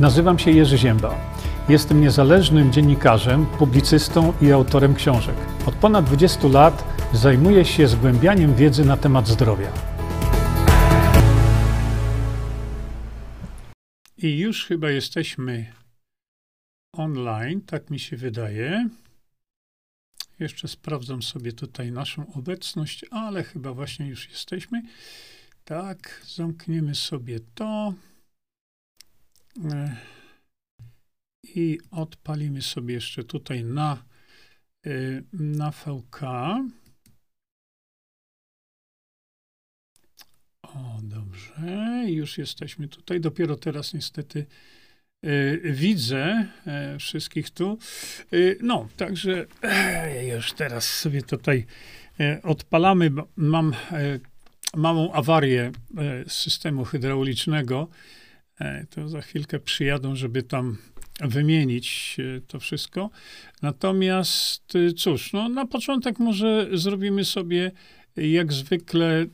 Nazywam się Jerzy Ziemba. Jestem niezależnym dziennikarzem, publicystą i autorem książek. Od ponad 20 lat zajmuję się zgłębianiem wiedzy na temat zdrowia. I już chyba jesteśmy online, tak mi się wydaje. Jeszcze sprawdzam sobie tutaj naszą obecność, ale chyba właśnie już jesteśmy. Tak, zamkniemy sobie to. E, I odpalimy sobie jeszcze tutaj na, e, na VK. O, dobrze, już jesteśmy tutaj. Dopiero teraz niestety y, widzę y, wszystkich tu. Y, no, także już teraz sobie tutaj odpalamy. Mam małą awarię systemu hydraulicznego. To za chwilkę przyjadą, żeby tam wymienić to wszystko. Natomiast cóż, no, na początek może zrobimy sobie jak zwykle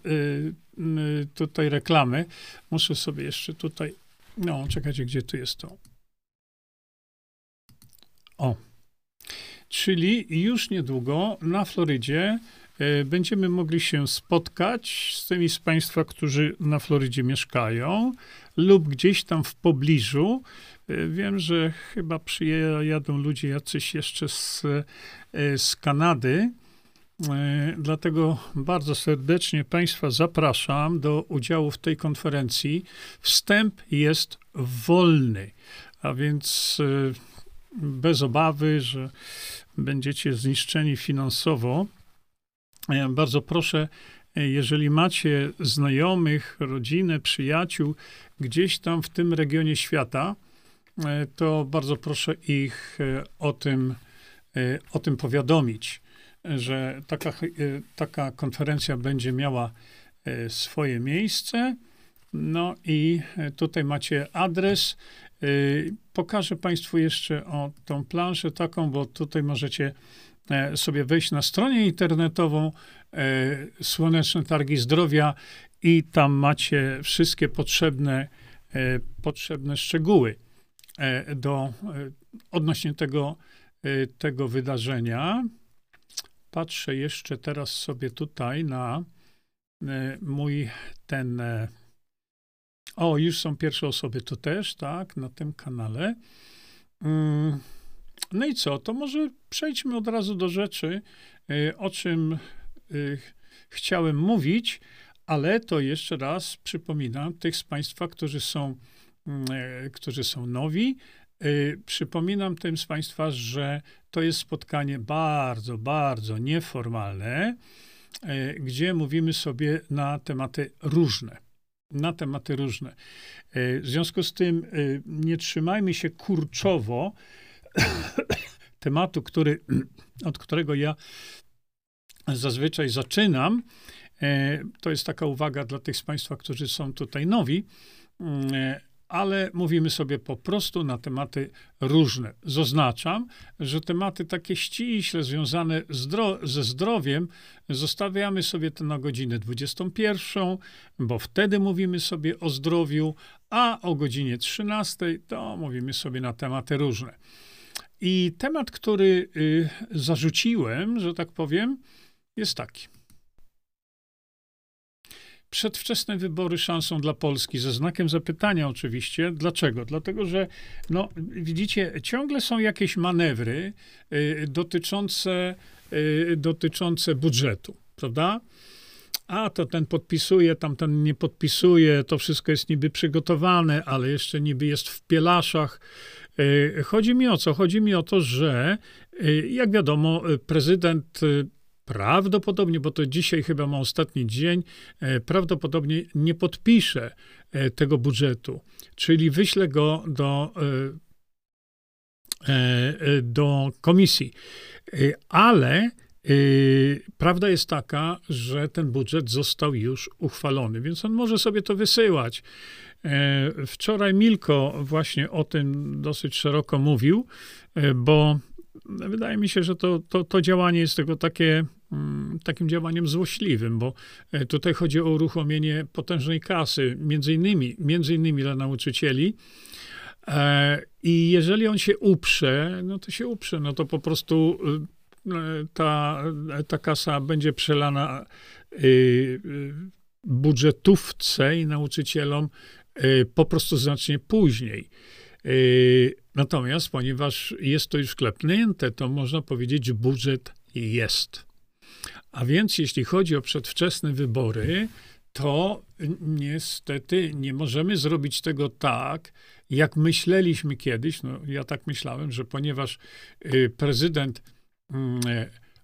tutaj reklamy. Muszę sobie jeszcze tutaj, no czekajcie, gdzie tu jest to. O. Czyli już niedługo na Florydzie będziemy mogli się spotkać z tymi z Państwa, którzy na Florydzie mieszkają lub gdzieś tam w pobliżu. Y, wiem, że chyba przyjadą ludzie jacyś jeszcze z, z Kanady. E, dlatego bardzo serdecznie Państwa zapraszam do udziału w tej konferencji. Wstęp jest wolny, a więc e, bez obawy, że będziecie zniszczeni finansowo. E, bardzo proszę, jeżeli macie znajomych, rodzinę, przyjaciół gdzieś tam w tym regionie świata, to bardzo proszę ich o tym, o tym powiadomić że taka, e, taka konferencja będzie miała e, swoje miejsce. No i e, tutaj macie adres. Pokażę Państwu jeszcze o tą planszę taką, bo tutaj możecie sobie wejść na stronę internetową Słoneczne Targi Zdrowia i tam macie wszystkie potrzebne, potrzebne szczegóły do, odnośnie tego, tego wydarzenia patrzę jeszcze teraz sobie tutaj na e, mój ten. E, o, już są pierwsze osoby tu też, tak, na tym kanale. Mm, no i co? To może przejdźmy od razu do rzeczy, e, o czym chciałem mówić, ale to jeszcze raz przypominam tych z Państwa, którzy są, mm, którzy są nowi, Y, przypominam tym z Państwa, że to jest spotkanie bardzo, bardzo nieformalne, y, gdzie mówimy sobie na tematy różne. Na tematy różne. Y, w związku z tym nie trzymajmy się kurczowo tematu, który, od którego ja zazwyczaj zaczynam. To jest taka uwaga dla tych z Państwa, którzy są tutaj nowi ale mówimy sobie po prostu na tematy różne. Zaznaczam, że tematy takie ściśle związane zdro ze zdrowiem zostawiamy sobie to na godzinę 21, bo wtedy mówimy sobie o zdrowiu, a o godzinie 13 to mówimy sobie na tematy różne. I temat, który y, zarzuciłem, że tak powiem, jest taki. Przedwczesne wybory szansą dla Polski, ze znakiem zapytania oczywiście. Dlaczego? Dlatego, że no, widzicie, ciągle są jakieś manewry y, dotyczące, y, dotyczące budżetu, prawda? A to ten podpisuje, tamten nie podpisuje, to wszystko jest niby przygotowane, ale jeszcze niby jest w pielaszach. Y, chodzi mi o co? Chodzi mi o to, że y, jak wiadomo, prezydent y, prawdopodobnie, bo to dzisiaj chyba ma ostatni dzień, e, prawdopodobnie nie podpisze e, tego budżetu, czyli wyśle go do, e, do komisji. Ale prawda jest taka, że ten budżet został już uchwalony, więc on może sobie to wysyłać. Wczoraj Milko właśnie o tym dosyć szeroko mówił, bo wydaje mi się, że to, to, to działanie jest tego takie Mm, takim działaniem złośliwym, bo e, tutaj chodzi o uruchomienie potężnej kasy, między innymi, między innymi dla nauczycieli, E, I jeżeli on się uprze, no to się uprze, no to po prostu ta, ta kasa będzie przelana budżetówce i nauczycielom po prostu znacznie później. Natomiast, ponieważ jest to już klepnięte, to można powiedzieć, że budżet jest. A więc, jeśli chodzi o przedwczesne wybory, to niestety nie możemy zrobić tego tak, jak myśleliśmy kiedyś. No, ja tak myślałem, że ponieważ y, prezydent mm,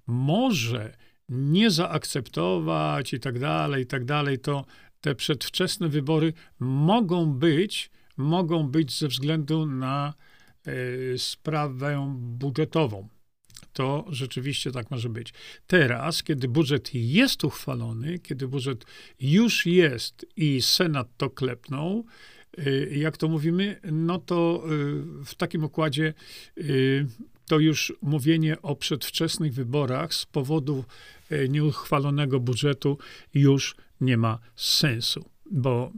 może nie zaakceptować i tak dalej, i tak dalej, to te przedwczesne wybory mogą być, mogą być ze względu na y, sprawę budżetową to rzeczywiście tak może być. Teraz, kiedy budżet jest uchwalony, kiedy budżet już jest i Senat to klepnął, y, jak to mówimy, no to y, w takim układzie to już mówienie o przedwczesnych wyborach z powodu nieuchwalonego budżetu już nie ma sensu, bo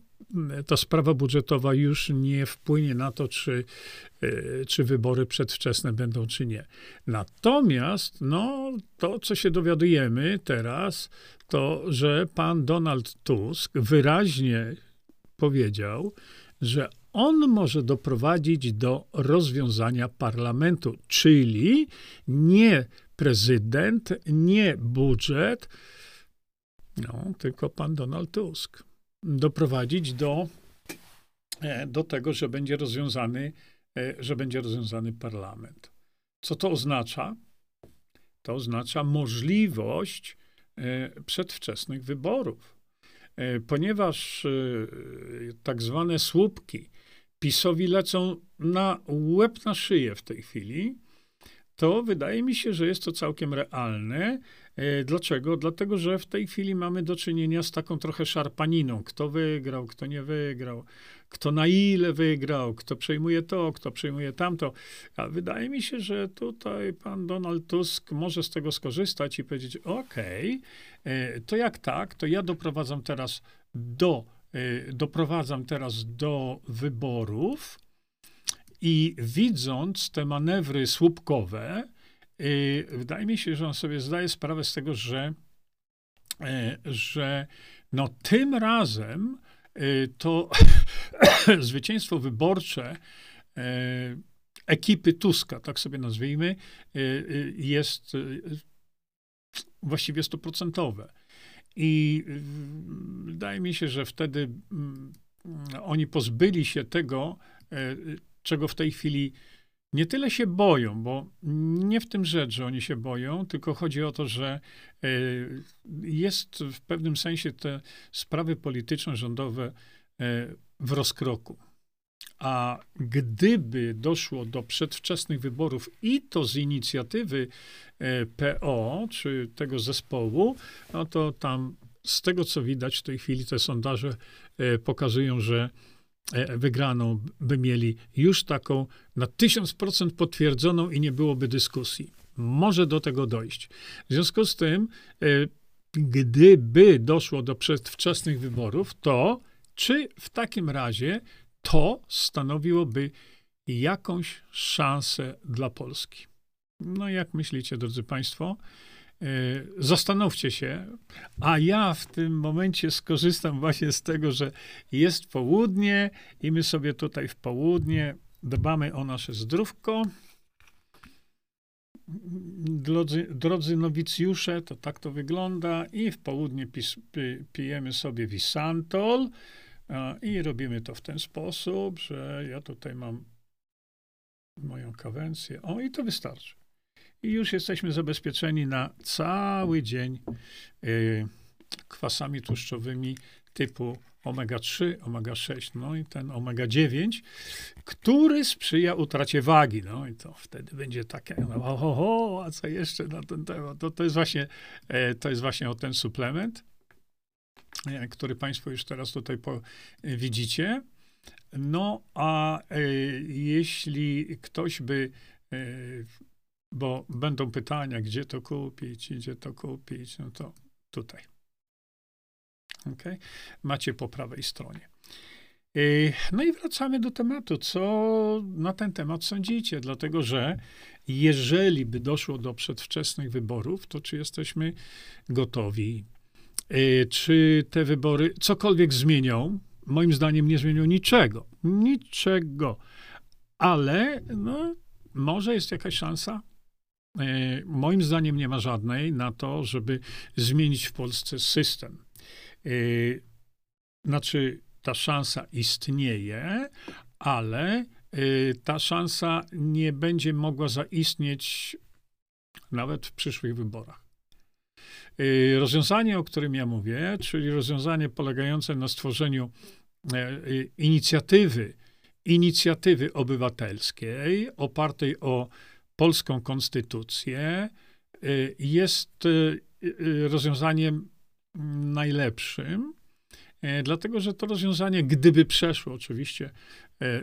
ta sprawa budżetowa już nie wpłynie na to, czy, e, czy wybory przedwczesne będą, czy nie. Natomiast no, to, co się dowiadujemy teraz, to, że pan Donald Tusk wyraźnie powiedział, że on może doprowadzić do rozwiązania parlamentu, czyli nie prezydent, nie budżet, no, tylko pan Donald Tusk doprowadzić do, e, do tego, że będzie rozwiązany, e, że będzie rozwiązany parlament. Co to oznacza? To oznacza możliwość e, przedwczesnych wyborów. Ponieważ tak zwane słupki PiSowi lecą na łeb na szyję w tej chwili, to wydaje mi się, że jest to całkiem realne. E, dlaczego? Dlatego, że w tej chwili mamy do czynienia z taką trochę szarpaniną. Kto wygrał, kto nie wygrał, kto na ile wygrał, kto przejmuje to, kto przejmuje tamto. A wydaje mi się, że tutaj pan Donald Tusk może z tego skorzystać i powiedzieć: OK, e, to jak tak, to ja doprowadzam teraz do, e, doprowadzam teraz do wyborów i widząc te manewry słupkowe, yy, wydaje mi się, że on sobie zdaje sprawę z tego, że, yy, że no tym razem yy, to zwycięstwo wyborcze y, ekipy Tuska, tak sobie nazwijmy, jest właściwie stuprocentowe. I wydaje mi się, że wtedy mm, oni pozbyli się tego, czego w tej chwili nie tyle się boją, bo nie w tym rzecz, że oni się boją, tylko chodzi o to, że e, jest w pewnym sensie te sprawy polityczno-rządowe e, w rozkroku. A gdyby doszło do przedwczesnych wyborów i to z inicjatywy e, PO, czy tego zespołu, no to tam z tego, co widać w tej chwili, te sondaże pokazują, że wygraną by mieli już taką na 1000% potwierdzoną i nie byłoby dyskusji. Może do tego dojść. W związku z tym, e, gdyby doszło do przedwczesnych wyborów, to czy w takim razie to stanowiłoby jakąś szansę dla Polski? No, jak myślicie, drodzy Państwo? E, zastanówcie się, a ja w tym momencie skorzystam właśnie z tego, że jest południe i my sobie tutaj w południe dbamy o nasze zdrówko. Drodzy, drodzy nowicjusze, to tak to wygląda i w południe pis, pi, pijemy sobie Visantol i robimy to w ten sposób, że ja tutaj mam moją kawencję. O, i to wystarczy i już jesteśmy zabezpieczeni na cały dzień y, kwasami tłuszczowymi typu omega-3, omega-6, no i ten omega-9, który sprzyja utracie wagi. No i to wtedy będzie takie, no, ho, ho, a co jeszcze na ten temat? To, to, jest, właśnie, e, to jest właśnie o ten suplement, e, który Państwo już teraz tutaj po, widzicie. No a e, jeśli ktoś by bo będą pytania, gdzie to kupić, gdzie to kupić, no to tutaj. Okay? Macie po prawej stronie. No i wracamy do tematu. Co na ten temat sądzicie? Dlatego, że jeżeli by doszło do przedwczesnych wyborów, to czy jesteśmy gotowi? Czy te wybory cokolwiek zmienią? Moim zdaniem nie zmienią niczego. Niczego. Ale no, może jest jakaś szansa? Moim zdaniem nie ma żadnej na to, żeby zmienić w Polsce system. Znaczy, ta szansa istnieje, ale y, ta szansa nie będzie mogła zaistnieć nawet w przyszłych wyborach. Rozwiązanie, o którym ja mówię, czyli rozwiązanie polegające na stworzeniu e, inicjatywy, inicjatywy obywatelskiej opartej o polską konstytucję, jest rozwiązaniem najlepszym, dlatego że to rozwiązanie, gdyby przeszło, oczywiście,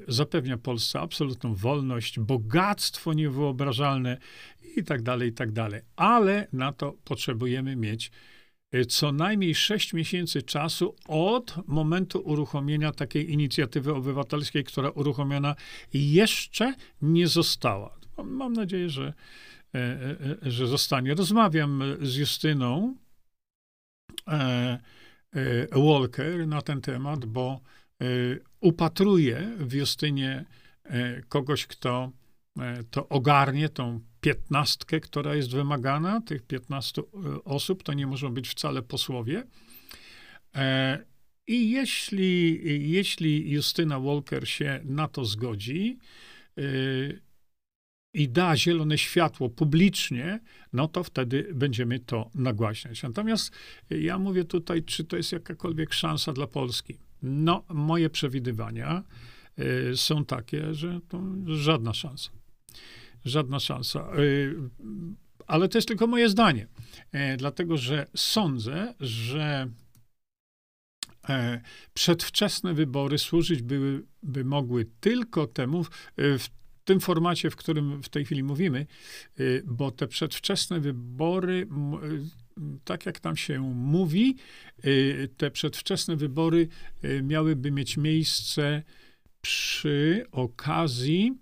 zapewnia Polsce absolutną wolność, bogactwo niewyobrażalne i tak dalej, i tak dalej. Ale na to potrzebujemy mieć co najmniej 6 miesięcy czasu od momentu uruchomienia takiej inicjatywy obywatelskiej, która uruchomiona jeszcze nie została. Mam nadzieję, że, że zostanie. Rozmawiam z Justyną. E, Walker na ten temat, bo e, upatruje w Justynie e, kogoś, kto to ogarnie, tą piętnastkę, która jest wymagana, tych 15 osób, to nie muszą być wcale posłowie. I jeśli, jeśli Justyna Walker się na to zgodzi, i da zielone światło publicznie, no to wtedy będziemy to nagłaśniać. Natomiast ja mówię tutaj, czy to jest jakakolwiek szansa dla Polski. No, moje przewidywania y, są takie, że to żadna szansa. Żadna szansa. Y, ale to jest tylko moje zdanie. Y, dlatego, że sądzę, że przedwczesne wybory służyć by, by mogły tylko temu, w tym formacie, w którym w tej chwili mówimy, y, bo te przedwczesne wybory, y, tak jak tam się mówi, y, te przedwczesne wybory miałyby mieć miejsce przy okazji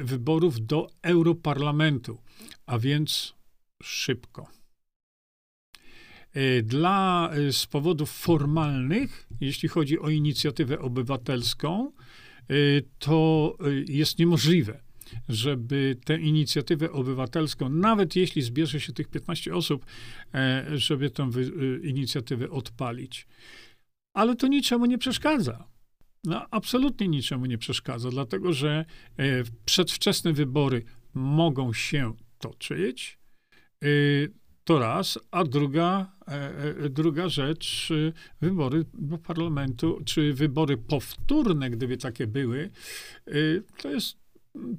wyborów do Europarlamentu, a więc szybko. Dla, z powodów formalnych, jeśli chodzi o inicjatywę obywatelską, to y, jest niemożliwe, żeby tę inicjatywę obywatelską, nawet jeśli zbierze się tych 15 osób, e, żeby tę y, inicjatywę odpalić. Ale to niczemu nie przeszkadza. No, absolutnie niczemu nie przeszkadza, dlatego że e, przedwczesne wybory mogą się toczyć. To raz, a druga, druga rzecz, wybory do parlamentu, czy wybory powtórne, gdyby takie były, e, to jest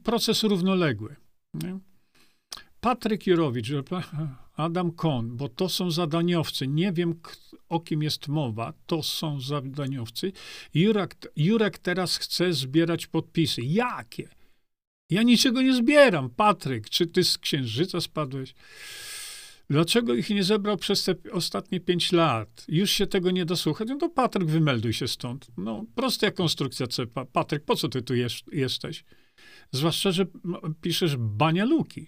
proces równoległy. Nie? Patryk Jurowicz, Adam Kohn, bo to są zadaniowcy. Nie wiem, o kim jest mowa. To są zadaniowcy. Jurek, Jurek teraz chce zbierać podpisy. Jakie? Ja niczego nie zbieram. Patryk, czy ty z księżyca spadłeś? Dlaczego ich nie zebrał przez te ostatnie pięć lat? Już się tego nie dosłuchać? No to Patryk, wymelduj się stąd. No, prosta konstrukcja C. Patryk, po co ty tu jesteś? Zwłaszcza, że piszesz banialuki.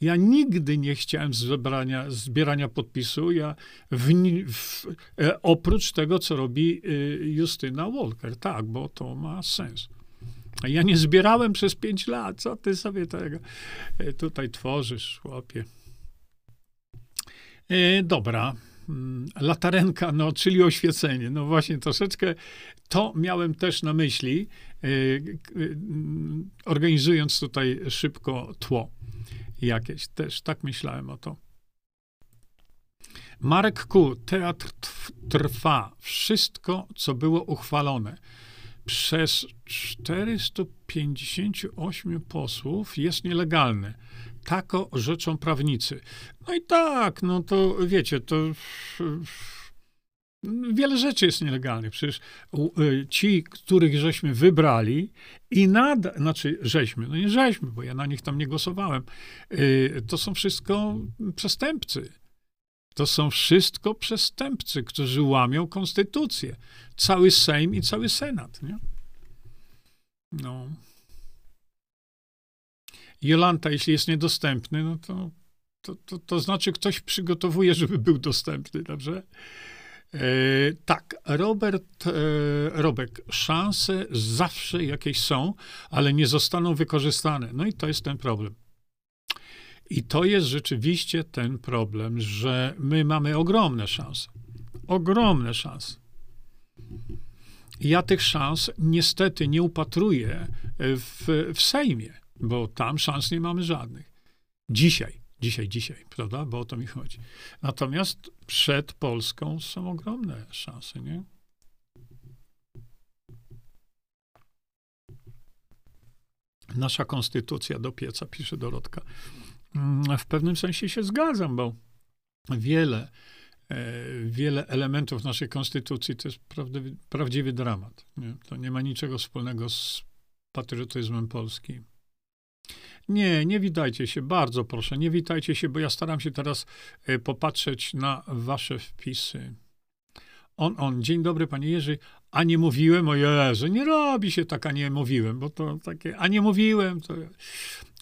Ja nigdy nie chciałem zebrania, zbierania podpisu, ja w, w, e, oprócz tego, co robi y, Justyna Walker. Tak, bo to ma sens. Ja nie zbierałem przez pięć lat. Co ty sobie tego e, tutaj tworzysz, chłopie? E, dobra. Mm, latarenka, no, czyli oświecenie. No właśnie, troszeczkę to miałem też na myśli, e, mm, organizując tutaj szybko tło jakieś. Też tak myślałem o to. Marek Ku, teatr trwa. Wszystko, co było uchwalone przez 458 posłów jest nielegalne tako rzeczą prawnicy. No i tak, no to wiecie, to wiele rzeczy jest nielegalnych. Przecież y, ci, których żeśmy wybrali i nadal, znaczy żeśmy, no nie żeśmy, bo ja na nich tam nie głosowałem, y, to są wszystko przestępcy. To są wszystko przestępcy, którzy łamią konstytucję. Cały Sejm i cały Senat. Nie? No. Jolanta, jeśli jest niedostępny, no to, to, to, to znaczy ktoś przygotowuje, żeby był dostępny, dobrze? E, tak, Robert, e, Robek, szanse zawsze jakieś są, ale nie zostaną wykorzystane. No i to jest ten problem. I to jest rzeczywiście ten problem, że my mamy ogromne szanse. Ogromne szanse. Ja tych szans niestety nie upatruję w, w Sejmie, bo tam szans nie mamy żadnych. Dzisiaj, dzisiaj, dzisiaj, prawda? Bo o to mi chodzi. Natomiast przed Polską są ogromne szanse, nie? Nasza konstytucja do pieca, pisze Dorotka. Mm, w pewnym sensie się zgadzam, bo wiele, e, wiele elementów naszej konstytucji to jest prawdziwy, prawdziwy dramat. Nie? To nie ma niczego wspólnego z patriotyzmem polskim. Nie, nie witajcie się, bardzo proszę, nie witajcie się, bo ja staram się teraz e, popatrzeć na wasze wpisy. On, on, dzień dobry, panie Jerzy, a nie mówiłem, o Jezu, nie robi się tak, a nie mówiłem, bo to takie, a nie mówiłem, to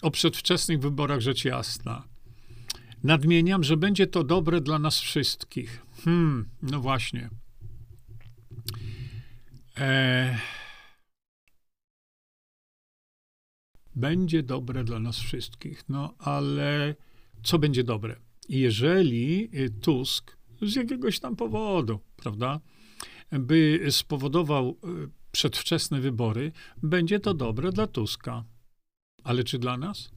o przedwczesnych wyborach rzecz jasna. Nadmieniam, że będzie to dobre dla nas wszystkich. Hmm, no właśnie. E... Będzie dobre dla nas wszystkich. No ale co będzie dobre? Jeżeli Tusk z jakiegoś tam powodu, prawda, by spowodował e, przedwczesne wybory, będzie to dobre dla Tuska. Ale czy dla nas?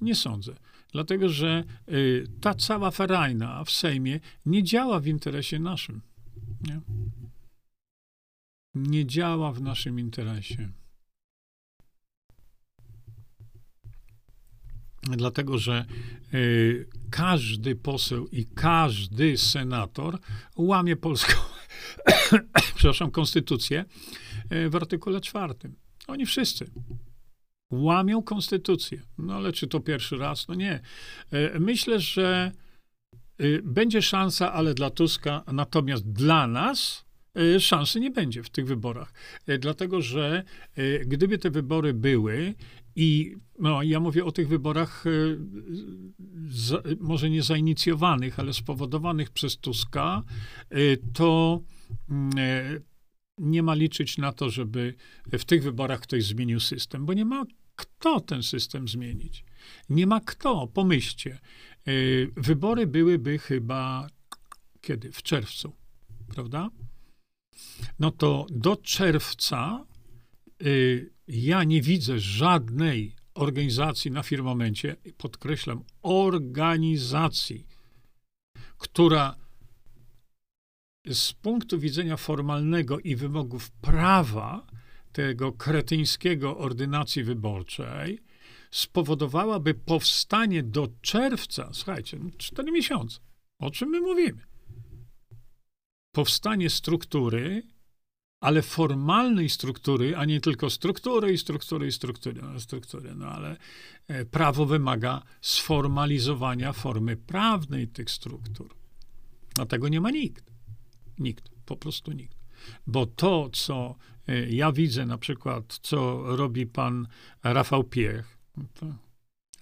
Nie sądzę. Dlatego, że y, ta cała ferajna w Sejmie nie działa w interesie naszym. Nie, nie działa w naszym interesie. Dlatego, że y, każdy poseł i każdy senator łamie polską, przepraszam, konstytucję y, w artykule czwartym. Oni wszyscy łamią konstytucję. No ale czy to pierwszy raz? No nie. E, myślę, że y, będzie szansa, ale dla Tuska, natomiast dla nas y, szansy nie będzie w tych wyborach. Dlatego, że y, gdyby te wybory były i no, ja mówię o tych wyborach z, może nie zainicjowanych, ale spowodowanych przez Tuska, to mm, e, nie ma liczyć na to, żeby w tych wyborach ktoś zmienił system, bo nie ma kto ten system zmienić. Nie ma kto, pomyślcie. Y, wybory byłyby chyba kiedy? W czerwcu, prawda? No to do czerwca y, ja nie widzę żadnej organizacji na firmamencie, podkreślam, organizacji, która z punktu widzenia formalnego i wymogów prawa tego kretyńskiego ordynacji wyborczej spowodowałaby powstanie do czerwca, słuchajcie, no, cztery miesiące. O czym my mówimy? Powstanie struktury, ale formalnej struktury, a nie tylko struktury i struktury i struktury, no, struktury. No ale e, prawo wymaga sformalizowania formy prawnej tych struktur. A tego nie ma nikt. Nikt, po prostu nikt. Bo to, co e, ja widzę na przykład, co robi pan Rafał Piech, no to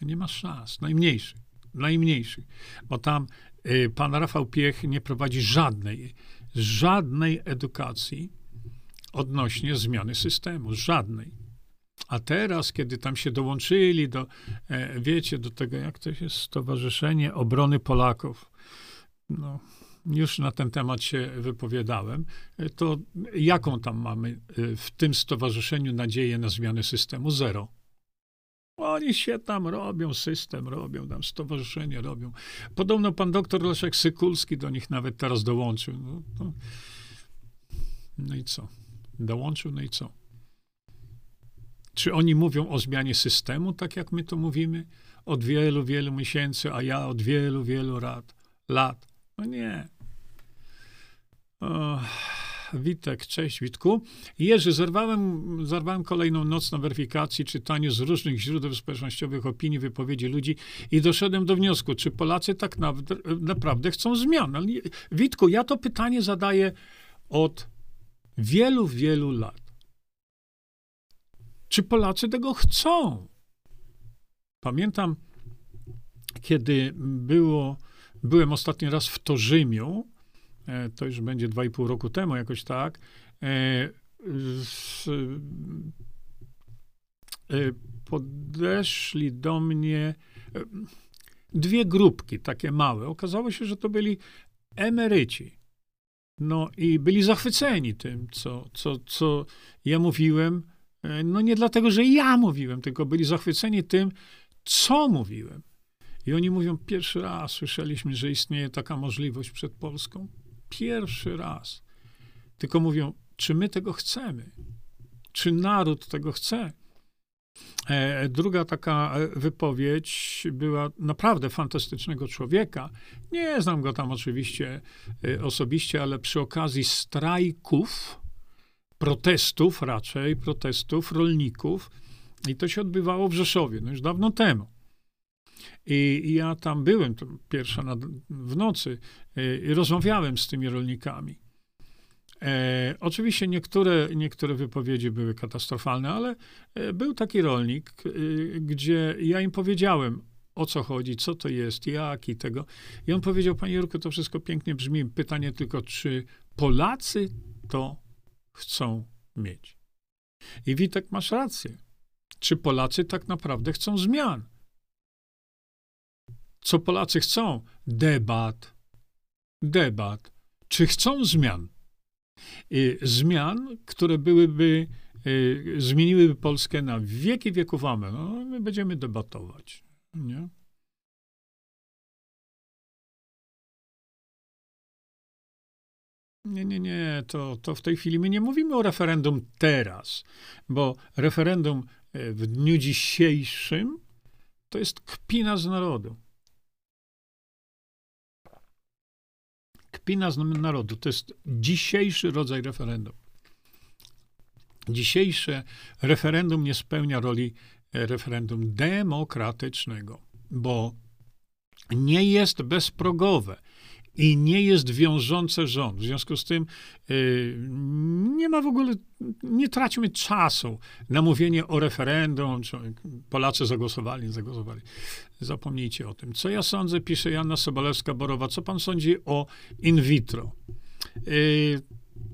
nie ma szans, najmniejszych, najmniejszych. Bo tam e, pan Rafał Piech nie prowadzi żadnej, żadnej edukacji odnośnie zmiany systemu, żadnej. A teraz, kiedy tam się dołączyli do, e, wiecie, do tego, jak to jest Stowarzyszenie Obrony Polaków, no, już na ten temat się wypowiadałem, to jaką tam mamy y, w tym stowarzyszeniu nadzieję na zmianę systemu? Zero. Oni się tam robią, system robią, tam stowarzyszenie robią. Podobno pan doktor Leszek Sykulski do nich nawet teraz dołączył. No, no, no i co? Dołączył, no i co? Czy oni mówią o zmianie systemu, tak jak my to mówimy? Od wielu, wielu miesięcy, a ja od wielu, wielu lat. lat. No nie. Witek, cześć Witku. Jerzy, zerwałem, zerwałem kolejną noc na weryfikacji, czytaniu z różnych źródeł społecznościowych opinii, wypowiedzi ludzi i doszedłem do wniosku, czy Polacy tak na, naprawdę chcą zmian. Witku, ja to pytanie zadaję od wielu, wielu lat. Czy Polacy tego chcą? Pamiętam, kiedy było, byłem ostatni raz w Torzymiu, e, to już będzie dwa i pół roku temu, jakoś tak, e, z, e, podeszli do mnie dwie grupki, takie małe. Okazało się, że to byli emeryci. No i byli zachwyceni tym, co, co, co ja mówiłem. No nie dlatego, że ja mówiłem, tylko byli zachwyceni tym, co mówiłem. I oni mówią, pierwszy raz słyszeliśmy, że istnieje taka możliwość przed Polską. Pierwszy raz. Tylko mówią, czy my tego chcemy? Czy naród tego chce? E, druga taka e, wypowiedź była naprawdę fantastycznego człowieka. Nie znam go tam oczywiście e, osobiście, ale przy okazji strajków, protestów raczej, protestów rolników, i to się odbywało w Rzeszowie, no już dawno temu. I, i ja tam byłem, to pierwsza na, w nocy, i rozmawiałem z tymi rolnikami. E, oczywiście niektóre, niektóre wypowiedzi były katastrofalne, ale e, był taki rolnik, e, gdzie ja im powiedziałem, o co chodzi, co to jest, jak i tego. I on powiedział, panie Jurku, to wszystko pięknie brzmi. Pytanie tylko, czy Polacy to chcą mieć? I Witek, masz rację. Czy Polacy tak naprawdę chcą zmian? Co Polacy chcą? Debat. Debat. Czy chcą zmian? Y, zmian, które byłyby, y, zmieniłyby Polskę na wieki wieków amen. No, my będziemy debatować, nie? Nie, nie, nie, to, to w tej chwili my nie mówimy o referendum teraz, bo referendum y, w dniu dzisiejszym to jest kpina z narodu. Kpina z narodu. To jest dzisiejszy rodzaj referendum. Dzisiejsze referendum nie spełnia roli e, referendum demokratycznego, bo nie jest bezprogowe i nie jest wiążące rząd. W związku z tym yy, nie ma w ogóle, nie traćmy czasu na mówienie o referendum, czy Polacy zagłosowali, nie zagłosowali. Zapomnijcie o tym. Co ja sądzę, pisze Janna Sobolewska-Borowa. Co pan sądzi o in vitro? Yy,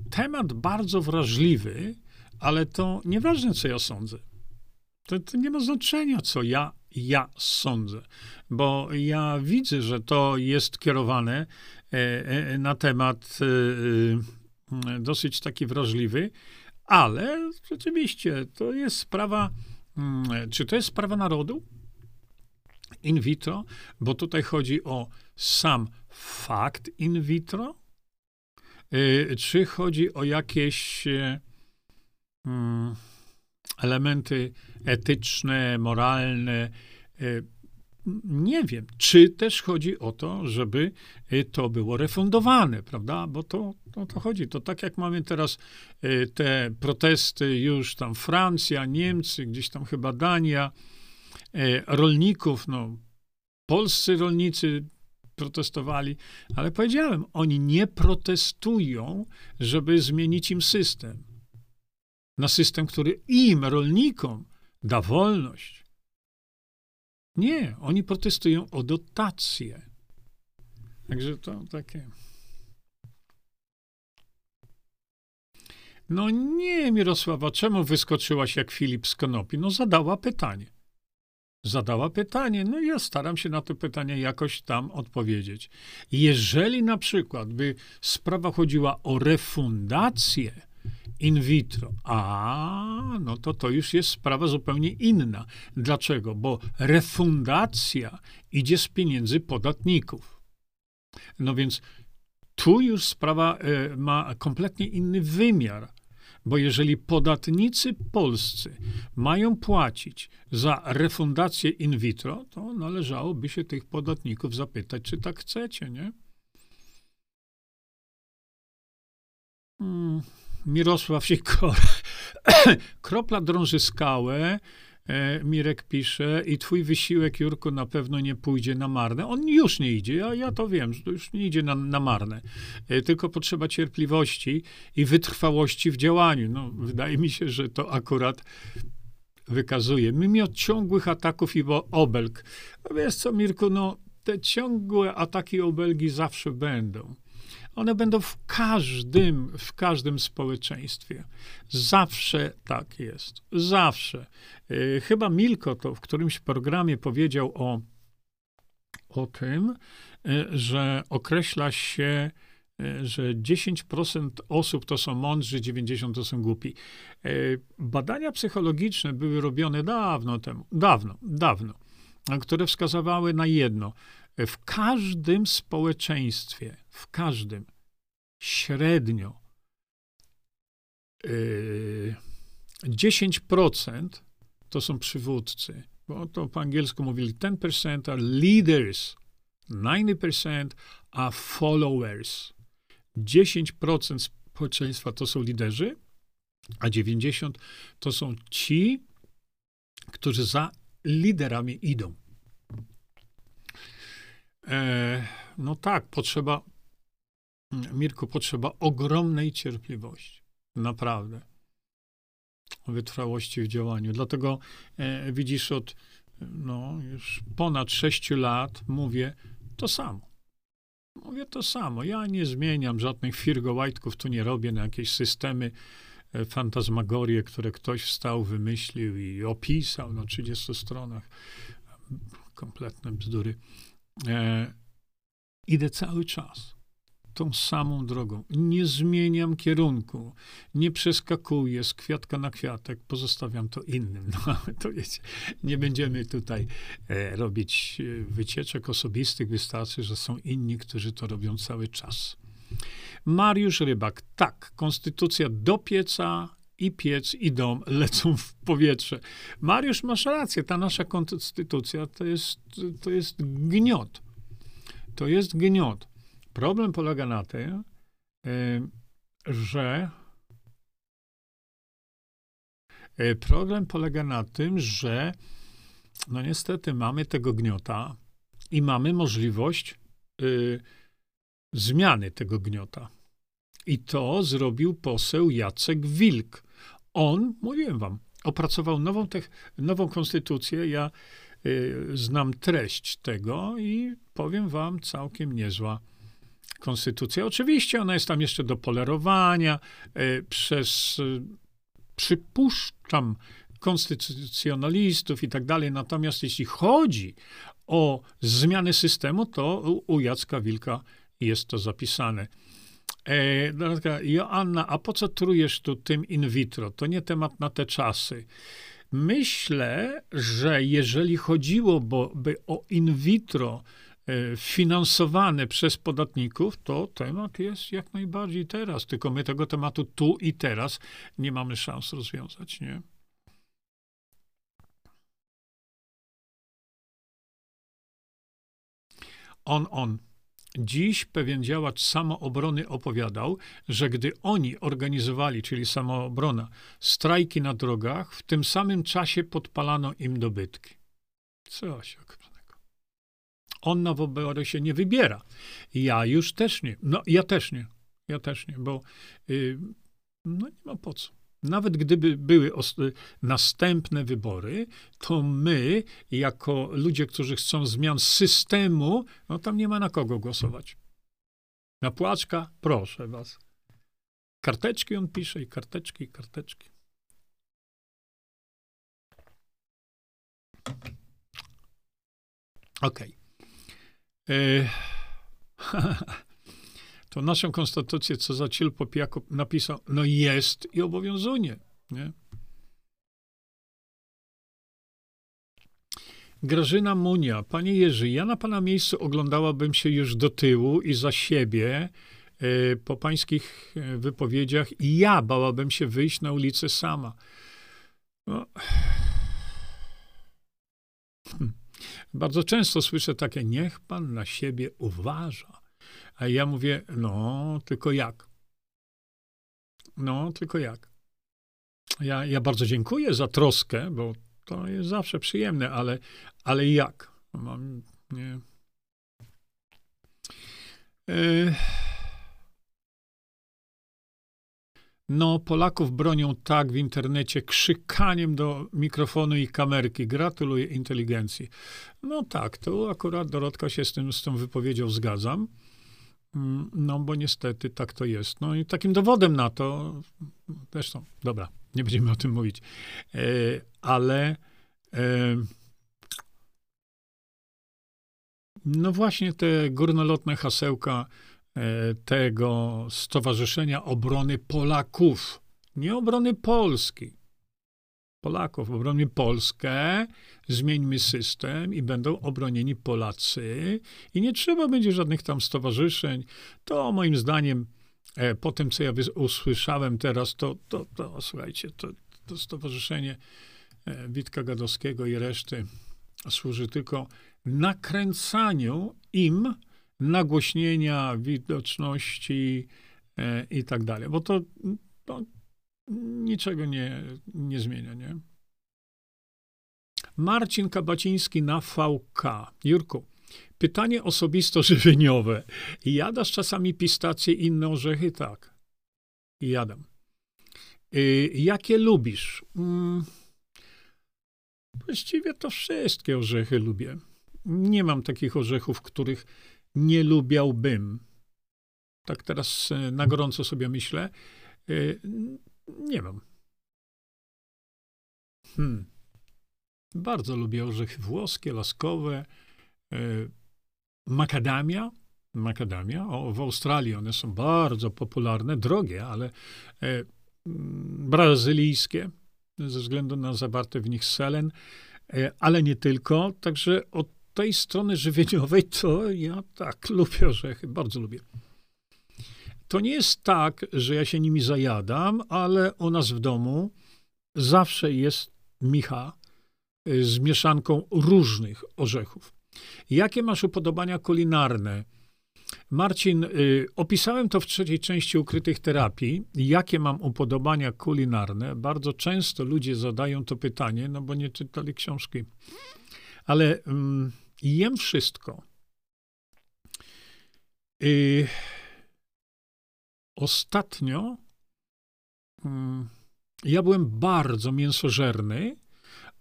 temat bardzo wrażliwy, ale to nieważne, co ja sądzę. To, to nie ma znaczenia, co ja ja sądzę, bo ja widzę, że to jest kierowane e, e, na temat e, dosyć taki wrażliwy, ale rzeczywiście to jest sprawa, mm, czy to jest sprawa narodu? In vitro, bo tutaj chodzi o sam fakt in vitro, czy chodzi o jakieś mm, elementy etyczne, moralne. E, nie wiem, czy też chodzi o to, żeby e, to było refundowane, prawda? Bo to, to, to chodzi. To tak jak mamy teraz e, te protesty już tam Francja, Niemcy, gdzieś tam chyba Dania, rolników, no, polscy rolnicy protestowali, ale powiedziałem, oni nie protestują, żeby zmienić im system na system, który im, rolnikom, da wolność. Nie, oni protestują o dotacje. Także to takie. No nie, Mirosława, czemu wyskoczyłaś jak Filip z Konopi? No zadała pytanie. Zadała pytanie, no ja staram się na to pytanie jakoś tam odpowiedzieć. Jeżeli na przykład by sprawa chodziła o refundację, in vitro. A, no to to już jest sprawa zupełnie inna. Dlaczego? Bo refundacja idzie z pieniędzy podatników. No więc tu już sprawa e, ma kompletnie inny wymiar. Bo jeżeli podatnicy polscy mają płacić za refundację in vitro, to należałoby się tych podatników zapytać, czy tak chcecie, nie? Hmm, Mirosław Sikora. Kropla drąży skałę, e, Mirek pisze, i twój wysiłek, Jurku, na pewno nie pójdzie na marne. On już nie idzie, ja, ja to wiem, że to już nie idzie na, na marne. E, tylko potrzeba cierpliwości i wytrwałości w działaniu. No, wydaje mi się, że to akurat wykazuje. Mimo ciągłych ataków i obelg. Wiesz co, Mirku, no te ciągłe ataki obelgi zawsze będą. One będą w każdym, w każdym społeczeństwie. Zawsze tak jest. Zawsze. Yy, chyba Milko to w którymś programie powiedział o, o tym, yy, że określa się yy, że 10% osób to są mądrzy, 90% to są głupi. Badania psychologiczne były robione dawno temu, dawno, dawno, które wskazywały na jedno. W każdym społeczeństwie, w każdym, średnio yy, 10% to są przywódcy, bo to po angielsku mówili 10% are leaders, 90% are followers. 10% społeczeństwa to są liderzy, a 90% to są ci, którzy za liderami idą. E, no tak, potrzeba, Mirku, potrzeba ogromnej cierpliwości. Naprawdę. Wytrwałości w działaniu. Dlatego e, widzisz, od no, już ponad sześciu lat mówię to samo. Mówię to samo. Ja nie zmieniam żadnych firgołajtków, tu nie robię na jakieś systemy, e, fantazmagorie, które ktoś wstał, wymyślił i opisał na 30 stronach. Kompletne bzdury. E, idę cały czas tą samą drogą. Nie zmieniam kierunku, nie przeskakuję z kwiatka na kwiatek, pozostawiam to innym. No, to wiecie, nie będziemy tutaj e, robić e, wycieczek osobistych, wystarczy, że są inni, którzy to robią cały czas. Mariusz Rybak, tak, konstytucja do pieca i piec, i dom lecą w powietrze. Mariusz, masz rację, ta nasza konstytucja to jest, to jest gniot. To jest gniot. Problem polega na tym, y, że y, problem polega na tym, że no niestety mamy tego gniota i mamy możliwość y, zmiany tego gniota. I to zrobił poseł Jacek Wilk. On, mówiłem wam, opracował nową, nową konstytucję. Ja y, znam treść tego i powiem wam, całkiem niezła konstytucja. Oczywiście ona jest tam jeszcze do polerowania y, przez, y, przypuszczam, konstytucjonalistów i tak dalej. Natomiast jeśli chodzi o zmianę systemu, to u Jacka Wilka jest to zapisane. E, Joanna, a po co trujesz tu tym in vitro? To nie temat na te czasy. Myślę, że jeżeli chodziłoby o in vitro e, finansowane przez podatników, to temat jest jak najbardziej teraz. Tylko my tego tematu tu i teraz nie mamy szans rozwiązać, nie? On, on. Dziś pewien działacz samoobrony opowiadał, że gdy oni organizowali, czyli samoobrona, strajki na drogach, w tym samym czasie podpalano im dobytki. Coś okropnego. On na się nie wybiera. Ja już też nie. No, ja też nie. Ja też nie, bo yy, no nie ma po co. Nawet gdyby były następne wybory, to my, jako ludzie, którzy chcą zmian systemu, no tam nie ma na kogo głosować. Na płaczka? Proszę was. Karteczki on pisze i karteczki, i karteczki. Okej. Okay. To naszą konstytucję, co za Ciel Popijako napisał, no jest i obowiązuje. Nie? Grażyna Munia. Panie Jerzy, ja na pana miejscu oglądałabym się już do tyłu i za siebie y, po pańskich e, wypowiedziach i ja bałabym się wyjść na ulicę sama. No. Hm. Bardzo często słyszę takie, niech pan na siebie uważa. A ja mówię, no, tylko jak? No, tylko jak? Ja, ja bardzo dziękuję za troskę, bo to jest zawsze przyjemne, ale, ale jak? Mam, nie. Yy. No, Polaków bronią tak w internecie krzykaniem do mikrofonu i kamerki. Gratuluję inteligencji. No tak, to akurat Dorotka się z, tym, z tą wypowiedzią zgadzam. Mm, no, bo niestety tak to jest. No i takim dowodem na to, zresztą, dobra, nie będziemy o tym mówić, e, ale e, no właśnie te górnolotne hasełka E, tego Stowarzyszenia Obrony Polaków, nie obrony Polski. Polaków, obronimy Polskę, zmieńmy system i będą obronieni Polacy. I nie trzeba będzie żadnych tam stowarzyszeń. To moim zdaniem, e, po tym, co ja usłyszałem teraz, to, to, to słuchajcie, to, to stowarzyszenie e, Witka Gadowskiego i reszty służy tylko nakręcaniu im nagłośnienia, widoczności e, i tak dalej. Bo to, to niczego nie, nie zmienia, nie? Marcin Kabaciński na VK. Jurku, pytanie osobisto-żywieniowe. Jadasz czasami pistacje i inne orzechy? Tak. Jadam. Y, jakie lubisz? Mm, właściwie to wszystkie orzechy lubię. Nie mam takich orzechów, których nie lubiałbym. Tak teraz e, na gorąco sobie myślę. E, nie mam. Hmm. Bardzo lubię orzechy włoskie, laskowe, e, makadamia. Makadamia. O, w Australii one są bardzo popularne, drogie, ale brazylijskie, ze względu na zawarte w nich selen, ale nie tylko. Także od tej strony żywieniowej to ja tak lubię orzechy, bardzo lubię. To nie jest tak, że ja się nimi zajadam, ale u nas w domu zawsze jest micha z mieszanką różnych orzechów. Jakie masz upodobania kulinarne? Marcin, y, opisałem to w trzeciej części ukrytych terapii. Jakie mam upodobania kulinarne? Bardzo często ludzie zadają to pytanie, no bo nie czytali książki. Ale mm, jem wszystko. Y, ostatnio mm, ja byłem bardzo mięsożerny,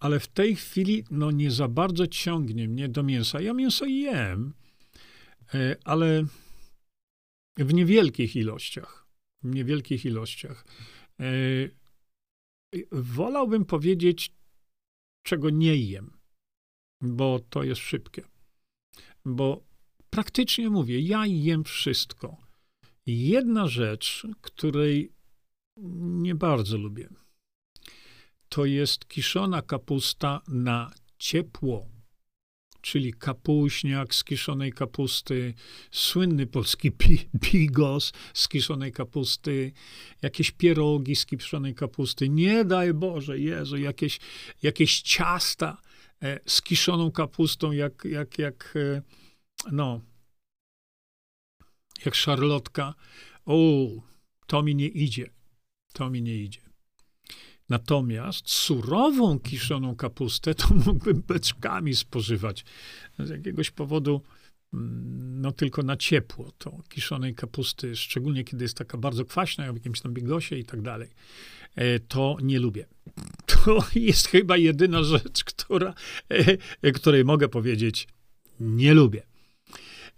ale w tej chwili no nie za bardzo ciągnie mnie do mięsa. Ja mięso jem, y, ale w niewielkich ilościach. W niewielkich ilościach. Y, wolałbym powiedzieć, czego nie jem bo to jest szybkie. Bo praktycznie mówię, ja jem wszystko. Jedna rzecz, której nie bardzo lubię, to jest kiszona kapusta na ciepło, czyli kapuśniak z kiszonej kapusty, słynny polski bigos z kiszonej kapusty, jakieś pierogi z kiszonej kapusty, nie daj Boże, Jezu, jakieś, jakieś ciasta E, z kiszoną kapustą, jak, jak, jak e, no, jak szarlotka. O, to mi nie idzie. To mi nie idzie. Natomiast surową kiszoną kapustę to mógłbym beczkami spożywać. Z jakiegoś powodu, mm, no tylko na ciepło, to kiszonej kapusty, szczególnie kiedy jest taka bardzo kwaśna, w jakimś tam bigosie i tak dalej, e, to nie lubię to jest chyba jedyna rzecz, która, e, której mogę powiedzieć, nie lubię.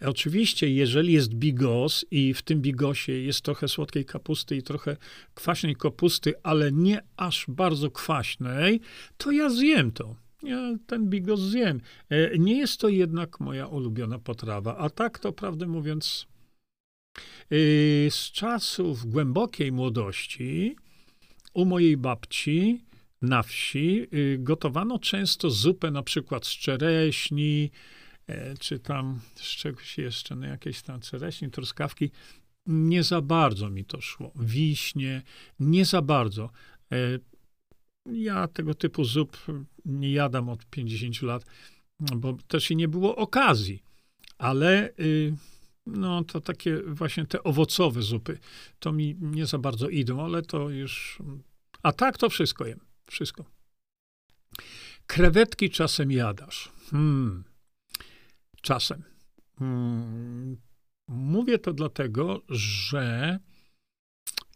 Oczywiście, jeżeli jest bigos i w tym bigosie jest trochę słodkiej kapusty i trochę kwaśnej kapusty, ale nie aż bardzo kwaśnej, to ja zjem to. Ja ten bigos zjem. E, nie jest to jednak moja ulubiona potrawa, a tak to prawdę mówiąc, e, z czasów głębokiej młodości u mojej babci na wsi y, gotowano często zupę na przykład z czereśni, e, czy tam z czegoś jeszcze, no jakieś tam czereśni, truskawki. Nie za bardzo mi to szło. Wiśnie, nie za bardzo. E, ja tego typu zup nie jadam od 50 lat, bo też i nie było okazji. Ale y, no to takie właśnie te owocowe zupy, to mi nie za bardzo idą, ale to już... A tak to wszystko jem, wszystko. Krewetki czasem jadasz. Hmm. Czasem. Hmm. Mówię to dlatego, że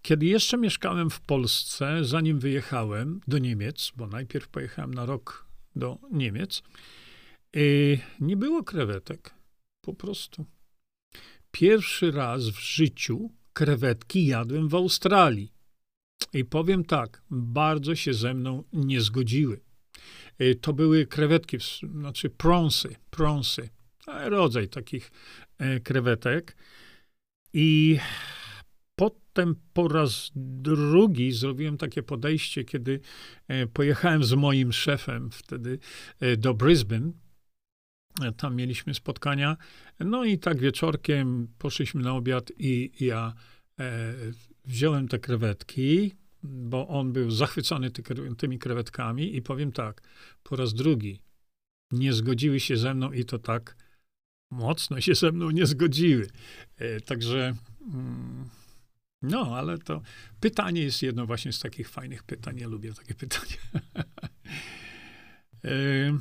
kiedy jeszcze mieszkałem w Polsce, zanim wyjechałem do Niemiec, bo najpierw pojechałem na rok do Niemiec, y, nie było krewetek. Po prostu. Pierwszy raz w życiu krewetki jadłem w Australii. I powiem tak, bardzo się ze mną nie zgodziły. Y, to były krewetki, znaczy pronsy, pronsy, rodzaj takich e, krewetek. I potem po raz drugi zrobiłem takie podejście, kiedy e, pojechałem z moim szefem wtedy e, do Brisbane. Tam mieliśmy spotkania. No i tak wieczorkiem poszliśmy na obiad i ja wziąłem te krewetki, bo on był zachwycony ty, tymi krewetkami i powiem tak, po raz drugi nie zgodziły się ze mną i to tak mocno się ze mną nie zgodziły. E, także mm, no, ale to pytanie jest jedno właśnie z takich fajnych pytań. Ja lubię takie pytania. e,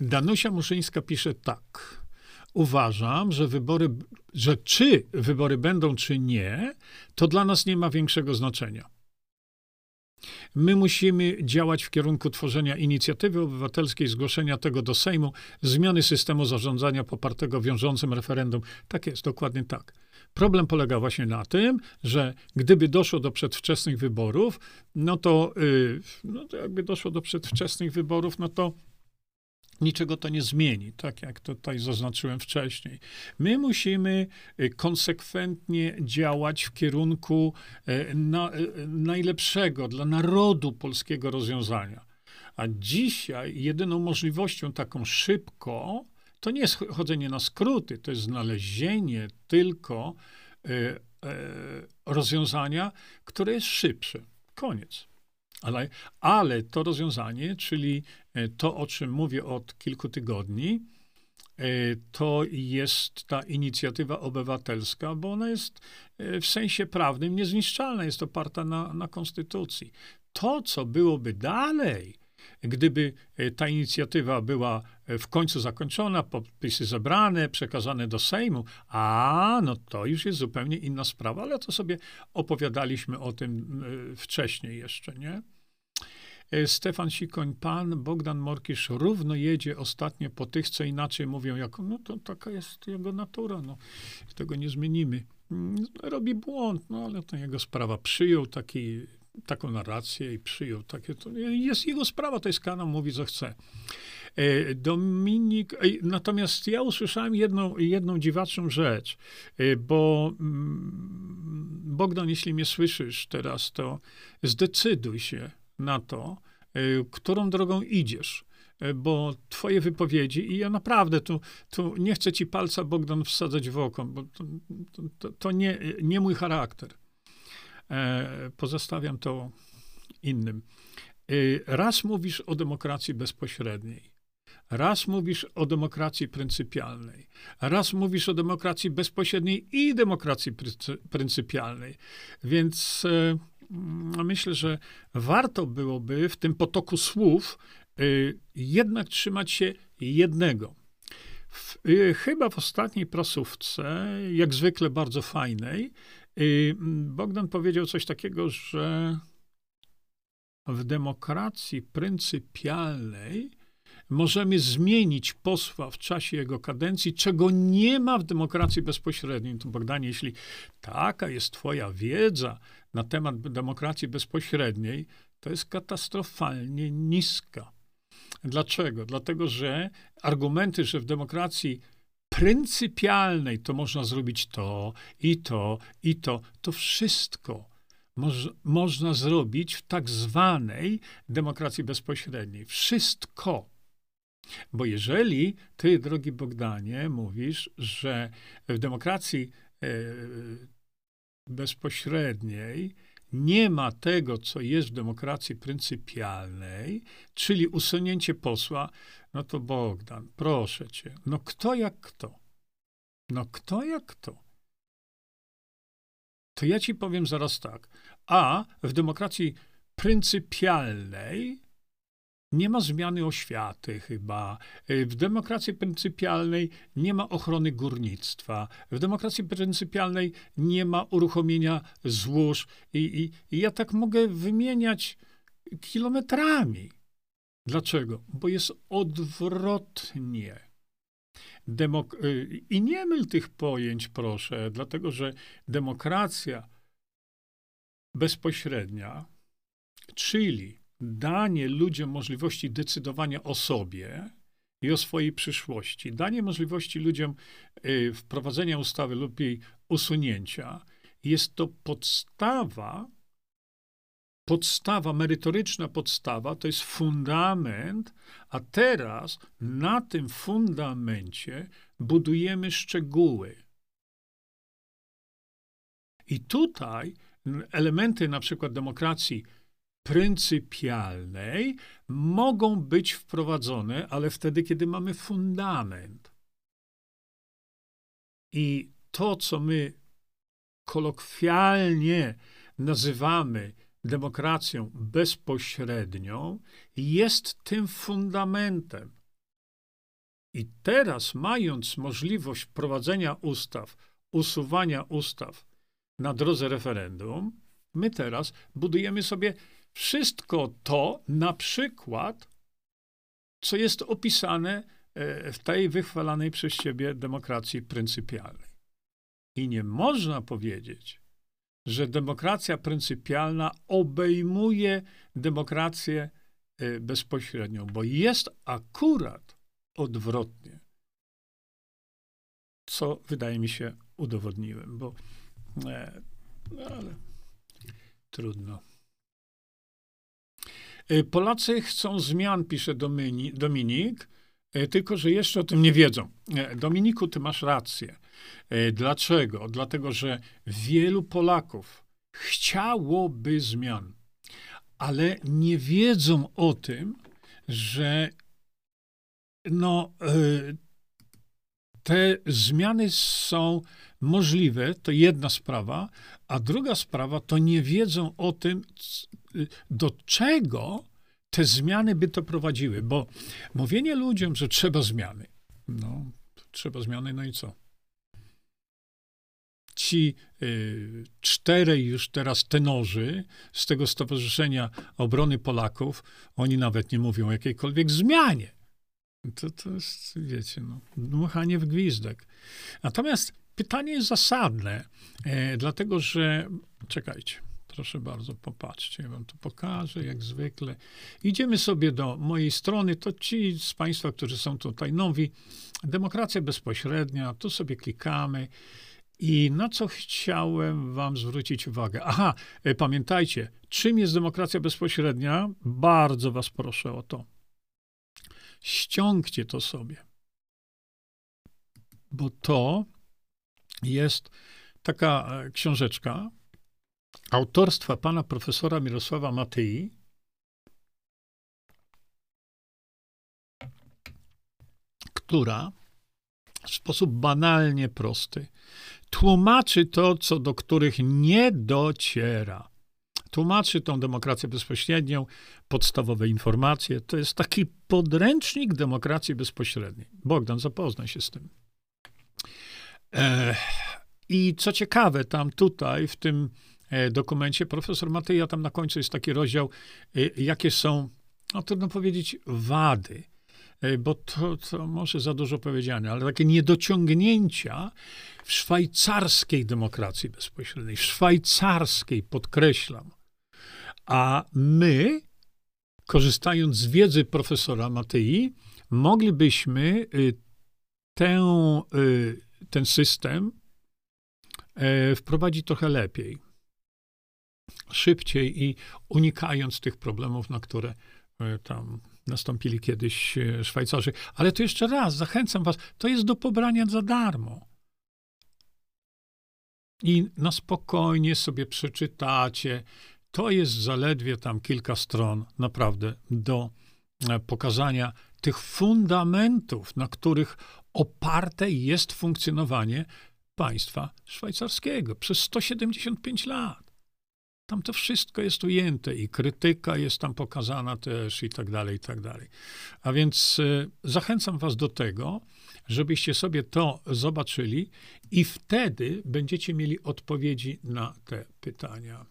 Danusia Muszyńska pisze tak uważam, że wybory, że czy wybory będą, czy nie, to dla nas nie ma większego znaczenia. My musimy działać w kierunku tworzenia inicjatywy obywatelskiej, zgłoszenia tego do Sejmu, zmiany systemu zarządzania popartego wiążącym referendum. Tak jest, dokładnie tak. Problem polega właśnie na tym, że gdyby doszło do przedwczesnych wyborów, no to, yy, no to jakby doszło do przedwczesnych wyborów, no to niczego to nie zmieni, tak jak tutaj zaznaczyłem wcześniej. My musimy y, konsekwentnie działać w kierunku y, na, y, najlepszego dla narodu polskiego rozwiązania. A dzisiaj jedyną możliwością taką szybko, to nie jest chodzenie na skróty, to jest znalezienie tylko rozwiązania, które jest szybsze. Koniec. Ale, ale to rozwiązanie, czyli to, o czym mówię od kilku tygodni, e, to jest ta inicjatywa obywatelska, bo ona jest e, w sensie prawnym niezniszczalna, jest oparta na, na konstytucji. To, co byłoby dalej, gdyby ta inicjatywa była w końcu zakończona, podpisy zebrane, przekazane do Sejmu, a no to już jest zupełnie inna sprawa, ale to sobie opowiadaliśmy o tym wcześniej jeszcze, nie? E, Stefan Sikoń, pan Bogdan Morkisz równo jedzie ostatnio po tych, co inaczej mówią, jako, no to taka jest jego natura, no, tego nie zmienimy. Mm, robi błąd, no ale to jego sprawa. Przyjął taki, taką narrację i przyjął takie, to jest jego sprawa, to jest kanał, mówi co chce. E, Dominik, natomiast ja usłyszałem jedną, jedną dziwaczną rzecz, e, bo mm, Bogdan, jeśli mnie słyszysz teraz, to zdecyduj się, na to, e, którą drogą idziesz. E, bo twoje wypowiedzi, i ja naprawdę tu, tu nie chcę ci palca Bogdan wsadzać w oko, bo to, to, to nie, nie mój charakter. E, pozostawiam to innym. Raz mówisz o demokracji bezpośredniej, raz mówisz o demokracji pryncypialnej, raz mówisz o demokracji bezpośredniej i demokracji pryncypialnej. Więc Mm, myślę, że warto byłoby w tym potoku słów y, jednak trzymać się jednego. W, y, chyba w ostatniej prasówce, jak zwykle bardzo fajnej, y, Bogdan powiedział coś takiego, że w demokracji pryncypialnej możemy zmienić posła w czasie jego kadencji, czego nie ma w demokracji bezpośredniej. To Bogdanie, jeśli taka jest twoja wiedza na temat demokracji bezpośredniej, to jest katastrofalnie niska. Dlaczego? Dlatego, że argumenty, że w demokracji pryncypialnej to można zrobić to i to i to, to wszystko moż, można zrobić w tak zwanej demokracji bezpośredniej. Wszystko. Bo jeżeli ty, drogi Bogdanie, mówisz, że w demokracji e, bezpośredniej nie ma tego, co jest w demokracji pryncypialnej, czyli usunięcie posła, no to Bogdan, proszę cię, no kto jak kto? No kto jak kto? To ja ci powiem zaraz tak. A w demokracji pryncypialnej nie ma zmiany oświaty chyba. W demokracji pryncypialnej nie ma ochrony górnictwa. W demokracji pryncypialnej nie ma uruchomienia złóż. I, i, i ja tak mogę wymieniać kilometrami. Dlaczego? Bo jest odwrotnie. Demok- I nie myl tych pojęć, proszę, dlatego że demokracja bezpośrednia, czyli danie ludziom możliwości decydowania o sobie i o swojej przyszłości, danie możliwości ludziom y, wprowadzenia ustawy lub jej usunięcia, jest to podstawa, podstawa, merytoryczna podstawa, to jest fundament, a teraz na tym fundamencie budujemy szczegóły. I tutaj elementy na przykład demokracji pryncypialnej mogą być wprowadzone, ale wtedy, kiedy mamy fundament. I to, co my kolokwialnie nazywamy demokracją bezpośrednią, jest tym fundamentem. I teraz, mając możliwość prowadzenia ustaw, usuwania ustaw na drodze referendum, my teraz budujemy sobie wszystko to, na przykład, co jest opisane e, w tej wychwalanej przez ciebie demokracji pryncypialnej. I nie można powiedzieć, że demokracja pryncypialna obejmuje demokrację e, bezpośrednią, bo jest akurat odwrotnie. Co wydaje mi się udowodniłem, bo e, no ale trudno. E, Polacy chcą zmian, pisze Dominik, e, tylko że jeszcze o tym nie wiedzą. E, Dominiku, ty masz rację. Dlaczego? Dlatego, że wielu Polaków chciałoby zmian, ale nie wiedzą o tym, że no, te zmiany są możliwe, to jedna sprawa, a druga sprawa to nie wiedzą o tym, do czego te zmiany by to prowadziły, bo mówienie ludziom, że trzeba zmiany, no, trzeba zmiany, no i co? Ci y, czterej już teraz tenorzy z tego Stowarzyszenia Obrony Polaków, oni nawet nie mówią o jakiejkolwiek zmianie. To, to jest, wiecie, no, dmuchanie w gwizdek. Natomiast pytanie jest zasadne, e, dlatego że, czekajcie, proszę bardzo, popatrzcie, ja wam to pokażę, jak zwykle. Idziemy sobie do mojej strony, to ci z Państwa, którzy są tutaj nowi, demokracja bezpośrednia, tu sobie klikamy. I na co chciałem Wam zwrócić uwagę? Aha, e, pamiętajcie, czym jest demokracja bezpośrednia? Bardzo Was proszę o to. Ściągcie to sobie. Bo to jest taka e, książeczka autorstwa pana profesora Mirosława Matyi. która w sposób banalnie prosty tłumaczy to, co do których nie dociera. Tłumaczy tą demokrację bezpośrednią, podstawowe informacje. To jest taki podręcznik demokracji bezpośredniej. Bogdan, zapoznaj się z tym. I co ciekawe, tam tutaj, w tym e, dokumencie, profesor Matyja, tam na końcu jest taki rozdział, e, jakie są, no trudno powiedzieć, wady, e, bo to, to może za dużo powiedziane, ale takie niedociągnięcia w szwajcarskiej demokracji bezpośredniej, w szwajcarskiej, podkreślam. A my, korzystając z wiedzy profesora Matyi, moglibyśmy ten system e, wprowadzić trochę lepiej, szybciej i unikając tych problemów, na które e, tam nastąpili kiedyś e, Szwajcarzy. Ale to jeszcze raz, zachęcam was, to jest do pobrania za darmo. i na spokojnie sobie przeczytacie. To jest zaledwie tam kilka stron, naprawdę, do e, pokazania tych fundamentów, na których oparte jest funkcjonowanie państwa szwajcarskiego przez 175 lat. Tam to wszystko jest ujęte i krytyka jest tam pokazana też i tak dalej, i tak dalej. A więc y, zachęcam was do tego, żebyście sobie to zobaczyli i wtedy będziecie mieli odpowiedzi na te pytania.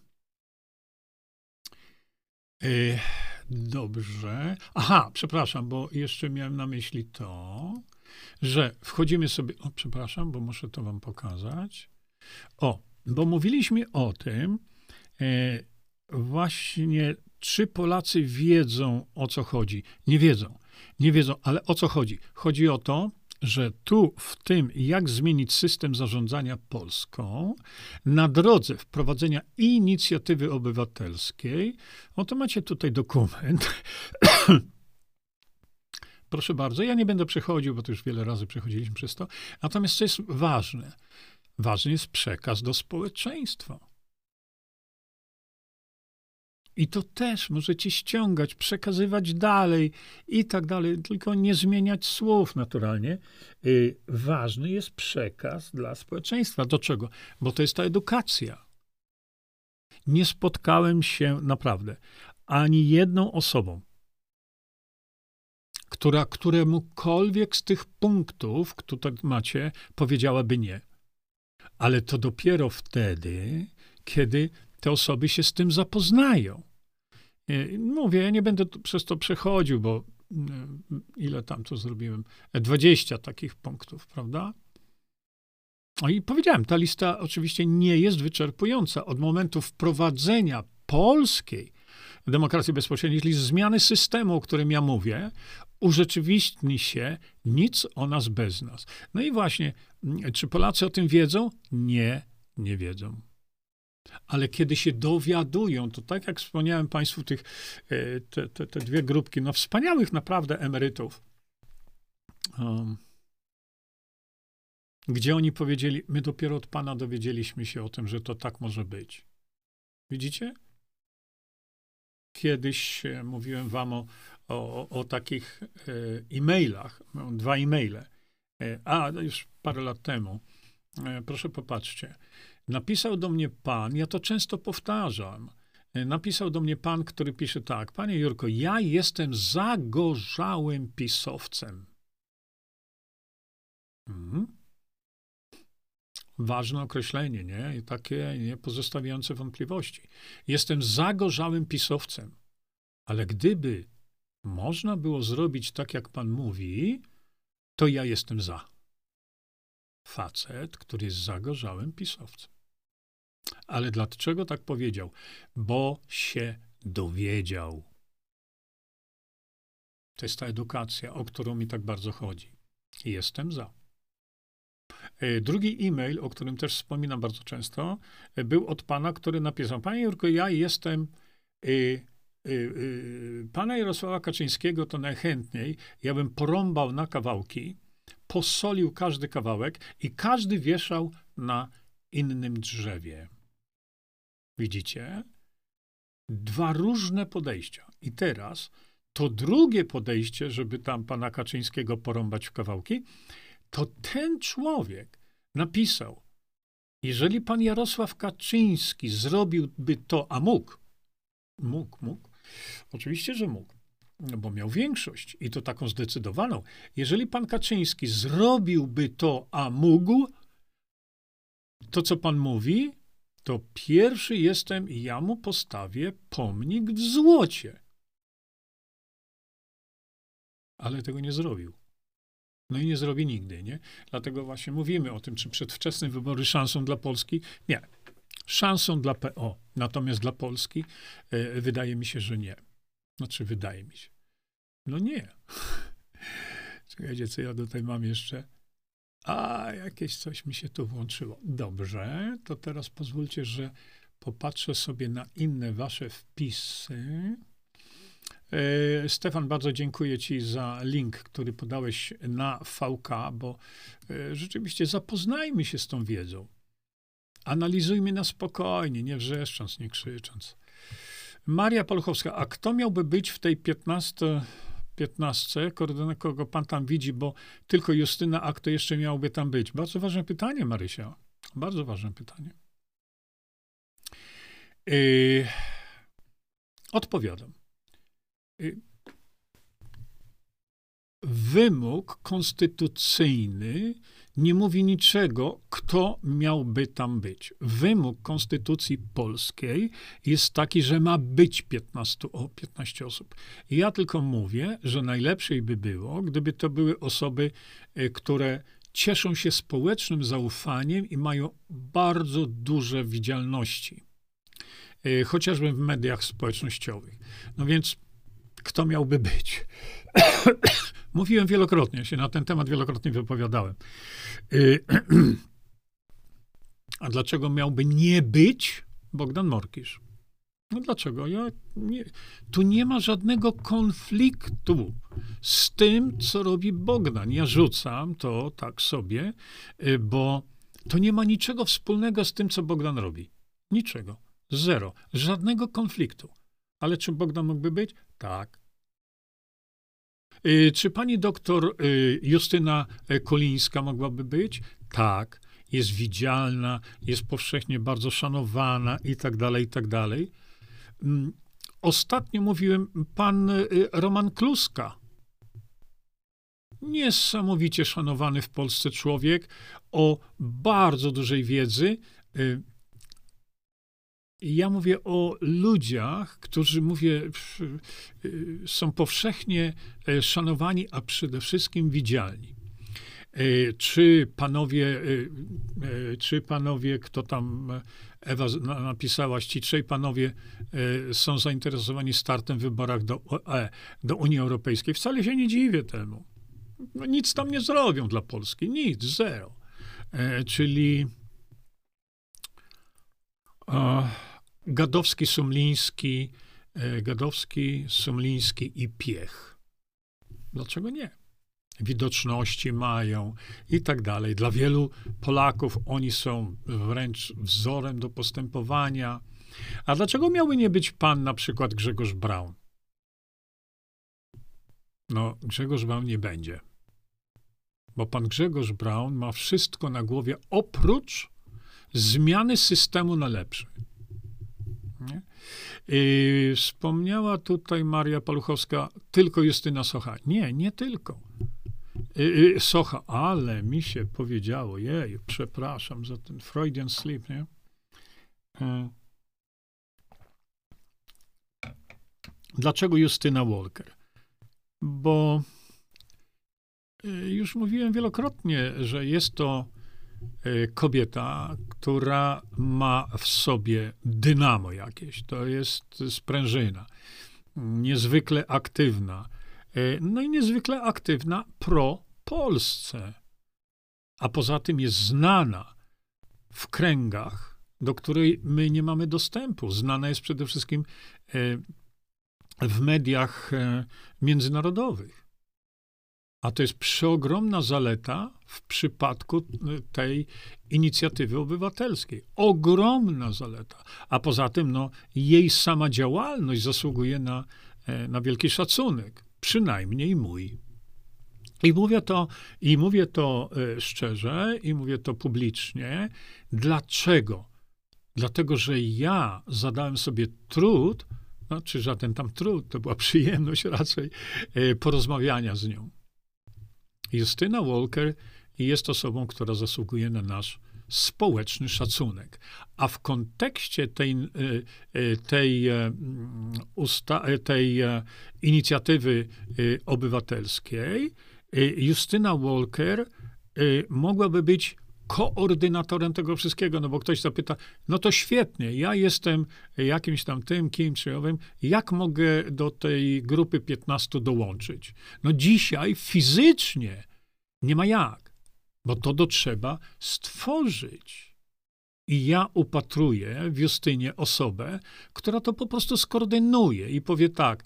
Y, dobrze. Aha, przepraszam, bo jeszcze miałem na myśli to, że wchodzimy sobie. O, przepraszam, bo muszę to wam pokazać. O, bo mówiliśmy o tym, e, właśnie czy Polacy wiedzą o co chodzi. Nie wiedzą. Nie wiedzą, ale o co chodzi? Chodzi o to, że tu w tym, jak zmienić system zarządzania Polską, na drodze wprowadzenia inicjatywy obywatelskiej, oto macie tutaj dokument. Proszę bardzo, ja nie będę przechodził, bo to już wiele razy przechodziliśmy przez to. Natomiast co jest ważne? Ważny jest przekaz do społeczeństwa. I to też możecie ściągać, przekazywać dalej i tak dalej, tylko nie zmieniać słów naturalnie. Yy, ważny jest przekaz dla społeczeństwa. Do czego? Bo to jest ta edukacja. Nie spotkałem się naprawdę ani jedną osobą, która któremukolwiek z tych punktów, które macie, powiedziałaby nie. Ale to dopiero wtedy, kiedy te osoby się z tym zapoznają. Mówię, ja nie będę przez to przechodził, bo mm, ile tam to zrobiłem? 20 takich punktów, prawda? No i powiedziałem, ta lista oczywiście nie jest wyczerpująca. Od momentu wprowadzenia polskiej demokracji bezpośredniej, czyli zmiany systemu, o którym ja mówię, urzeczywistni się nic o nas bez nas. No i właśnie, czy Polacy o tym wiedzą? Nie, nie wiedzą. Ale kiedy się dowiadują, to tak jak wspomniałem Państwu, tych, e, te, te, te dwie grupki, no wspaniałych naprawdę emerytów, um, gdzie oni powiedzieli, my dopiero od Pana dowiedzieliśmy się o tym, że to tak może być. Widzicie? Kiedyś e, mówiłem Wam o, o, o takich e, e-mailach, mam dwa e-maile, a już parę lat temu. Proszę popatrzcie. Napisał do mnie pan, ja to często powtarzam. E, napisał do mnie pan, który pisze tak: Panie Jurko, ja jestem zagorzałym pisowcem. Mhm. Ważne określenie, nie? I takie nie pozostawiające wątpliwości. Jestem zagorzałym pisowcem. Ale gdyby można było zrobić tak, jak pan mówi, to ja jestem za. Facet, który jest zagorzałym pisowcem. Ale dlaczego tak powiedział? Bo się dowiedział. To jest ta edukacja, o którą mi tak bardzo chodzi. Jestem za. E, drugi e-mail, o którym też wspominam bardzo często, e, był od pana, który napisał: Panie Jurko, ja jestem y, y, y, pana Jarosława Kaczyńskiego, to najchętniej ja bym porąbał na kawałki, posolił każdy kawałek i każdy wieszał na innym drzewie. Widzicie? Dwa różne podejścia. I teraz to drugie podejście, żeby tam pana Kaczyńskiego porąbać w kawałki, to ten człowiek napisał, jeżeli pan Jarosław Kaczyński zrobiłby to, a mógł, mógł, mógł, oczywiście, że mógł, bo miał większość i to taką zdecydowaną. Jeżeli pan Kaczyński zrobiłby to, a mógł, to co pan mówi, to pierwszy jestem i ja mu postawię pomnik w złocie. Ale tego nie zrobił. No i nie zrobi nigdy, nie? Dlatego właśnie mówimy o tym, czy przedwczesne wybory szansą dla Polski. Nie. Szansą dla PO. Natomiast dla Polski e, wydaje mi się, że nie. Znaczy, wydaje mi się. No nie. Czekajcie, co ja tutaj mam jeszcze. A, jakieś coś mi się tu włączyło. Dobrze, to teraz pozwólcie, że popatrzę sobie na inne wasze wpisy. E, Stefan, bardzo dziękuję Ci za link, który podałeś na VK, bo e, rzeczywiście zapoznajmy się z tą wiedzą. Analizujmy na spokojnie, nie wrzeszcząc, nie krzycząc. Maria Poluchowska, a kto miałby być w tej 15, 15 koordynator, kogo pan tam widzi, bo tylko Justyna, a kto jeszcze miałby tam być? Bardzo ważne pytanie, Marysia. Bardzo ważne pytanie. Yy, odpowiadam. Yy, wymóg konstytucyjny nie mówi niczego, kto miałby tam być. Wymóg konstytucji polskiej jest taki, że ma być 15, o, 15 osób. Ja tylko mówię, że najlepszej by było, gdyby to były osoby, e, które cieszą się społecznym zaufaniem i mają bardzo duże widzialności, e, chociażby w mediach społecznościowych. No więc kto miałby być? Mówiłem wielokrotnie, się na ten temat wielokrotnie wypowiadałem. Y, a dlaczego miałby nie być Bogdan Morkisz? No dlaczego? Ja nie, tu nie ma żadnego konfliktu z tym, co robi Bogdan. Ja rzucam to tak sobie, y, bo to nie ma niczego wspólnego z tym, co Bogdan robi. Niczego. Zero. Żadnego konfliktu. Ale czy Bogdan mógłby być? Tak. Y, czy pani doktor y, Justyna Kolińska mogłaby być? Tak. Jest widzialna, jest powszechnie bardzo szanowana i tak dalej, i tak dalej. Mm, ostatnio mówiłem, pan y, Roman Kluska. Niesamowicie szanowany w Polsce człowiek o bardzo dużej wiedzy. Ja mówię o ludziach, którzy, mówię, y, są powszechnie e, szanowani, a przede wszystkim widzialni. E, czy panowie, e, czy panowie, kto tam, Ewa napisała, ci trzej panowie są zainteresowani startem w wyborach do, do Unii Europejskiej? Wcale się nie dziwię temu. No, nic tam nie zrobią dla Polski, nic, zero. Czyli. Uh, Gadowski, Sumliński, e, Gadowski, Sumliński i Piech. Dlaczego nie? Widoczności mają i tak dalej. Dla wielu Polaków oni są wręcz wzorem do postępowania. A dlaczego miałby nie być pan na przykład Grzegorz Braun? No, Grzegorz Braun nie będzie. Bo pan Grzegorz Braun ma wszystko na głowie oprócz zmiany systemu na lepszy. I wspomniała tutaj Maria Paluchowska tylko Justyna Socha. Nie, nie tylko. Socha, ale mi się powiedziało, jej, przepraszam za ten Freudian sleep, nie? E, dlaczego Justyna Walker? Bo e, już mówiłem wielokrotnie, że jest to kobieta, która ma w sobie dynamo jakieś. To jest sprężyna. Niezwykle aktywna. E, no i niezwykle aktywna pro Polsce. A poza tym jest znana w kręgach, do której my nie mamy dostępu. Znana jest przede wszystkim e, w mediach międzynarodowych. A to jest przeogromna zaleta w przypadku y, tej inicjatywy obywatelskiej. Ogromna zaleta. A poza tym, no, jej sama działalność zasługuje na, e, na wielki szacunek. Przynajmniej mój. I mówię to, i mówię to e, szczerze, i mówię to publicznie. Dlaczego? Dlatego, że ja zadałem sobie trud, no, czy żaden tam trud, to była przyjemność raczej e, porozmawiania z nią. Justyna Walker jest osobą, która zasługuje na nasz społeczny szacunek. A w kontekście tej, e, e, tej, e, usta, tej inicjatywy obywatelskiej, Justyna Walker mogłaby być koordynatorem tego wszystkiego, no bo ktoś zapyta, no to świetnie, ja jestem jakimś tam tym, kimś czy owym, jak mogę do tej grupy 15 dołączyć? No dzisiaj fizycznie nie ma jak, bo to do trzeba stworzyć. I ja upatruję w Justynie osobę, która to po prostu skoordynuje i powie tak,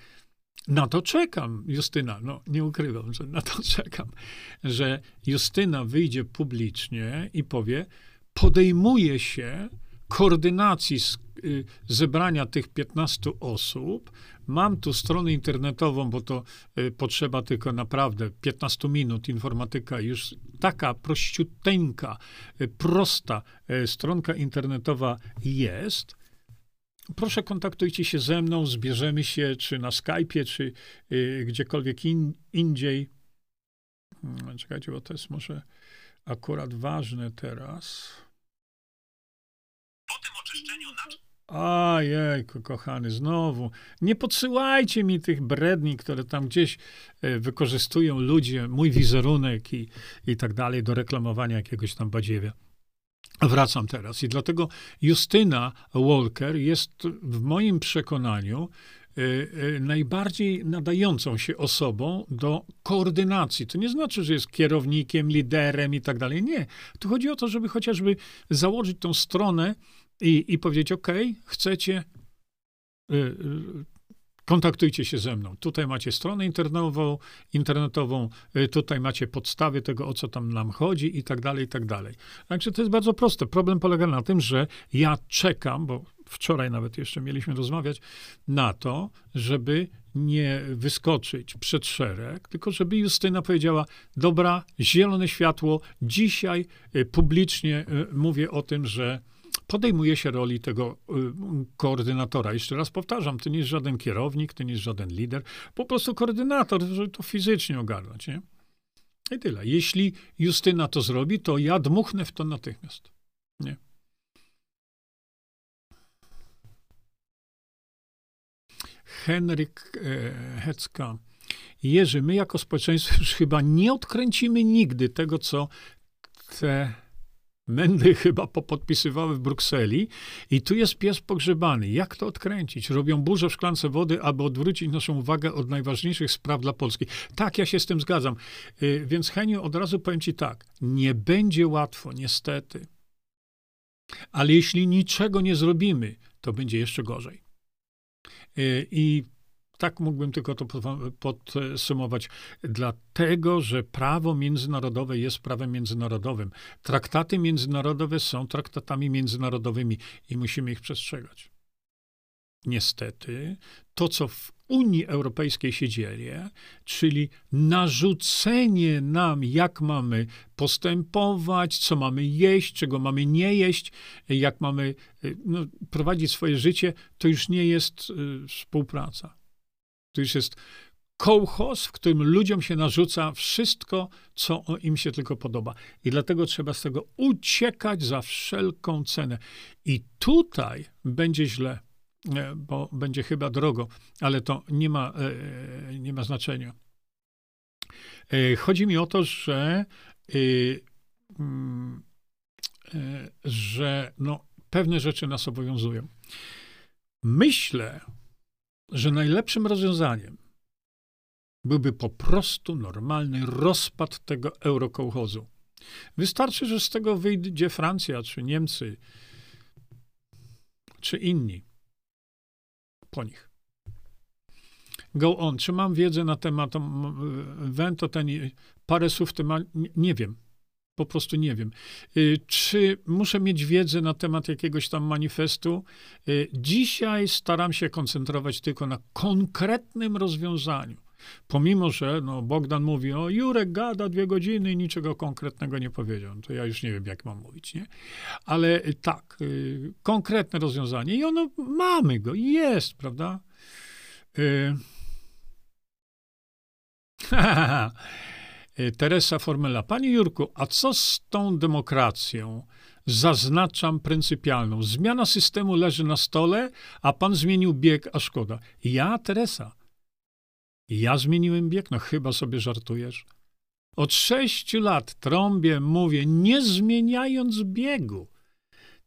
na to czekam, Justyna. No, nie ukrywam, że na to czekam, że Justyna wyjdzie publicznie i powie: podejmuje się koordynacji z, y, zebrania tych 15 osób. Mam tu stronę internetową, bo to y, potrzeba tylko naprawdę 15 minut. Informatyka już taka prościuteńka, y, prosta y, stronka internetowa jest. Proszę kontaktujcie się ze mną, zbierzemy się, czy na Skype'ie, czy y, gdziekolwiek in, indziej. Hmm, czekajcie, bo to jest może akurat ważne teraz. Po tym oczyszczeniu naczyń. Ojejku, kochany, znowu. Nie podsyłajcie mi tych bredni, które tam gdzieś e, wykorzystują ludzie, mój wizerunek i, i tak dalej do reklamowania jakiegoś tam badziewia. Wracam teraz. I dlatego Justyna Walker jest w moim przekonaniu y, y, najbardziej nadającą się osobą do koordynacji. To nie znaczy, że jest kierownikiem, liderem i tak dalej. Nie. Tu chodzi o to, żeby chociażby założyć tą stronę i, i powiedzieć: OK, chcecie. Kontaktujcie się ze mną. Tutaj macie stronę internetową, internetową y, tutaj macie podstawy tego, o co tam nam chodzi i tak dalej, i tak dalej. Także to jest bardzo proste. Problem polega na tym, że ja czekam, bo wczoraj nawet jeszcze mieliśmy rozmawiać, na to, żeby nie wyskoczyć przed szereg, tylko żeby Justyna powiedziała: Dobra, zielone światło, dzisiaj y, publicznie y, mówię o tym, że podejmuje się roli tego y, koordynatora. Jeszcze raz powtarzam, to nie jest żaden kierownik, to nie jest żaden lider, po prostu koordynator, żeby to fizycznie ogarnąć, nie? I tyle. Jeśli Justyna to zrobi, to ja dmuchnę w to natychmiast. Nie? Henryk e, Hecka. Jerzy, my jako społeczeństwo już chyba nie odkręcimy nigdy tego, co te Mędy chyba popodpisywały w Brukseli i tu jest pies pogrzebany. Jak to odkręcić? Robią burzę w szklance wody, aby odwrócić naszą uwagę od najważniejszych spraw dla Polski. Tak, ja się z tym zgadzam. Y, więc Heniu, od razu powiem ci tak. Nie będzie łatwo, niestety. Ale jeśli niczego nie zrobimy, to będzie jeszcze gorzej. Y, I tak mógłbym tylko to podsumować. Dlatego, że prawo międzynarodowe jest prawem międzynarodowym. Traktaty międzynarodowe są traktatami międzynarodowymi i musimy ich przestrzegać. Niestety, to co w Unii Europejskiej się dzieje, czyli narzucenie nam, jak mamy postępować, co mamy jeść, czego mamy nie jeść, jak mamy no, prowadzić swoje życie, to już nie jest y, współpraca to już jest kołchoz, w którym ludziom się narzuca wszystko, co im się tylko podoba. I dlatego trzeba z tego uciekać za wszelką cenę. I tutaj będzie źle, e, bo będzie chyba drogo, ale to nie ma, e, nie ma znaczenia. E, chodzi mi o to, że, mm, że no, pewne rzeczy nas obowiązują. Myślę, że najlepszym rozwiązaniem byłby po prostu normalny rozpad tego eurokołchozu. Wystarczy, że z tego wyjdzie Francja, czy Niemcy, czy inni. Po nich. Go on. Czy mam wiedzę na temat Wento, ten parę słów temat? Nie wiem. Po prostu nie wiem. Y, czy muszę mieć wiedzę na temat jakiegoś tam manifestu? Y, dzisiaj staram się koncentrować tylko na konkretnym rozwiązaniu. Pomimo, że no, Bogdan mówi, o Jurek gada dwie godziny i niczego konkretnego nie powiedział, to ja już nie wiem, jak mam mówić, nie? Ale y, tak, konkretne rozwiązanie i ono, mamy go, jest, prawda? Y, Teresa Formela. Panie Jurku, a co z tą demokracją? Zaznaczam pryncypialną. Zmiana systemu leży na stole, a pan zmienił bieg, a szkoda. Ja, Teresa. Ja zmieniłem bieg? No chyba sobie żartujesz. Od sześciu lat trąbię, mówię, nie zmieniając biegu.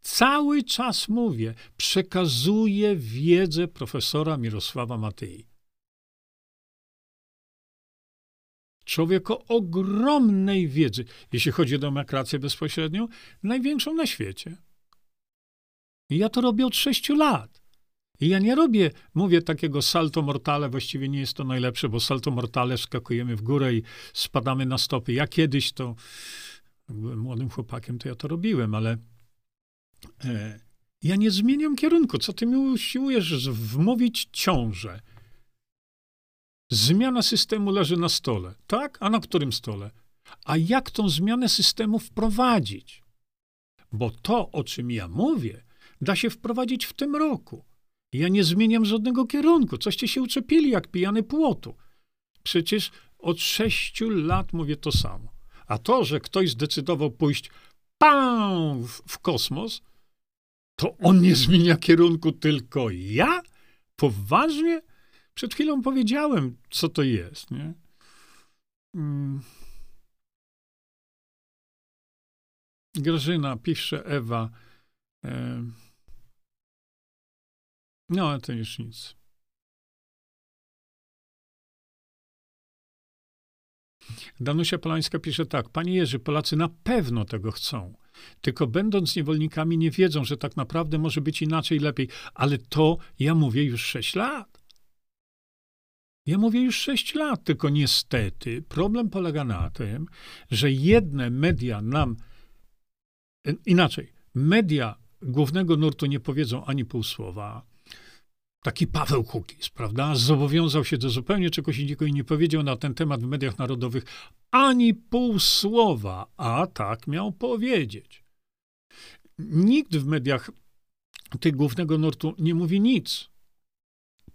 Cały czas mówię, przekazuję wiedzę profesora Mirosława Matyi. Człowiek o ogromnej wiedzy, jeśli chodzi o demokrację bezpośrednią, największą na świecie. I ja to robię od sześciu lat. I ja nie robię, mówię takiego salto mortale, właściwie nie jest to najlepsze, bo salto mortale skakujemy w górę i spadamy na stopy. Ja kiedyś to, byłem młodym chłopakiem, to ja to robiłem, ale E, ja nie zmieniam kierunku. Co ty mi usiłujesz wmówić ciążę? Zmiana systemu leży na stole. Tak? A na którym stole? A jak tą zmianę systemu wprowadzić? Bo to, o czym ja mówię, da się wprowadzić w tym roku. Ja nie zmieniam żadnego kierunku. Coście się uczepili jak pijany płotu. Przecież od sześciu lat mówię to samo. A to, że ktoś zdecydował pójść pam, w, w kosmos, to on nie zmienia kierunku, tylko ja? Poważnie? Przed chwilą powiedziałem, co to jest, nie? Hmm. Grażyna, pisze Ewa. No, to już nic. Danusia Polańska pisze tak. Panie Jerzy, Polacy na pewno tego chcą. Tylko będąc niewolnikami nie wiedzą, że tak naprawdę może być inaczej, lepiej. Ale to ja mówię już sześć lat. Ja mówię już sześć lat, tylko niestety problem polega na tym, że jedne media nam inaczej, media głównego nurtu nie powiedzą ani pół słowa, taki Paweł Kukiz, prawda, zobowiązał się do zupełnie czegoś innego i nie powiedział na ten temat w mediach narodowych ani pół słowa, a tak miał powiedzieć. Nikt w mediach tych głównego nurtu nie mówi nic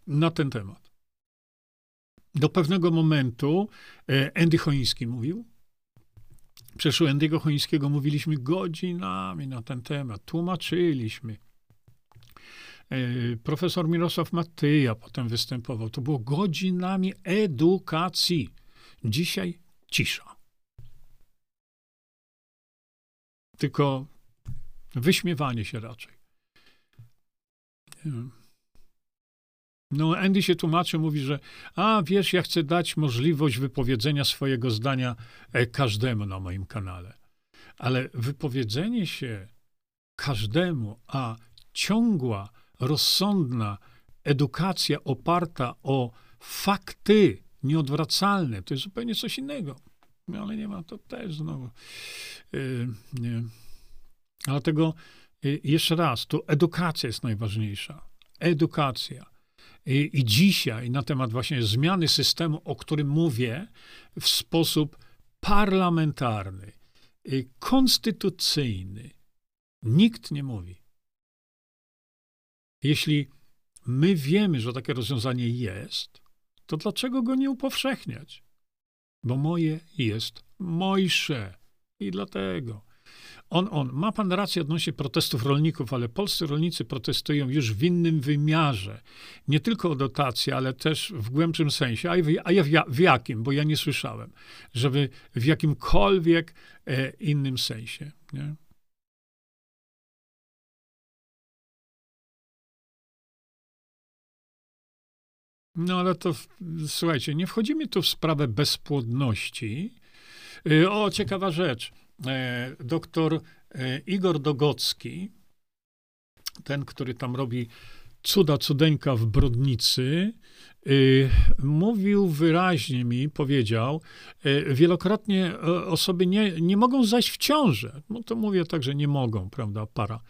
na ten temat. Do pewnego momentu e, Andy Choiński mówił. Przecież u Andy'ego Choińskiego mówiliśmy godzinami na ten temat, tłumaczyliśmy. E, profesor Mirosław Matyja potem występował. To było godzinami edukacji. Dzisiaj cisza. Tylko wyśmiewanie się raczej. No, Andy się tłumaczy, mówi, że a wiesz, ja chcę dać możliwość wypowiedzenia swojego zdania e, każdemu na moim kanale. Ale wypowiedzenie się każdemu, a ciągła rozsądna edukacja oparta o fakty nieodwracalne, to jest zupełnie coś innego. No, ale nie ma to też znowu. Yy, nie. Dlatego yy, jeszcze raz, tu edukacja jest najważniejsza. Edukacja. I, I dzisiaj na temat właśnie zmiany systemu, o którym mówię, w sposób parlamentarny, konstytucyjny, nikt nie mówi. Jeśli my wiemy, że takie rozwiązanie jest, to dlaczego go nie upowszechniać? Bo moje jest mojsze. I dlatego. On, on. Ma pan rację odnośnie protestów rolników, ale polscy rolnicy protestują już w innym wymiarze. Nie tylko o dotacje, ale też w głębszym sensie. A, a ja w, w, jakim? Bo ja nie słyszałem, żeby w jakimkolwiek e, innym sensie. Nie? No ale to, słuchajcie, nie wchodzimy tu w sprawę bezpłodności. Y, o, ciekawa rzecz. E, doktor e, Igor Dogocki, ten, który tam robi cuda cudeńka w Brodnicy, y, mówił wyraźnie mi, powiedział, e, wielokrotnie osoby nie, nie mogą zajść w ciążę. No to mówię tak, że nie mogą, prawda, para.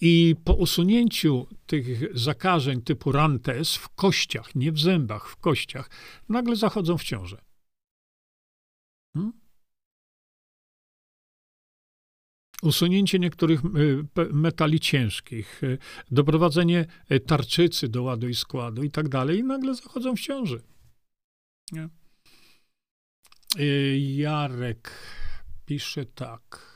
I po usunięciu tych zakażeń typu rantes w kościach, nie w zębach, w kościach, nagle zachodzą w ciążę. Hmm? Usunięcie niektórych y, metali ciężkich, y, doprowadzenie y, tarczycy do ładu i składu i tak dalej, i nagle zachodzą w ciąży. Nie? Jarek pisze tak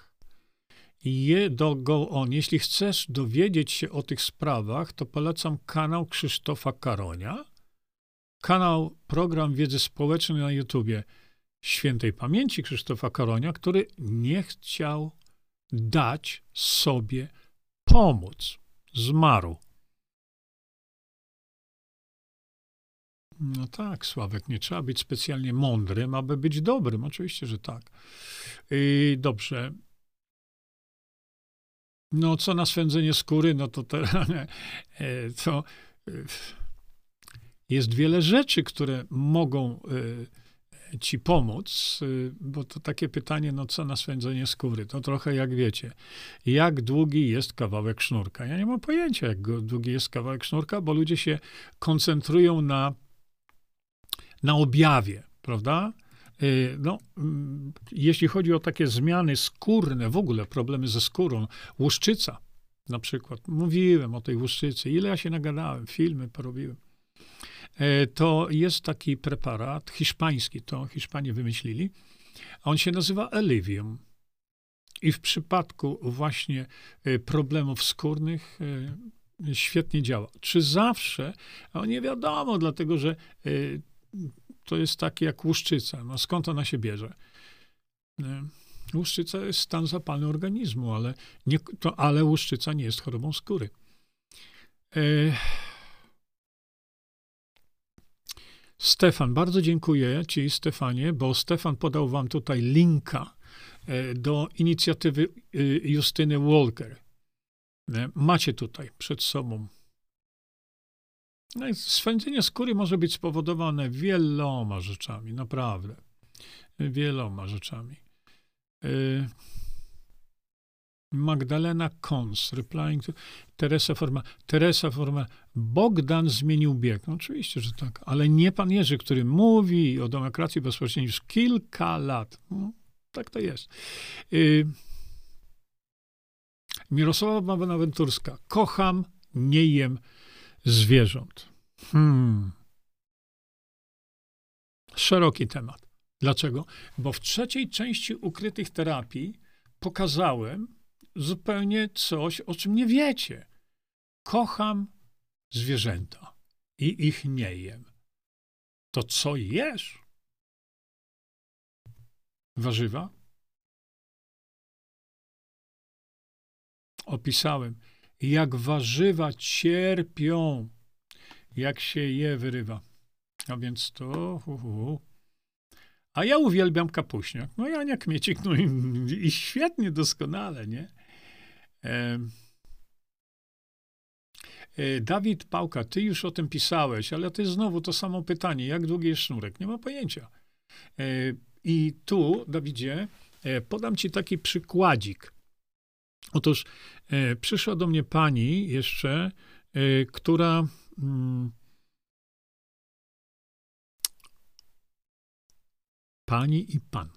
je do go on. Jeśli chcesz dowiedzieć się o tych sprawach, to polecam kanał Krzysztofa Karonia, kanał Program Wiedzy Społecznej na YouTubie świętej pamięci Krzysztofa Karonia, który nie chciał dać sobie pomóc. Zmarł. No tak, Sławek, nie trzeba być specjalnie mądrym, aby być dobrym. Oczywiście, że tak. I dobrze. No, co na swędzenie skóry, no to, to, to e, jest wiele rzeczy, które mogą e, ci pomóc, y, bo to takie pytanie, no co na swędzenie skóry, to trochę jak wiecie, jak długi jest kawałek sznurka? Ja nie mam pojęcia, jak długi jest kawałek sznurka, bo ludzie się koncentrują na, na objawie, prawda? Y, no, mm, jeśli chodzi o takie zmiany skórne, w ogóle problemy ze skórą, łuszczyca na przykład, mówiłem o tej łuszczycy, ile ja się nagadałem, filmy porobiłem. E, to jest taki preparat hiszpański, to Hiszpanie wymyślili, a on się nazywa Elivium. I w przypadku właśnie e, problemów skórnych e, świetnie działa. Czy zawsze? A nie wiadomo, dlatego że to jest takie jak łuszczyca. No skąd ona się bierze? Łuszczyca jest stan zapalny organizmu, ale, nie, to, ale łuszczyca nie jest chorobą skóry. Stefan, bardzo dziękuję Ci, Stefanie, bo Stefan podał Wam tutaj linka e, do inicjatywy e, Justyny Walker. E, macie tutaj przed sobą. No swędzenie skóry może być spowodowane wieloma rzeczami, naprawdę. Wieloma rzeczami. Magdalena Kons, replying to Teresa Forma. Teresa Forma. Bogdan zmienił bieg. No oczywiście, że tak, ale nie pan Jerzy, który mówi o demokracji bezpośredniej już kilka lat. No, tak to jest. Y Mirosława Bonaventurska. Kocham, nie jem zwierząt. Hmm. Szeroki temat. Dlaczego? Bo w trzeciej części ukrytych terapii pokazałem, zupełnie coś, o czym nie wiecie. Kocham zwierzęta i ich nie jem. To co jesz? Warzywa? Opisałem, jak warzywa cierpią, jak się je wyrywa. A więc to. Hu, hu. A ja uwielbiam kapuśniak. No ja jak Kmiecik, no i, i świetnie, doskonale, nie? E, Dawid Pałka, ty już o tym pisałeś, ale to jest znowu to samo pytanie. Jak długi jest sznurek? Nie ma pojęcia. E, I tu, Dawidzie, e, podam ci taki przykładzik. Otóż przyszła do mnie pani jeszcze, która mm, pani i pan.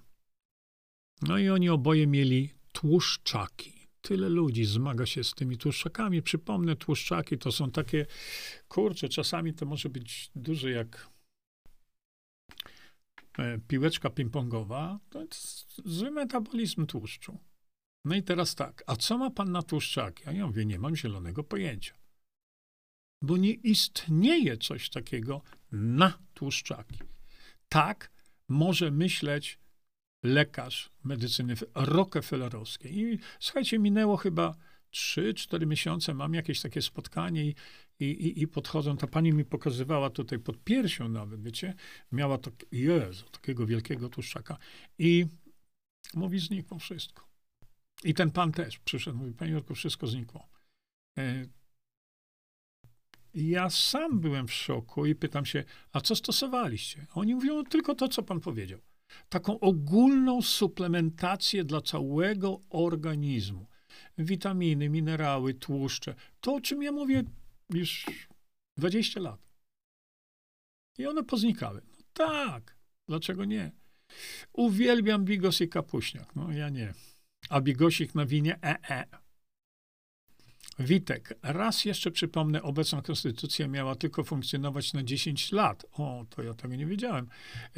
No i oni oboje mieli tłuszczaki tyle ludzi zmaga się z tymi tłuszczakami. Przypomnę, tłuszczaki to są takie, kurcze, czasami to może być duże jak e, piłeczka ping-pongowa. To jest zły metabolizm tłuszczu. No i teraz tak, a co ma pan na tłuszczaki? A ja mówię, nie mam zielonego pojęcia. Bo nie istnieje coś takiego na tłuszczaki. Tak może myśleć lekarz medycyny rockefellerowskiej. I słuchajcie, minęło chyba 3-4 miesiące, mam jakieś takie spotkanie i, i, i podchodzą, ta pani mi pokazywała tutaj pod piersią nawet, wiecie, miała to, Jezu, takiego wielkiego tłuszczaka i mówi, znikło wszystko. I ten pan też przyszedł, mówi, panie Jurku, wszystko znikło. E, ja sam byłem w szoku i pytam się, a co stosowaliście? Oni mówią, tylko to, co pan powiedział taką ogólną suplementację dla całego organizmu. Witaminy, minerały, tłuszcze. To, o czym ja mówię już 20 lat. I one poznikały. No tak, dlaczego nie? Uwielbiam bigos i kapuśniak. No ja nie. A bigosik na winie? E, e. Witek, raz jeszcze przypomnę, obecna konstytucja miała tylko funkcjonować na 10 lat. O, to ja tego nie wiedziałem.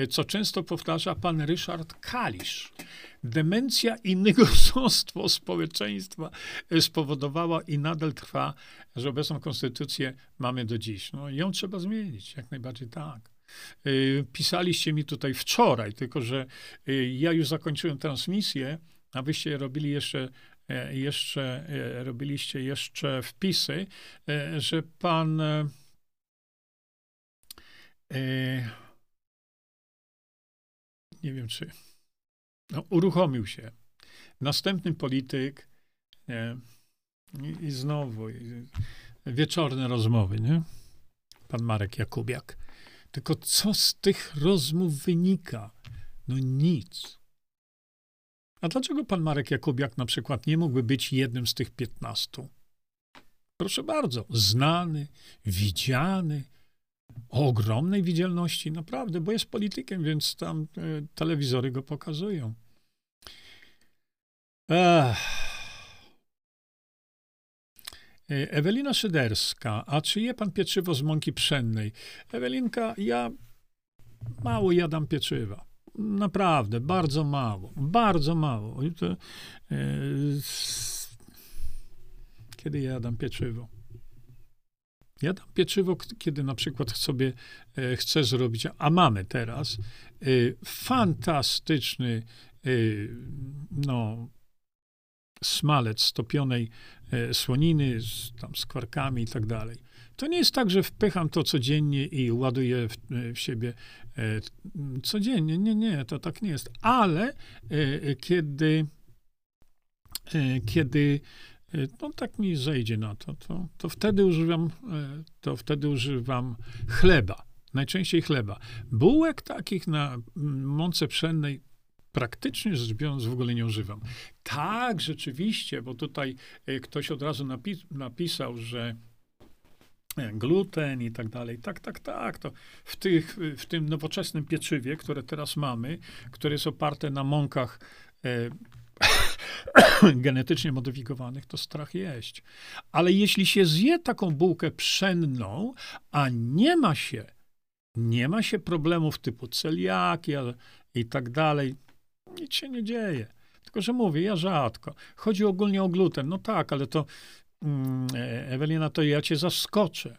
Co często powtarza pan Ryszard Kalisz. Demencja i negocjostwo społeczeństwa spowodowała i nadal trwa, że obecną konstytucję mamy do dziś. No, ją trzeba zmienić, jak najbardziej tak. Y, pisaliście mi tutaj wczoraj, tylko że ja już zakończyłem transmisję, a wyście robili jeszcze E, jeszcze e, robiliście jeszcze wpisy, e, że pan nie wiem czy no, uruchomił się. Następny polityk i, i znowu wieczorne rozmowy, nie? Pan Marek Jakubiak. Tylko co z tych rozmów wynika? No nic. A dlaczego pan Marek Jakubiak na przykład nie mógłby być jednym z tych piętnastu? Proszę bardzo, znany, widziany, o ogromnej widzialności, naprawdę, bo jest politykiem, więc tam e, telewizory go pokazują. Ech. E, Ewelina Szyderska, a czy je pan pieczywo z mąki pszennej? Ewelinka, ja mało jadam pieczywa. Naprawdę, bardzo mało. Bardzo mało. To, e, kiedy jadam pieczywo? Jadam pieczywo, kiedy na przykład sobie e, chcę zrobić, a mamy teraz e, fantastyczny e, no, smalec stopionej e, słoniny z, tam, z kwarkami i tak dalej. To nie jest tak, że wpycham to codziennie i ładuję w, w siebie e, codziennie. Nie, nie, to tak nie jest. Ale e, kiedy, kiedy no tak mi zejdzie na to, to, to wtedy używam, to wtedy używam chleba. Najczęściej chleba. Bułek takich na mące pszennej praktycznie rzecz biorąc w ogóle nie używam. Tak, rzeczywiście, bo tutaj e, ktoś od razu napis napisał, że e, gluten i tak dalej. Tak, tak, tak. To w, tych, w tym nowoczesnym pieczywie, które teraz mamy, które jest oparte na mąkach e, genetycznie modyfikowanych, to strach jeść. Ale jeśli się zje taką bułkę pszenną, a nie ma się, nie ma się problemów typu celiaki i tak dalej, nic się nie dzieje. Tylko, że mówię, ja rzadko. Chodzi ogólnie o gluten. No tak, ale to, Ewelina, to ja cię zaskoczę.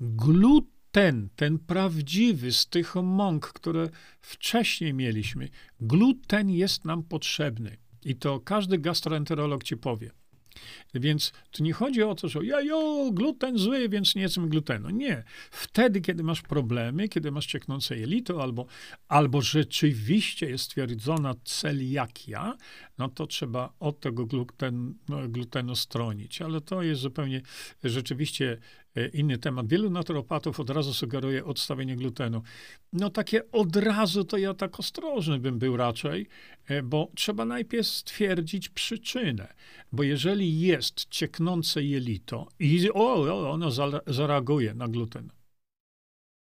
Gluten, ten prawdziwy z tych mąk, które wcześniej mieliśmy, gluten jest nam potrzebny. I to każdy gastroenterolog ci powie. Więc tu nie chodzi o to, że ja, jo, gluten zły, więc nie jedzmy glutenu. Nie. Wtedy, kiedy masz problemy, kiedy masz cieknące jelito, albo, albo rzeczywiście jest stwierdzona celiakia, no to trzeba od tego gluten, no, glutenu stronić. Ale to jest zupełnie rzeczywiście inny temat. Wielu naturopatów od razu sugeruje odstawienie glutenu. No takie od razu to ja tak ostrożny bym był raczej, e, bo trzeba najpierw stwierdzić przyczynę. Bo jeżeli jest cieknące jelito i o, ono zareaguje na gluten,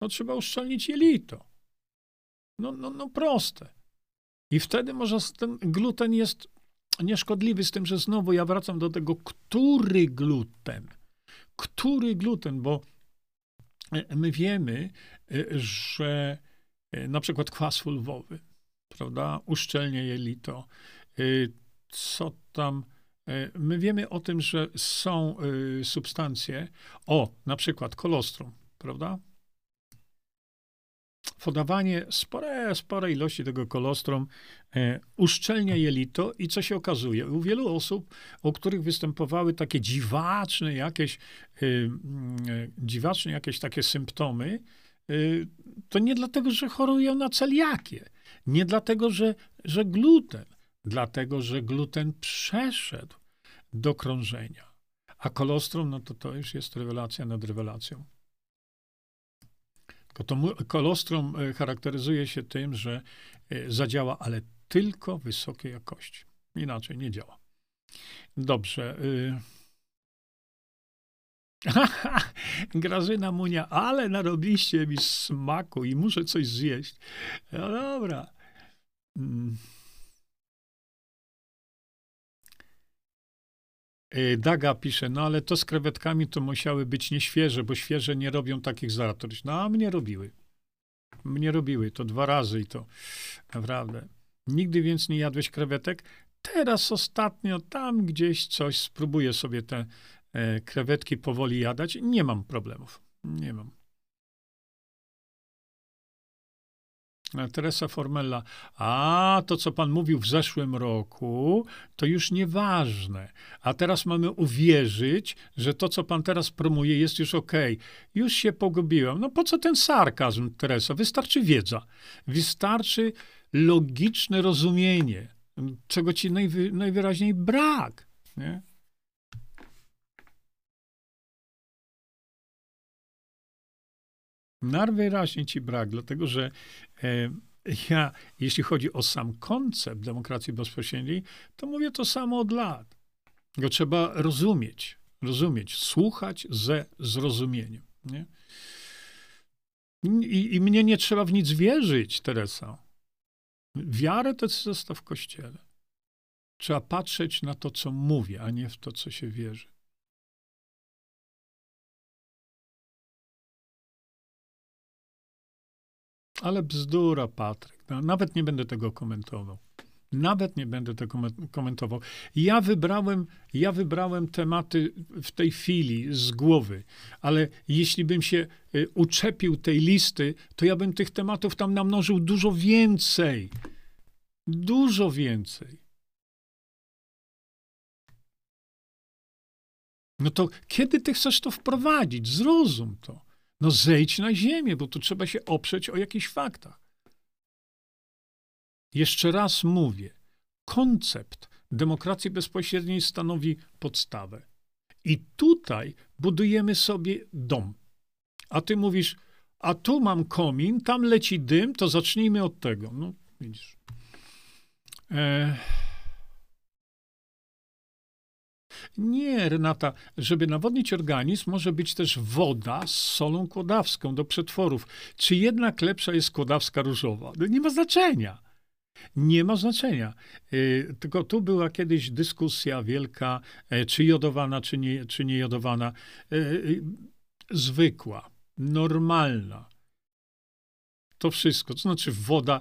no trzeba uszczelnić jelito. No, no, no proste. I wtedy może ten gluten jest nieszkodliwy, z tym, że znowu ja wracam do tego, który gluten. Który gluten, bo e, my wiemy, e, że e, na przykład kwas fulwowy, prawda, uszczelnia jelito, co tam, my wiemy o tym, że są substancje, o, na przykład kolostrum, prawda, podawanie spore, spore ilości tego kolostrum e, uszczelnia jelito i co się okazuje? U wielu osób, u których występowały takie dziwaczne jakieś, e, e, dziwaczne jakieś takie symptomy, e, to nie dlatego, że chorują na celiakię, nie dlatego, że, że gluten, dlatego, że gluten przeszedł do krążenia. A kolostrum, no to to już jest rewelacja nad rewelacją. Kolostrum e, charakteryzuje się tym, że e, zadziała, ale tylko wysokiej jakości. Inaczej nie działa. Dobrze. Y, Grażyna Munia, ale narobiliście mi smaku i muszę coś zjeść. No dobra. Daga pisze, no ale to z krewetkami to musiały być nieświeże, bo świeże nie robią takich zatruć. No a mnie robiły. Mnie robiły to dwa razy i to naprawdę. Nigdy więc nie jadłeś krewetek? Teraz ostatnio tam gdzieś coś spróbuję sobie te e, krewetki powoli jadać. Nie mam problemów. Nie mam. Teresa Formella. A to, co pan mówił w zeszłym roku, to już nieważne. A teraz mamy uwierzyć, że to, co pan teraz promuje, jest już. Okay. Już się pogubiłem. No po co ten sarkazm, Teresa? Wystarczy wiedza. Wystarczy logiczne rozumienie, czego ci najwy, najwyraźniej brak. Nie? Najwyraźniej ci brak, dlatego że e, ja, jeśli chodzi o sam koncept demokracji bezpośredniej, to mówię to samo od lat. Go trzeba rozumieć, rozumieć, słuchać ze zrozumieniem. Nie? I, I mnie nie trzeba w nic wierzyć, Teresa. Wiarę to zostaw w kościele. Trzeba patrzeć na to, co mówię, a nie w to, co się wierzy. Ale bzdura, Patryk. No, nawet nie będę tego komentował. Nawet nie będę tego komentował. Ja wybrałem, ja wybrałem tematy w tej chwili z głowy, ale jeśli bym się y, uczepił tej listy, to ja bym tych tematów tam namnożył dużo więcej. Dużo więcej. No to kiedy ty chcesz to wprowadzić? Zrozum to. No zejdź na ziemię, bo tu trzeba się oprzeć o jakichś faktach. Jeszcze raz mówię, koncept demokracji bezpośredniej stanowi podstawę. I tutaj budujemy sobie dom. A ty mówisz, a tu mam komin, tam leci dym, to zacznijmy od tego. No, widzisz. E... Nie, Renata, żeby nawodnić organizm, może być też woda z solą kłodawską do przetworów. Czy jednak lepsza jest kłodawska różowa? No nie ma znaczenia. Nie ma znaczenia. Y, tylko tu była kiedyś dyskusja wielka, e, czy jodowana, czy nie, czy nie jodowana. E, y, zwykła, normalna. To wszystko. To znaczy woda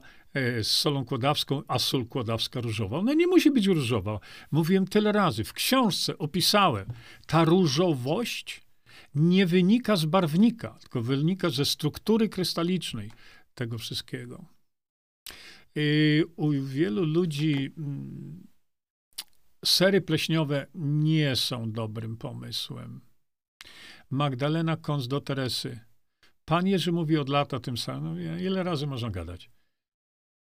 z solą kłodawską, a sól kłodawska różowa. Ona nie musi być różowa. Mówiłem tyle razy. W książce opisałem. Ta różowość nie wynika z barwnika, tylko wynika ze struktury krystalicznej tego wszystkiego. Y, u wielu ludzi mm, sery pleśniowe nie są dobrym pomysłem. Magdalena Kons do Teresy. Pan Jerzy mówi od lat o tym samym. No, ile razy można gadać?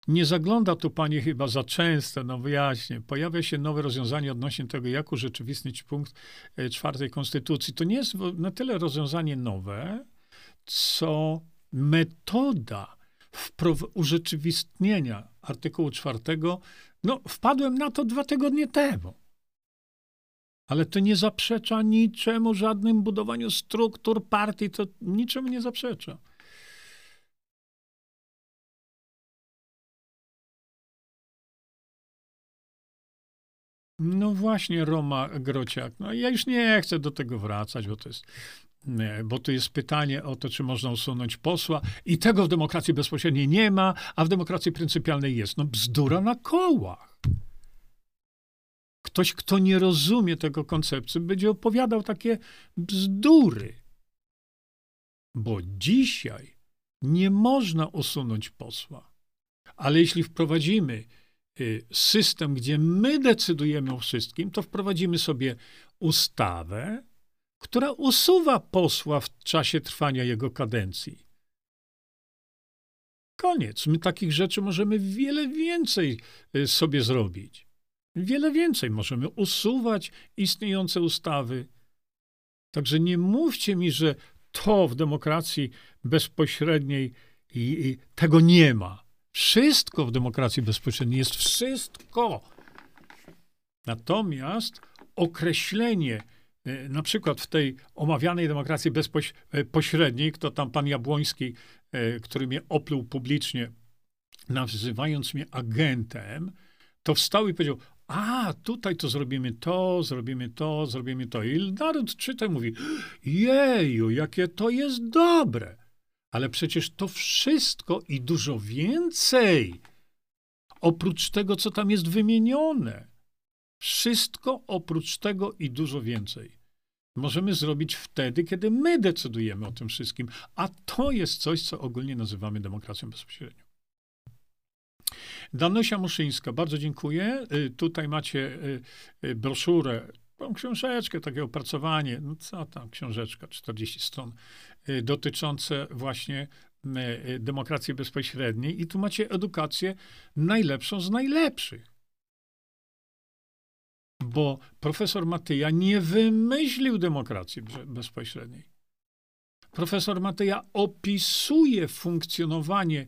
Nie zagląda tu Panie chyba za często, no wyjaśnię. Pojawia się nowe rozwiązanie odnośnie tego, jak urzeczywistnić punkt e, czwartej konstytucji. To nie jest na tyle rozwiązanie nowe, co metoda urzeczywistnienia artykułu czwartego, no wpadłem na to dwa tygodnie temu. Ale to nie zaprzecza niczemu, żadnym budowaniu struktur partii, to niczemu nie zaprzecza. No właśnie, Roma Grociak. No ja już nie chcę do tego wracać, bo to jest bo tu jest pytanie o to, czy można usunąć posła i tego w demokracji bezpośredniej nie ma, a w demokracji pryncypialnej jest. No bzdura na kołach. Ktoś, kto nie rozumie tego koncepcji, będzie opowiadał takie bzdury. Bo dzisiaj nie można usunąć posła. Ale jeśli wprowadzimy system, gdzie my decydujemy o wszystkim, to wprowadzimy sobie ustawę, która usuwa posła w czasie trwania jego kadencji. Koniec. My takich rzeczy możemy wiele więcej y, sobie zrobić. Wiele więcej możemy usuwać istniejące ustawy. Także nie mówcie mi, że to w demokracji bezpośredniej i, i tego nie ma. Wszystko w demokracji bezpośredniej jest wszystko. Natomiast określenie E, na przykład w tej omawianej demokracji bezpośredniej, kto tam pan Jabłoński, e, który mnie opluł publicznie, nazywając mnie agentem, to wstał i powiedział, a tutaj to zrobimy to, zrobimy to, zrobimy to. I naród czyta i mówi, jeju, jakie to jest dobre. Ale przecież to wszystko i dużo więcej, oprócz tego, co tam jest wymienione. Wszystko oprócz tego i dużo więcej możemy zrobić wtedy, kiedy my decydujemy o tym wszystkim. A to jest coś, co ogólnie nazywamy demokracją bezpośrednią. Danusia Muszyńska, bardzo dziękuję. Y, tutaj macie y, y, broszurę, tą książeczkę, takie opracowanie, no co tam, książeczka, 40 stron, dotyczące właśnie demokracji bezpośredniej i tu macie edukację najlepszą z najlepszych bo profesor Matyja nie wymyślił demokracji bezpośredniej. Profesor Mateja opisuje funkcjonowanie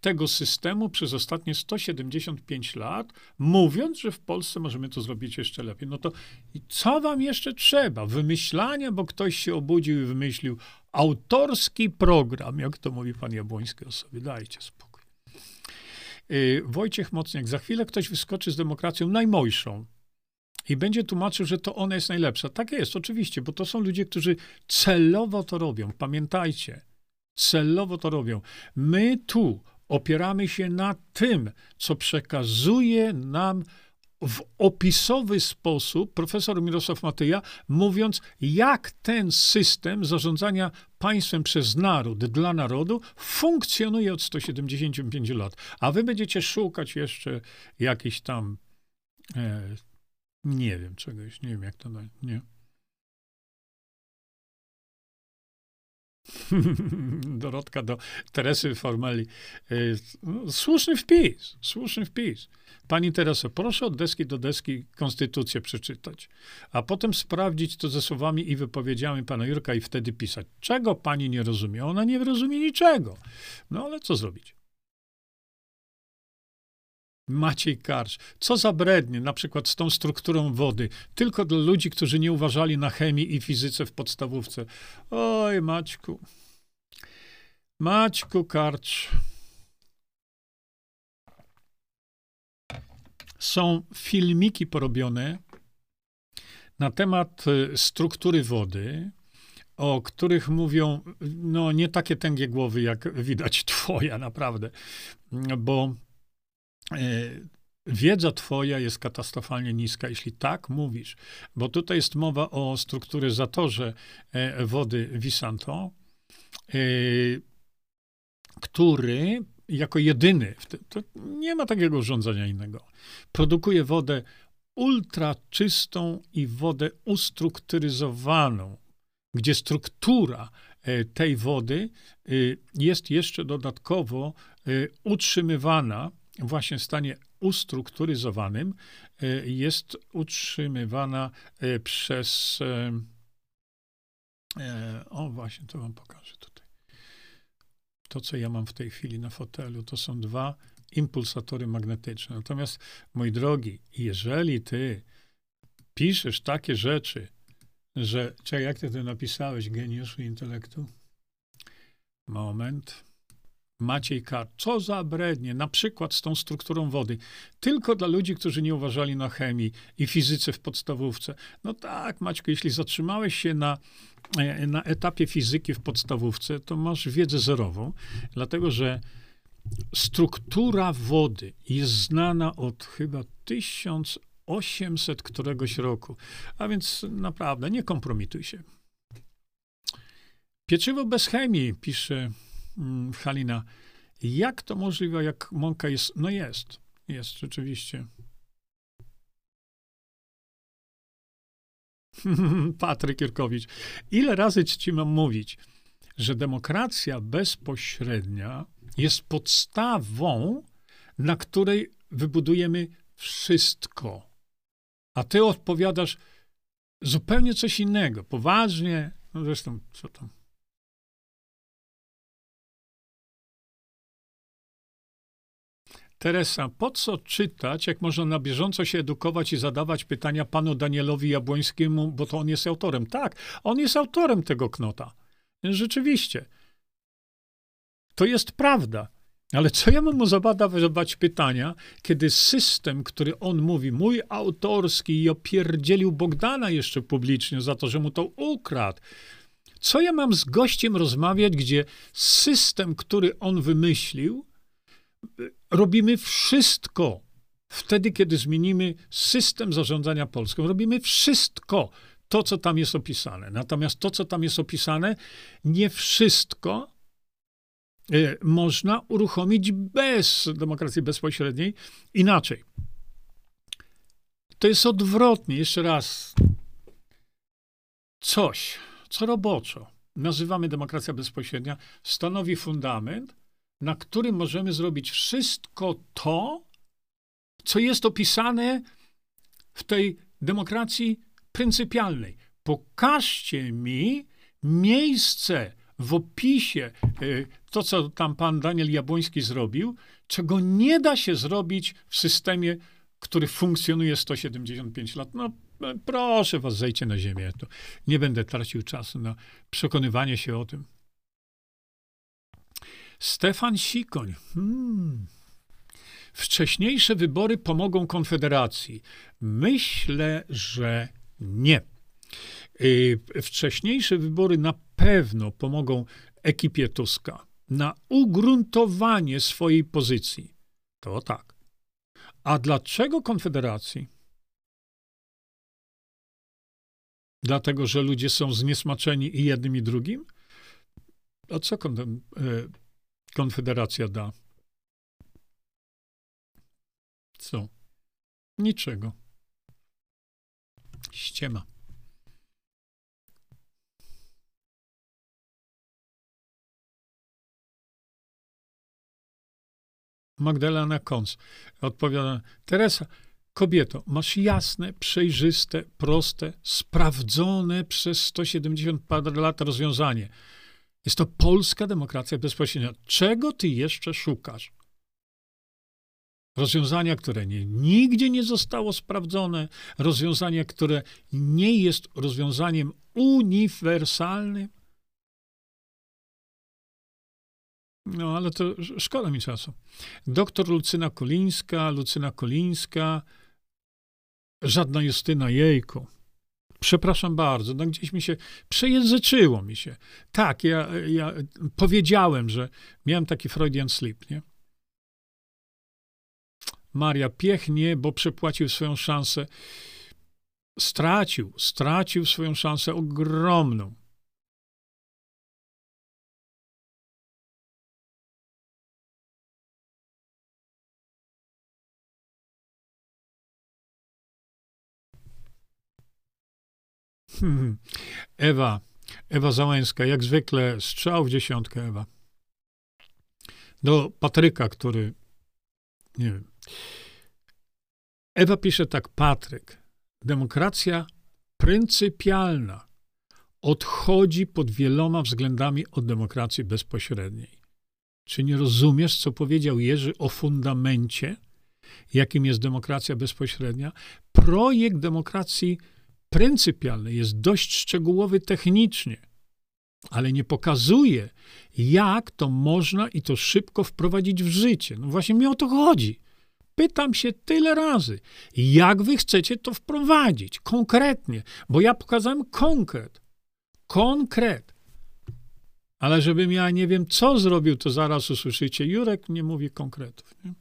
tego systemu przez ostatnie 175 lat, mówiąc, że w Polsce możemy to zrobić jeszcze lepiej. No to co wam jeszcze trzeba? Wymyślania, bo ktoś się obudził i wymyślił autorski program, jak to mówi pan Jabłoński o sobie. Dajcie spokój. E, Wojciech Mocniak, za chwilę ktoś wyskoczy z demokracją najmojszą, i będzie tłumaczył, że to ona jest najlepsza. Tak jest, oczywiście, bo to są ludzie, którzy celowo to robią. Pamiętajcie, celowo to robią. My tu opieramy się na tym, co przekazuje nam w opisowy sposób profesor Mirosław Matyja, mówiąc, jak ten system zarządzania państwem przez naród, dla narodu, funkcjonuje od 175 lat. A wy będziecie szukać jeszcze jakichś tam e, nie wiem czegoś, nie wiem jak to nie. Dorotka do Teresy Formeli. Y, słuszny wpis, słuszny wpis. Pani Tereso, proszę od deski do deski konstytucję przeczytać, a potem sprawdzić to ze słowami i wypowiedziami pana Jurka i wtedy pisać. Czego pani nie rozumie? Ona nie rozumie niczego. No ale co zrobić? Maciej Karcz. Co za brednie, na przykład z tą strukturą wody. Tylko dla ludzi, którzy nie uważali na chemii i fizyce w podstawówce. Oj, Maćku. Maćku Karcz. Są filmiki porobione na temat y, struktury wody, o których mówią, no nie takie tęgie głowy, jak widać twoja, naprawdę, bo wiedza twoja jest katastrofalnie niska, jeśli tak mówisz, bo tutaj jest mowa o strukturze zatorze e, wody Visanto, e, który jako jedyny, nie ma takiego urządzenia innego, produkuje wodę ultraczystą i wodę ustrukturyzowaną, gdzie struktura tej wody jest jeszcze dodatkowo utrzymywana właśnie w stanie ustrukturyzowanym e, jest utrzymywana e, przez. E, o, właśnie, to wam pokażę tutaj. To, co ja mam w tej chwili na fotelu, to są dwa impulsatory magnetyczne. Natomiast, mój drogi, jeżeli ty piszesz takie rzeczy, że. Czekaj, jak ty to napisałeś, geniuszu intelektu? Moment. Maciej K. Co za brednie, na przykład z tą strukturą wody. Tylko dla ludzi, którzy nie uważali na chemii i fizyce w podstawówce. No tak, Maćku, jeśli zatrzymałeś się na, e, na etapie fizyki w podstawówce, to masz wiedzę zerową, dlatego że struktura wody jest znana od chyba 1800 któregoś roku. A więc naprawdę nie kompromituj się. Pieczywo bez chemii, pisze Halina, jak to możliwe, jak mąka jest? No jest, jest rzeczywiście. Patryk Jurkowicz. Ile razy ci mam mówić, że demokracja bezpośrednia jest podstawą, na której wybudujemy wszystko. A ty odpowiadasz zupełnie coś innego. Poważnie, no zresztą, co tam. Teresa, po co czytać, jak można na bieżąco się edukować i zadawać pytania panu Danielowi Jabłońskiemu, bo to on jest autorem. Tak, on jest autorem tego knota. Rzeczywiście. To jest prawda. Ale co ja mam mu zadawać pytania, kiedy system, który on mówi, mój autorski i opierdzielił Bogdana jeszcze publicznie za to, że mu to ukradł. Co ja mam z gościem rozmawiać, gdzie system, który on wymyślił, robimy wszystko. Wtedy, kiedy zmienimy system zarządzania Polską, robimy wszystko to, co tam jest opisane. Natomiast to, co tam jest opisane, nie wszystko e, można uruchomić bez demokracji bezpośredniej. Inaczej. To jest odwrotnie. Jeszcze raz. Coś, co roboczo nazywamy demokracja bezpośrednia, stanowi fundament, na którym możemy zrobić wszystko to, co jest opisane w tej demokracji pryncypialnej. Pokażcie mi, miejsce w opisie, y, to co tam pan Daniel Jabłoński zrobił, czego nie da się zrobić w systemie, który funkcjonuje 175 lat. No proszę was, zejdźcie na ziemię. To nie będę tracił czasu na przekonywanie się o tym. Stefan Sikoń. Hmm. Wcześniejsze wybory pomogą Konfederacji. Myślę, że nie. Y, wcześniejsze wybory na pewno pomogą ekipie Tuska na ugruntowanie swojej pozycji. To tak. A dlaczego Konfederacji? Dlatego, że ludzie są zniesmaczeni i jednym i drugim? A co e, Konfederacja da? Co? Niczego. Ściema. Magdalena Kons odpowiada, Teresa, kobieto, masz jasne, przejrzyste, proste, sprawdzone przez 170 parę lat rozwiązanie. Jest to polska demokracja bezpośrednia. Czego ty jeszcze szukasz? Rozwiązania, które nie, nigdzie nie zostało sprawdzone, rozwiązanie, które nie jest rozwiązaniem uniwersalnym. No, ale to szkoda mi czasu. Doktor Lucyna Kolińska, Lucyna Kolińska, żadna Justyna Jejku. Przepraszam bardzo, no gdzieś mi się przejęzyczyło mi się. Tak, ja, ja powiedziałem, że miałem taki Freudian slip, nie? Maria piechnie, bo przepłacił swoją szansę. Stracił, stracił swoją szansę ogromną. Hmm. Ewa, Ewa Załęska, jak zwykle strzał w dziesiątkę, Ewa. Do Patryka, który, nie wiem. Ewa pisze tak, Patryk, demokracja pryncypialna odchodzi pod wieloma względami od demokracji bezpośredniej. Czy nie rozumiesz, co powiedział Jerzy o fundamencie, jakim jest demokracja bezpośrednia? Projekt demokracji pryncypialny, jest dość szczegółowy technicznie, ale nie pokazuje, jak to można i to szybko wprowadzić w życie. No właśnie mi o to chodzi. Pytam się tyle razy, jak wy chcecie to wprowadzić konkretnie, bo ja pokazałem konkret. Konkret. Ale żebym ja nie wiem, co zrobił, to zaraz usłyszycie. Jurek nie mówi konkretów. Nie?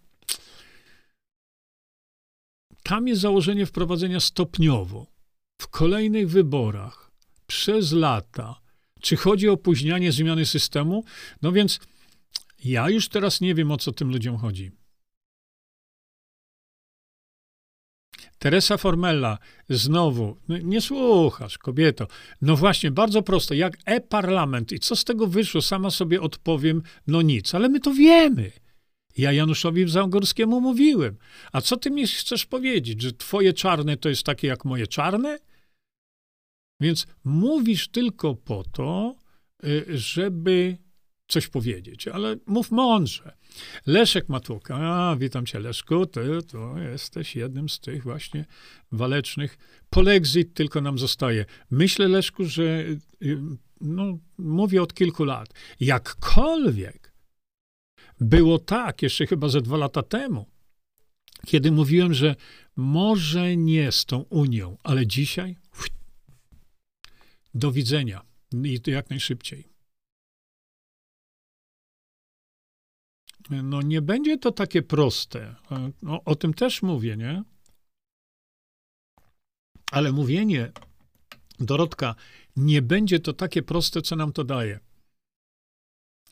Tam jest założenie wprowadzenia stopniowo w kolejnych wyborach przez lata, czy chodzi o opóźnianie zmiany systemu? No więc ja już teraz nie wiem, o co tym ludziom chodzi. Teresa Formella, znowu, no nie słuchasz, kobieto. No właśnie, bardzo prosto, jak e-parlament. I co z tego wyszło? Sama sobie odpowiem, no nic, ale my to wiemy. Ja Januszowi Zagórskiemu mówiłem. A co ty mi chcesz powiedzieć, że twoje czarne to jest takie jak moje czarne? Więc mówisz tylko po to, y, żeby coś powiedzieć, ale mów mądrze. Leszek Matłuka, a witam cię Leszku, ty to jesteś jednym z tych właśnie walecznych. Polexit tylko nam zostaje. Myślę Leszku, że y, no, mówię od kilku lat. Jakkolwiek było tak, jeszcze chyba ze dwa lata temu, kiedy mówiłem, że może nie z tą Unią, ale dzisiaj do widzenia i jak najszybciej. No nie będzie to takie proste. No, o tym też mówię, nie? Ale mówienie, Dorotka, nie będzie to takie proste, co nam to daje.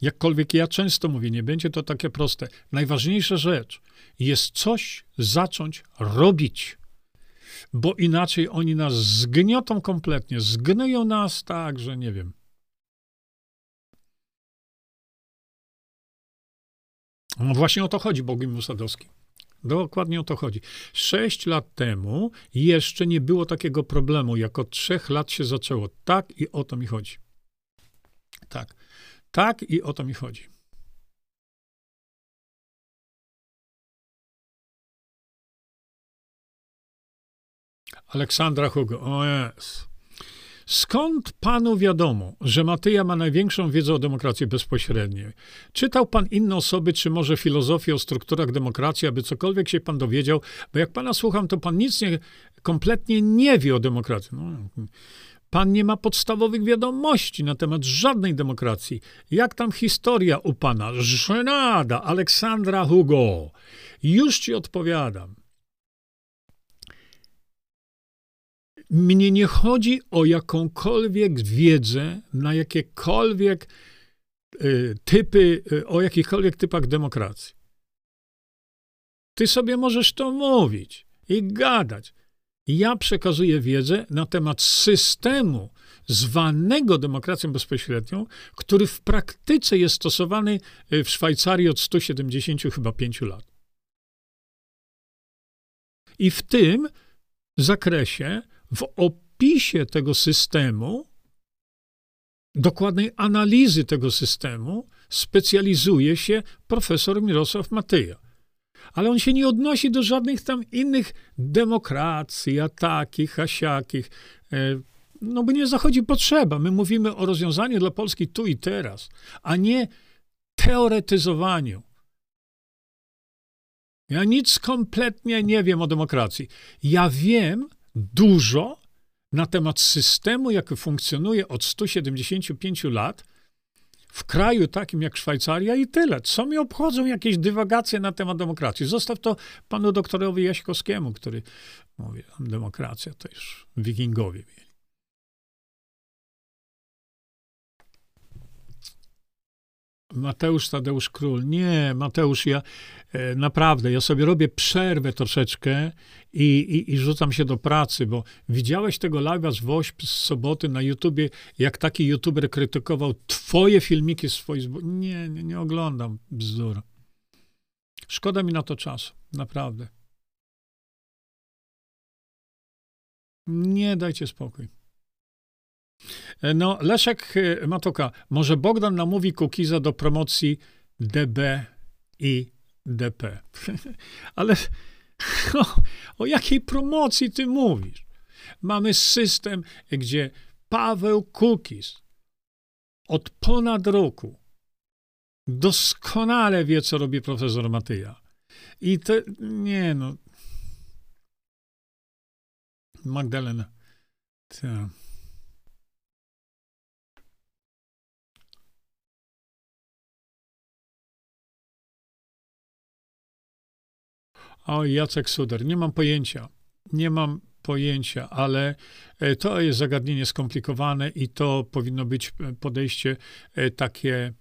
Jakkolwiek ja często mówię, nie będzie to takie proste. Najważniejsza rzecz jest coś zacząć robić bo inaczej oni nas zgniotą kompletnie, zgnoją nas tak, że nie wiem. No właśnie o to chodzi Bogiem Sadowski. Dokładnie o to chodzi. Sześć lat temu jeszcze nie było takiego problemu, jak od trzech lat się zaczęło. Tak i o to mi chodzi. Tak. Tak i o to mi chodzi. Aleksandra Hugo. O jest. Skąd panu wiadomo, że Matyja ma największą wiedzę o demokracji bezpośredniej? Czytał pan inne osoby, czy może filozofię o strukturach demokracji, aby cokolwiek się pan dowiedział? Bo jak pana słucham, to pan nic nie, kompletnie nie wie o demokracji. No, pan nie ma podstawowych wiadomości na temat żadnej demokracji. Jak tam historia u pana? Żenada, Aleksandra Hugo. Już ci odpowiadam. Mnie nie chodzi o jakąkolwiek wiedzę na jakiekolwiek y, typy, y, o jakichkolwiek typach demokracji. Ty sobie możesz to mówić i gadać. Ja przekazuję wiedzę na temat systemu zwanego demokracją bezpośrednią, który w praktyce jest stosowany y, w Szwajcarii od 170 chyba 5 lat. I w tym zakresie w opisie tego systemu, dokładnej analizy tego systemu, specjalizuje się profesor Mirosław Matyja. Ale on się nie odnosi do żadnych tam innych demokracji, a takich, a siakich. E, no bo nie zachodzi potrzeba. My mówimy o rozwiązaniu dla Polski tu i teraz, a nie teoretyzowaniu. Ja nic kompletnie nie wiem o demokracji. Ja wiem, dużo na temat systemu, jaki funkcjonuje od 175 lat w kraju takim jak Szwajcaria i tyle. Co mi obchodzą jakieś dywagacje na temat demokracji? Zostaw to panu doktorowi Jaśkowskiemu, który mówi, demokracja to już wikingowie Mateusz Tadeusz Król. Nie, Mateusz, ja e, naprawdę, ja sobie robię przerwę troszeczkę i, i, i rzucam się do pracy, bo widziałeś tego live'a z WOŚP z soboty na YouTubie, jak taki YouTuber krytykował twoje filmiki z. Nie, nie, nie oglądam bzdur. Szkoda mi na to czasu, naprawdę. Nie dajcie spokój. E, no, Leszek e, Matoka, może Bogdan namówi Kukiza do promocji DB i DP. Ale o, o jakiej promocji ty mówisz? Mamy system, gdzie Paweł Kukiz od ponad roku doskonale wie, co robi profesor Matyja. I to, nie no. Magdalena. Ta. O, Jacek Suder, nie mam pojęcia. Nie mam pojęcia, ale e, to jest zagadnienie skomplikowane i to powinno być e, podejście e, takie,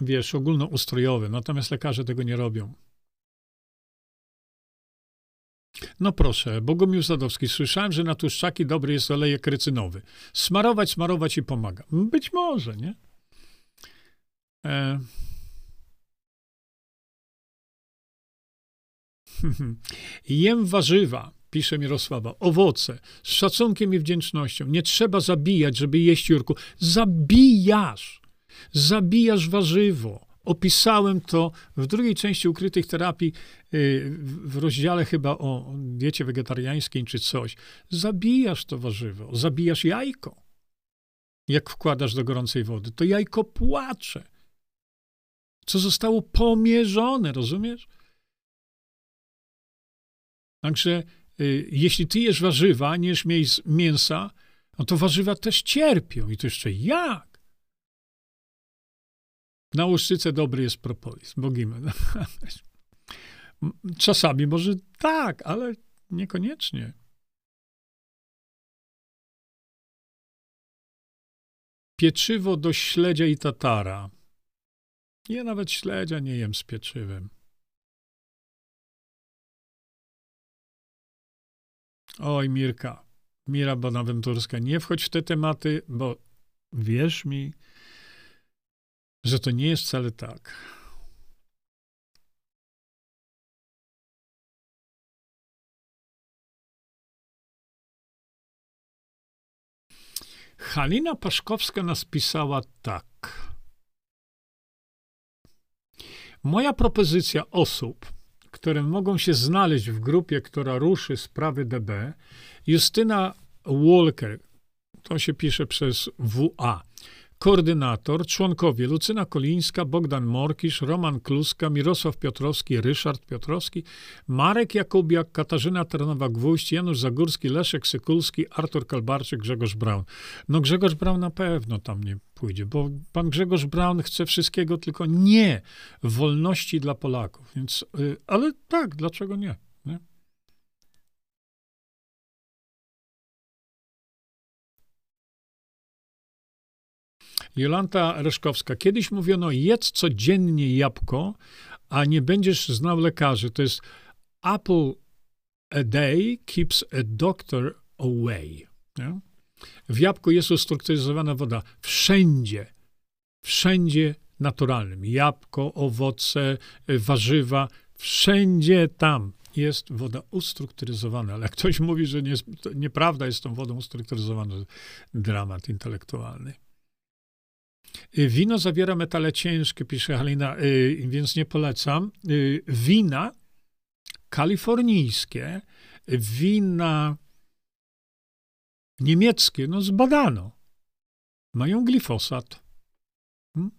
wiesz, ogólnoustrojowe. Natomiast lekarze tego nie robią. No proszę, Bogumił Zadowski, słyszałem, że na tłuszczaki dobry jest olejek rycynowy. Smarować, smarować i pomaga. Być może, nie? E Jem warzywa, pisze Mirosława, owoce, z szacunkiem i wdzięcznością. Nie trzeba zabijać, żeby jeść, Jurku. Zabijasz! Zabijasz warzywo. Opisałem to w drugiej części ukrytych terapii, y, w rozdziale chyba o diecie wegetariańskiej czy coś. Zabijasz to warzywo, zabijasz jajko. Jak wkładasz do gorącej wody, to jajko płacze. Co zostało pomierzone, rozumiesz? Także y, jeśli ty jesz warzywa, nie jesz mięsa, no to warzywa też cierpią. I to jeszcze jak? Na łuszczyce dobry jest propolis, bogimy. Czasami może tak, ale niekoniecznie. Pieczywo do śledzia i tatara. Ja nawet śledzia nie jem z pieczywem. Oj, Mirka, Mira Bonaventurska, nie wchodź w te tematy, bo wierz mi, że to nie jest wcale tak. Halina Paszkowska nas pisała tak. Moja propozycja osób, które mogą się znaleźć w grupie, która ruszy sprawy DB, Justyna Walker, to się pisze przez WA, Koordynator, członkowie Lucyna Kolińska, Bogdan Morkisz, Roman Kluska, Mirosław Piotrowski, Ryszard Piotrowski, Marek Jakubiak, Katarzyna Ternowa-Gwóźdź, Janusz Zagórski, Leszek Sykulski, Artur Kalbarczyk, Grzegorz Braun. No Grzegorz Braun na pewno tam nie pójdzie, bo pan Grzegorz Braun chce wszystkiego, tylko nie wolności dla Polaków. Więc, y, ale tak, dlaczego nie? Jolanta Reszkowska. Kiedyś mówiono, jedz codziennie jabłko, a nie będziesz znał lekarzy. To jest apple a day keeps a doctor away. Nie? W jabłku jest ustrukturyzowana woda. Wszędzie, wszędzie naturalnym. Jabłko, owoce, warzywa, wszędzie tam jest woda ustrukturyzowana. Ale ktoś mówi, że nie, nieprawda jest tą wodą ustrukturyzowaną. Dramat intelektualny. Y, wino zawiera metale ciężkie, pisze Halina, y, więc nie polecam. Y, wina kalifornijskie, wina niemieckie, no zbadano. Mają glifosat. Hmm?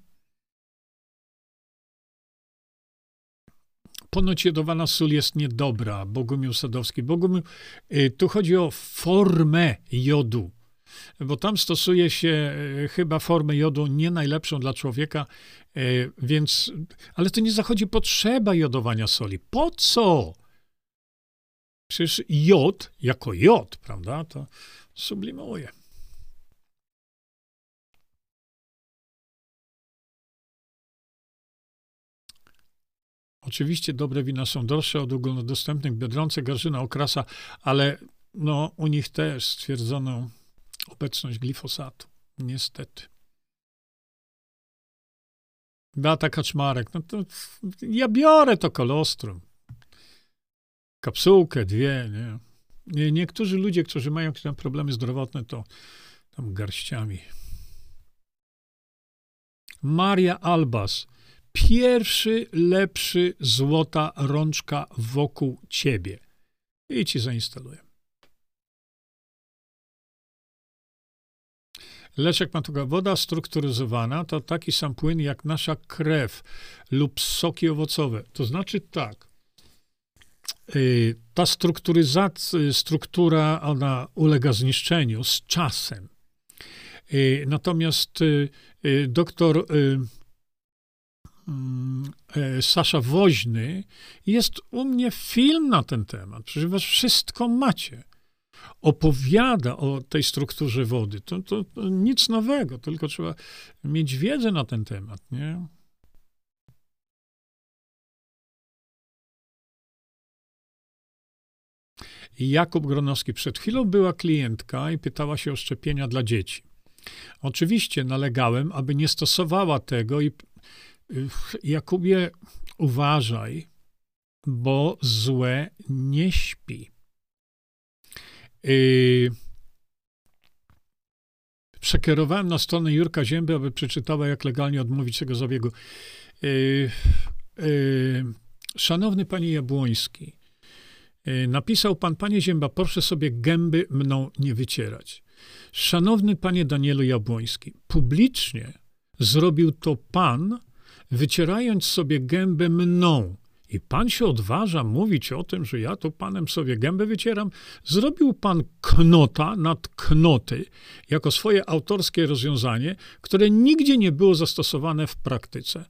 Ponoć jodowana sól jest niedobra. Bogumił Sadowski. Bogumił, tu chodzi o formę jodu bo tam stosuje się e, chyba formę jodu nie najlepszą dla człowieka, e, więc, ale to nie zachodzi potrzeba jodowania soli. Po co? Przecież jod, jako jod, prawda, to sublimuje. Oczywiście dobre wina są droższe od ogólnodostępnych Biedronce, Garzyna, Okrasa, ale no, u nich też stwierdzono obecność glifosatu. Niestety. Beata Kaczmarek, no to ja biorę to kolostrum. Kapsułkę, dwie, nie? nie niektórzy ludzie, którzy mają jakieś tam problemy zdrowotne, to tam garściami. Maria Albas. Pierwszy, lepszy złota rączka wokół ciebie. I ci zainstaluję. Leszek Matuga, woda strukturyzowana to taki sam płyn jak nasza krew lub soki owocowe. To znaczy tak, y, ta strukturyzacja, struktura, ona ulega zniszczeniu z czasem. Y, natomiast y, doktor mm, Sasza Woźny, jest u mnie film na ten temat. Przecież wszystko macie opowiada o tej strukturze wody. To, to, to nic nowego, tylko trzeba mieć wiedzę na ten temat, nie? Jakub Gronowski. Przed chwilą była klientka i pytała się o szczepienia dla dzieci. Oczywiście nalegałem, aby nie stosowała tego i Jakubie, uważaj, bo złe nie śpi. Yy, przekierowałem na stronę Jurka Zięby, aby przeczytała, jak legalnie odmówić tego zabiegu. Yy, yy, szanowny panie Jabłoński, yy, napisał pan, panie Zięba, proszę sobie gęby mną nie wycierać. Szanowny panie Danielu Jabłoński, publicznie zrobił to pan, wycierając sobie gębę mną. I pan się odważa mówić o tym, że ja tu panem sobie gębę wycieram. Zrobił pan knota nad knoty jako swoje autorskie rozwiązanie, które nigdzie nie było zastosowane w praktyce,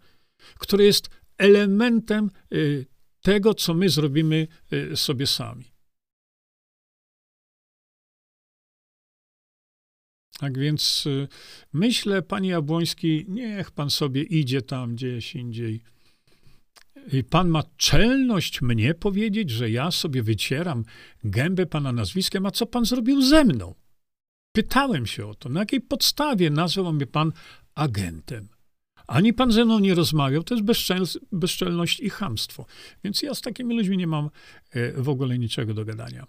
które jest elementem y, tego, co my zrobimy y, sobie sami. Tak więc y, myślę, panie Jabłoński, niech pan sobie idzie tam gdzieś indziej i pan ma czelność mnie powiedzieć, że ja sobie wycieram gębę pana nazwiskiem, a co pan zrobił ze mną? Pytałem się o to, na jakiej podstawie nazwał mnie pan agentem. Ani pan ze mną nie rozmawiał, to jest bezczel, bezczelność i chamstwo. Więc ja z takimi ludźmi nie mam e, w ogóle niczego do gadania.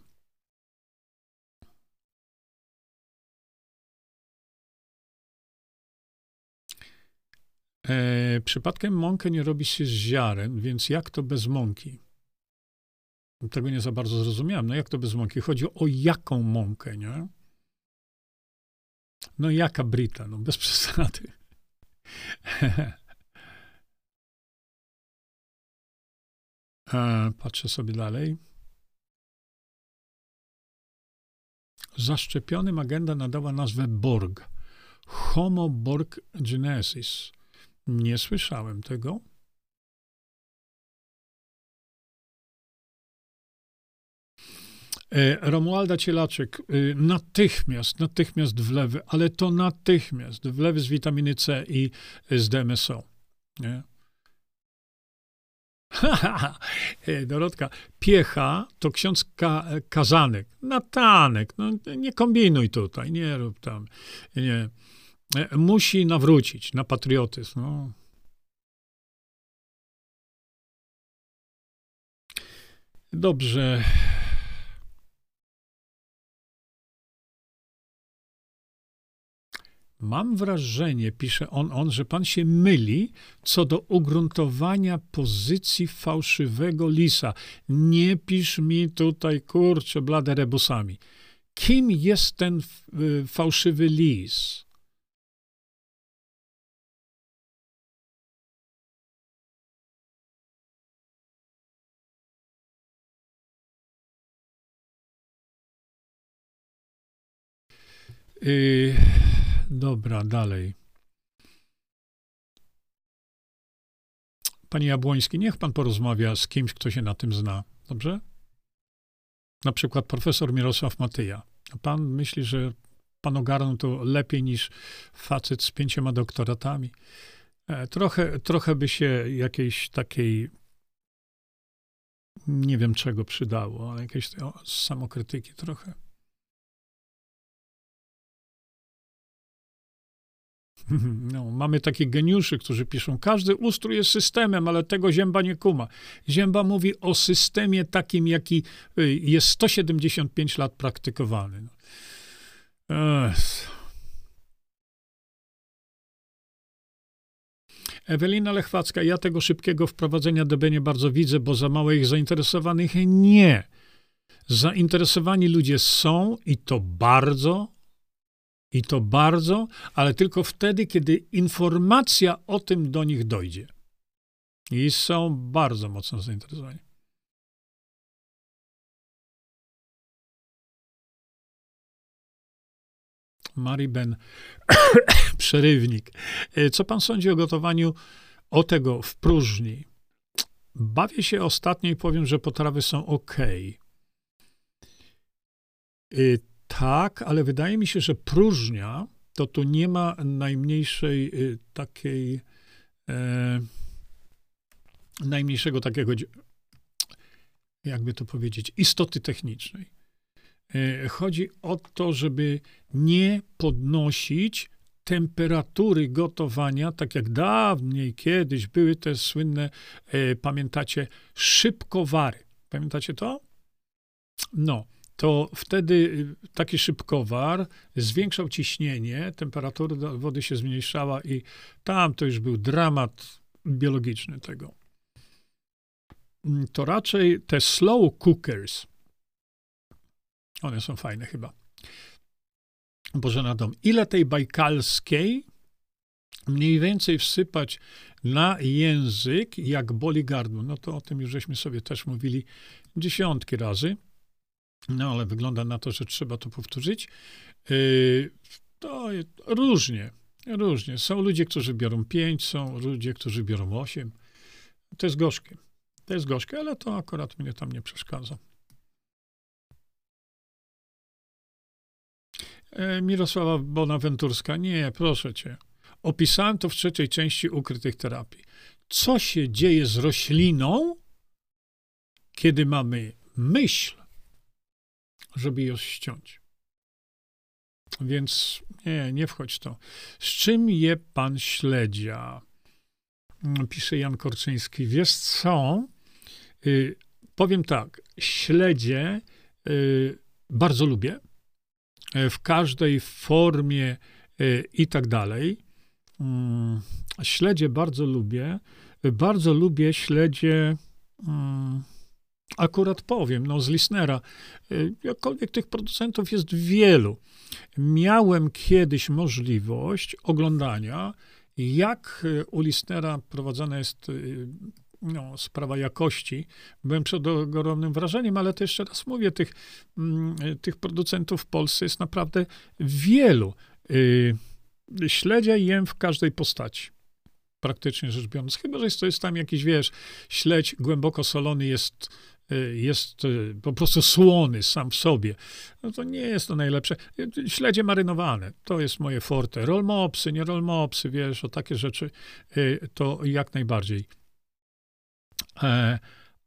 E, przypadkiem mąkę nie robi się z ziaren, więc jak to bez mąki? Tego nie za bardzo zrozumiałem. No jak to bez mąki? Chodzi o jaką mąkę, nie? No jaka Brita? No bez przesady. E, patrzę sobie dalej. Zaszczepionym agenda nadała nazwę Borg. Homo Borg Genesis. Nie słyszałem tego. E, Romualda Cielaczek, y, natychmiast, natychmiast wlewy, ale to natychmiast, wlewy z witaminy C i z DMSO. Nie? E, Dorotka, piecha to ksiądz ka kazanek, natanek, no nie kombinuj tutaj, nie rób tam, nie. E, musi nawrócić na patriotyzm, no. Dobrze. Mam wrażenie, pisze on, on, że pan się myli co do ugruntowania pozycji fałszywego lisa. Nie pisz mi tutaj, kurczę, blade rebusami. Kim jest ten y, fałszywy lis? Yy, dobra, dalej. Panie Jabłoński, niech pan porozmawia z kimś, kto się na tym zna. Dobrze? Na przykład profesor Mirosław Matyja. A pan myśli, że pan ogarnął to lepiej niż facet z pięcioma doktoratami. E, trochę, trochę by się jakiejś takiej, nie wiem czego przydało, ale jakiejś samokrytyki trochę. No, mamy takich geniuszy, którzy piszą, każdy ustrój jest systemem, ale tego Zięba nie kuma. Zięba mówi o systemie takim, jaki y, jest 175 lat praktykowany. No. Ech. Ewelina Lechwacka, ja tego szybkiego wprowadzenia DB nie bardzo widzę, bo za mało ich zainteresowanych. Nie. Zainteresowani ludzie są i to bardzo, i to bardzo, ale tylko wtedy, kiedy informacja o tym do nich dojdzie. I są bardzo mocno zainteresowani. Mariben, przerywnik. E, co pan sądzi o gotowaniu o tego w próżni? Bawię się ostatnio i powiem, że potrawy są ok. Tak, ale wydaje mi się, że próżnia to tu nie ma najmniejszej y, takiej, e, najmniejszego takiego, jakby to powiedzieć, istoty technicznej. E, chodzi o to, żeby nie podnosić temperatury gotowania, tak jak dawniej kiedyś były te słynne, e, pamiętacie, szybkowary. Pamiętacie to? No to wtedy y, taki szybkowar zwiększał ciśnienie, temperatura wody się zmniejszała i tam to już był dramat biologiczny tego. Mm, to raczej te slow cookers, one są fajne chyba. Boże na dom. Ile tej bajkalskiej mniej więcej wsypać na język, jak boli gardło? No to o tym już żeśmy sobie też mówili dziesiątki razy. No ale wygląda na to, że trzeba to powtórzyć. Yy, to różnie, różnie. Są ludzie, którzy biorą pięć, są ludzie, którzy biorą osiem. To jest gorzkie. To jest gorzkie, ale to akurat mnie tam nie przeszkadza. E, Mirosława Bonaventurska, nie, proszę cię. Opisałem to w trzeciej części ukrytych terapii. Co się dzieje z rośliną, kiedy mamy myśl, żeby ją ściąć. Więc nie, nie wchodź to. Z czym je pan śledzia? Pisze Jan Korczyński. Wiesz co? Y, powiem tak. Śledzie y, bardzo lubię. Y, w każdej formie i tak dalej. Mm, śledzie bardzo lubię. Bardzo lubię śledzie. Akurat powiem, no z Lisnera. Jakkolwiek tych producentów jest wielu. Miałem kiedyś możliwość oglądania, jak u Lisnera prowadzona jest no, sprawa jakości. Byłem przed ogromnym wrażeniem, ale to jeszcze raz mówię, tych, mm, tych producentów w Polsce jest naprawdę wielu. Y, śledzia jem w każdej postaci. Praktycznie rzecz biorąc. Chyba, że jest to jest tam jakiś, wiesz, śledź głęboko solony jest, y, jest y, po prostu słony sam w sobie. No to nie jest to najlepsze. Śledzie marynowane, to jest moje forte. Rolmopsy, nie rolmopsy, wiesz, o takie rzeczy, to jak najbardziej. E,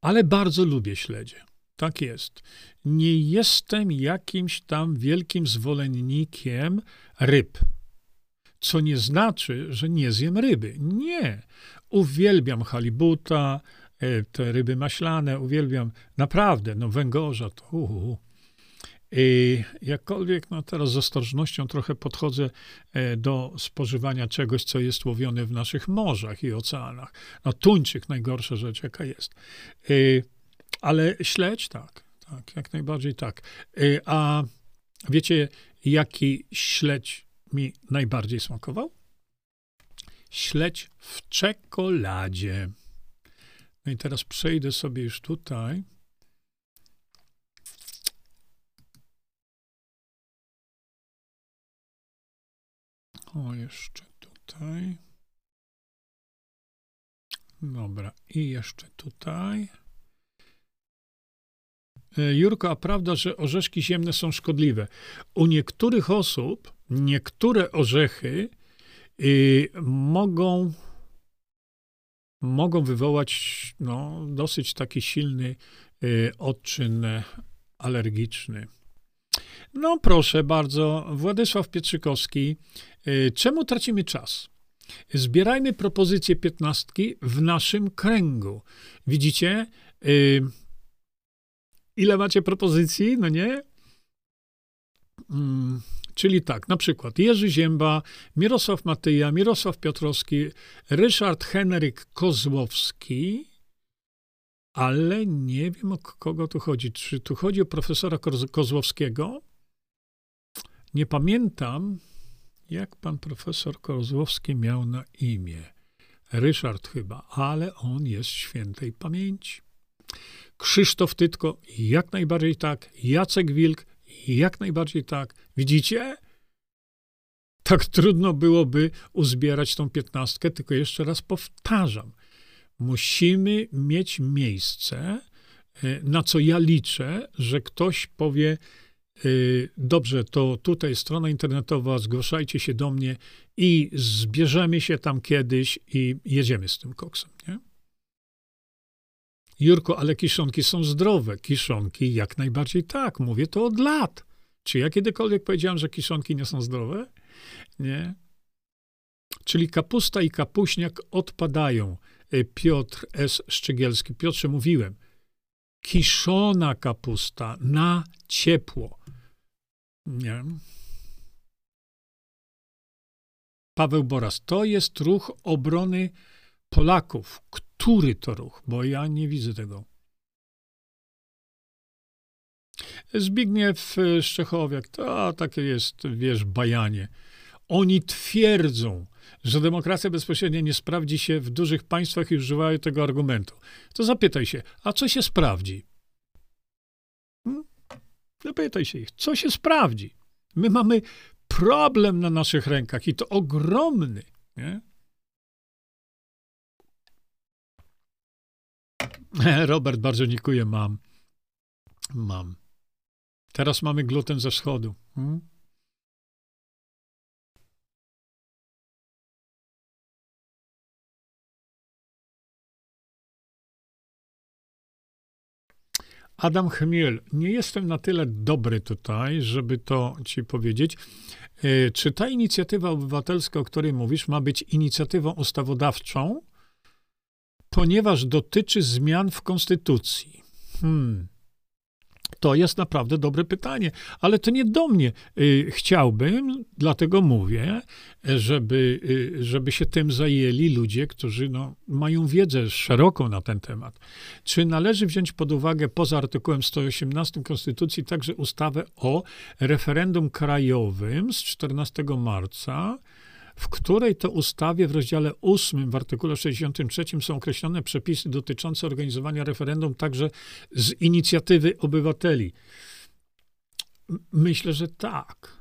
ale bardzo lubię śledzie. Tak jest. Nie jestem jakimś tam wielkim zwolennikiem ryb. Co nie znaczy, że nie zjem ryby. Nie. Uwielbiam halibuta, te ryby maślane, uwielbiam naprawdę, no węgorza to. I jakkolwiek, no teraz z ostrożnością trochę podchodzę e, do spożywania czegoś, co jest łowione w naszych morzach i oceanach. No tuńczyk, najgorsza rzecz, jaka jest. E, ale śledź, tak, tak, jak najbardziej tak. E, a wiecie, jaki śledź mi najbardziej smakował? Śledź w czekoladzie. No i teraz przejdę sobie już tutaj O, jeszcze tutaj. Dobra, i jeszcze tutaj. E, Jurko, a prawda, że orzeszki ziemne są szkodliwe? U niektórych osób niektóre orzechy y, mogą, mogą wywołać no, dosyć taki silny y, odczyn alergiczny. No proszę bardzo, Władysław Pietrzykowski. Y, czemu tracimy czas? Zbierajmy propozycje piętnastki w naszym kręgu. Widzicie, y, ile macie propozycji, no nie? Czyli tak, na przykład Jerzy Zięba, Mirosław Matyja, Mirosław Piotrowski, Ryszard Henryk Kozłowski, ale nie wiem o kogo tu chodzi. Czy tu chodzi o profesora Kozłowskiego? Nie pamiętam, jak pan profesor Kozłowski miał na imię. Ryszard chyba, ale on jest świętej pamięci. Krzysztof Tytko, jak najbardziej tak. Jacek Wilk, jak najbardziej tak. Widzicie? Tak trudno byłoby uzbierać tą piętnastkę, tylko jeszcze raz powtarzam. Musimy mieć miejsce, e, na co ja liczę, że ktoś powie, Y, dobrze, to tutaj strona internetowa, zgłaszajcie się do mnie i zbierzemy się tam kiedyś i jedziemy z tym koksem, nie? Jurko, ale kiszonki są zdrowe. Kiszonki jak najbardziej tak, mówię to od lat. Czy ja kiedykolwiek powiedziałem, że kiszonki nie są zdrowe? Nie. Czyli kapusta i kapuśniak odpadają. Y, Piotr S. Szczygielski. Piotrze, mówiłem, kiszona kapusta na ciepło. Nie. Paweł Boras, to jest ruch obrony Polaków. Który to ruch? Bo ja nie widzę tego. Zbigniew Szczechowiak, to takie jest, wiesz, bajanie. Oni twierdzą, że demokracja bezpośrednia nie sprawdzi się w dużych państwach i używają tego argumentu. To zapytaj się, a co się sprawdzi? Hmm? Zapytaj się ich, co się sprawdzi? My mamy problem na naszych rękach i to ogromny. Nie? Robert, bardzo dziękuję, mam. Mam. Teraz mamy gluten ze wschodu. Hmm? Adam Chmiel, nie jestem na tyle dobry tutaj, żeby to ci powiedzieć. E, czy ta inicjatywa obywatelska, o której mówisz, ma być inicjatywą ustawodawczą, ponieważ dotyczy zmian w konstytucji? Hmm. To jest naprawdę dobre pytanie, ale to nie do mnie. Y, chciałbym, dlatego mówię, żeby, y, żeby się tym zajęli ludzie, którzy no, mają wiedzę szeroką na ten temat. Czy należy wziąć pod uwagę poza artykułem 118 Konstytucji także ustawę o referendum krajowym z 14 marca, w której to ustawie w rozdziale 8 w artykule 63 są określone przepisy dotyczące organizowania referendum także z inicjatywy obywateli. Myślę, że tak.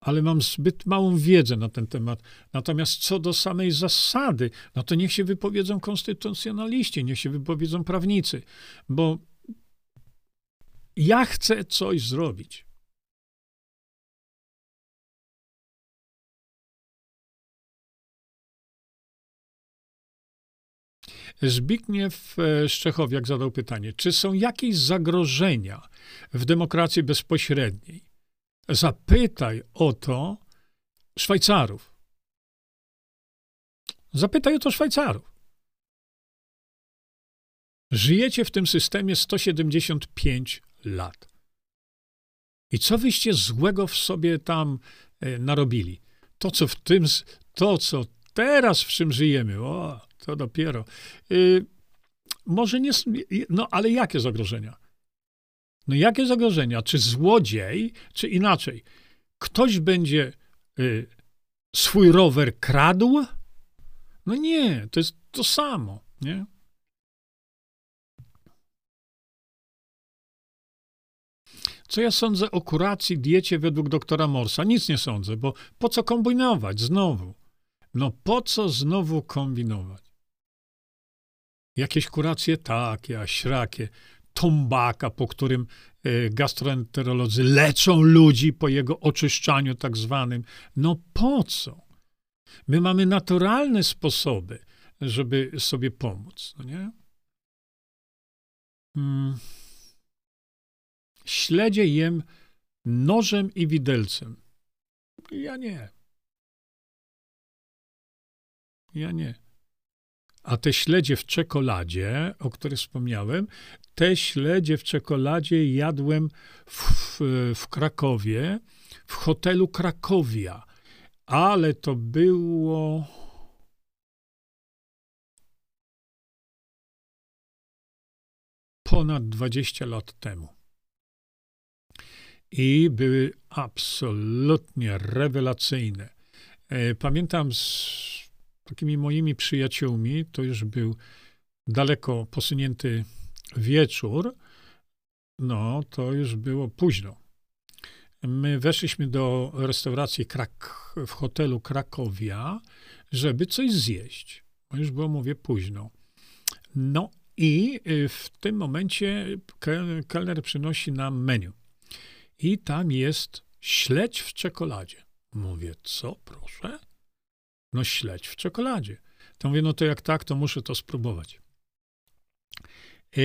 Ale mam zbyt małą wiedzę na ten temat. Natomiast co do samej zasady, no to niech się wypowiedzą konstytucjonaliści, niech się wypowiedzą prawnicy, bo ja chcę coś zrobić. Zbigniew e, Szczechowiak zadał pytanie, czy są jakieś zagrożenia w demokracji bezpośredniej? Zapytaj o to Szwajcarów. Zapytaj o to Szwajcarów. Żyjecie w tym systemie 175 lat. I co wyście złego w sobie tam e, narobili? To, co w tym, to, co teraz w czym żyjemy, o, to dopiero. Y, może nie, no ale jakie zagrożenia? No jakie zagrożenia? Czy złodziej, czy inaczej? Ktoś będzie y, swój rower kradł? No nie, to jest to samo, nie? Co ja sądzę o kuracji, diecie według doktora Morsa? Nic nie sądzę, bo po co kombinować znowu? No po co znowu kombinować? Jakieś kuracje takie, a śrakie, tombaka, po którym e, gastroenterolodzy leczą ludzi po jego oczyszczaniu tak zwanym. No po co? My mamy naturalne sposoby, żeby sobie pomóc, no nie? Hmm. Śledzie jem nożem i widelcem. Ja nie. Ja nie. A te śledzie w czekoladzie, o których wspomniałem, te śledzie w czekoladzie jadłem w, w, w Krakowie, w hotelu Krakowia. Ale to było. Ponad 20 lat temu. I były absolutnie rewelacyjne. E, pamiętam z takimi moimi przyjaciółmi, to już był daleko posunięty wieczór, no to już było późno. My weszliśmy do restauracji Krak w hotelu Krakowia, żeby coś zjeść. Już było, mówię, późno. No i y, w tym momencie kelner przynosi nam menu. I tam jest śledź w czekoladzie. Mówię, co, proszę? No śledź w czekoladzie. To mówię, no to jak tak, to muszę to spróbować. E,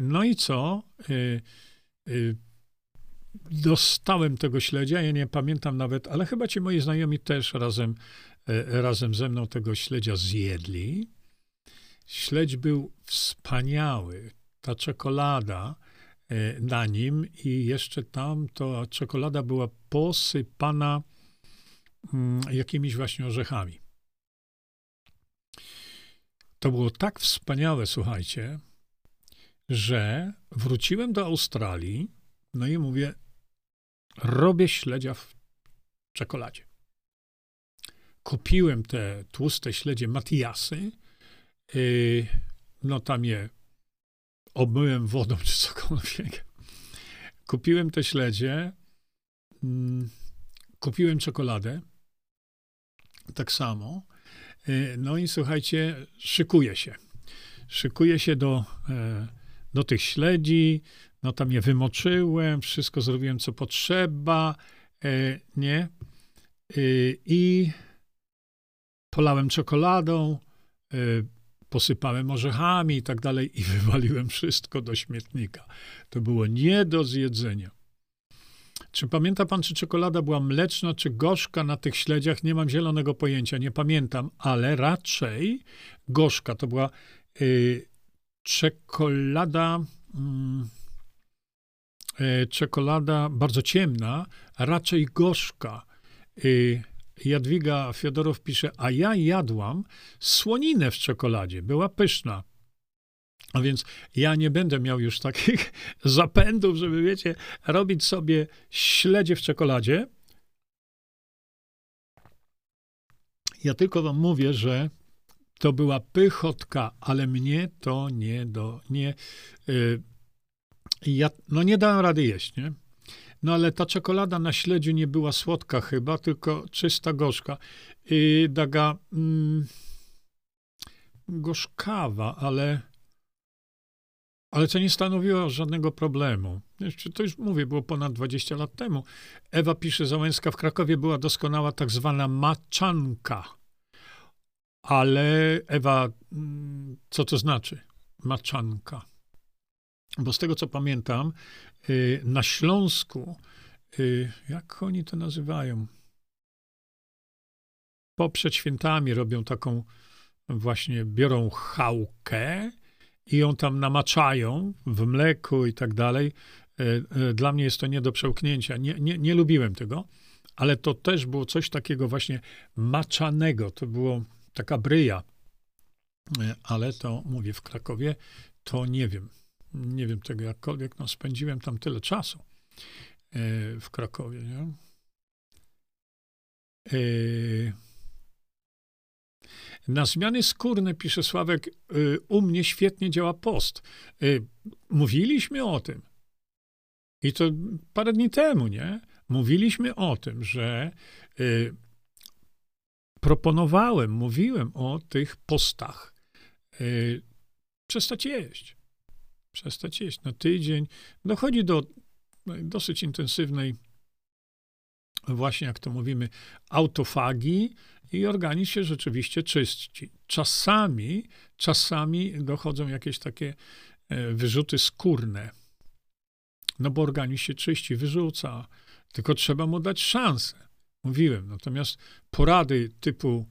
no i co? E, e, dostałem tego śledzia, ja nie pamiętam nawet, ale chyba ci moi znajomi też razem, razem ze mną tego śledzia zjedli. Śledź był wspaniały. Ta czekolada na nim i jeszcze tam ta czekolada była posypana mm, jakimiś właśnie orzechami. To było tak wspaniałe, słuchajcie, że wróciłem do Australii, no i mówię, robię śledzia w czekoladzie. Kupiłem te tłuste śledzie Matiasy, yy, no tam je obmyłem wodą czy cokolwiek. Kupiłem te śledzie, yy, kupiłem czekoladę, tak samo, no i słuchajcie, szykuję się. Szykuję się do e, do tych śledzi, no tam je wymoczyłem, wszystko zrobiłem, co potrzeba, e, nie? E, I polałem czekoladą, e, posypałem orzechami i tak dalej i wywaliłem wszystko do śmietnika. To było nie do zjedzenia. Czy pamięta pan, czy czekolada była mleczna, czy gorzka na tych śledziach? Nie mam zielonego pojęcia, nie pamiętam, ale raczej gorzka. To była y, czekolada. Mm, e, czekolada bardzo ciemna, raczej gorzka. Jadwiga Fiodorow pisze, a ja jadłam słoninę w czekoladzie, była pyszna. A więc ja nie będę miał już takich zapędów, żeby, wiecie, robić sobie śledzie w czekoladzie. Ja tylko wam mówię, że to była pychotka, ale mnie to nie do, nie, yy, ja, no nie dałem rady jeść, nie? No ale ta czekolada na śledziu nie była słodka chyba, tylko czysta gorzka. I daga mm, gorzkawa, ale ale to nie stanowiło żadnego problemu. Jeszcze to już mówię, było ponad 20 lat temu. Ewa pisze, Załęska w Krakowie była doskonała tak zwana maczanka. Ale Ewa, co to znaczy? Maczanka. Bo z tego, co pamiętam, y, na Śląsku, y, jak oni to nazywają? Po przed świętami robią taką, właśnie biorą chałkę i ją tam namaczają w mleku i tak dalej. Y, dla mnie jest to nie do przełknięcia. Nie, nie, nie lubiłem tego, ale to też było coś takiego właśnie maczanego. To było taka bryja. Ale to, mówię, w Krakowie to nie wiem nie wiem tego jakkolwiek, no spędziłem tam tyle czasu e, w Krakowie, nie? Na zmiany skórne, pisze Sławek, e, u mnie świetnie działa post. Mówiliśmy o tym. I to parę dni temu, nie? Mówiliśmy o tym, że proponowałem, mówiłem o tych postach. Przestać jeść przestać jeść na tydzień. Dochodzi do dosyć intensywnej, właśnie jak to mówimy, autofagii i organizm się rzeczywiście czyści. Czasami, czasami dochodzą jakieś takie e, wyrzuty skórne, no bo organizm się czyści, wyrzuca, tylko trzeba mu dać szansę. Mówiłem, natomiast porady typu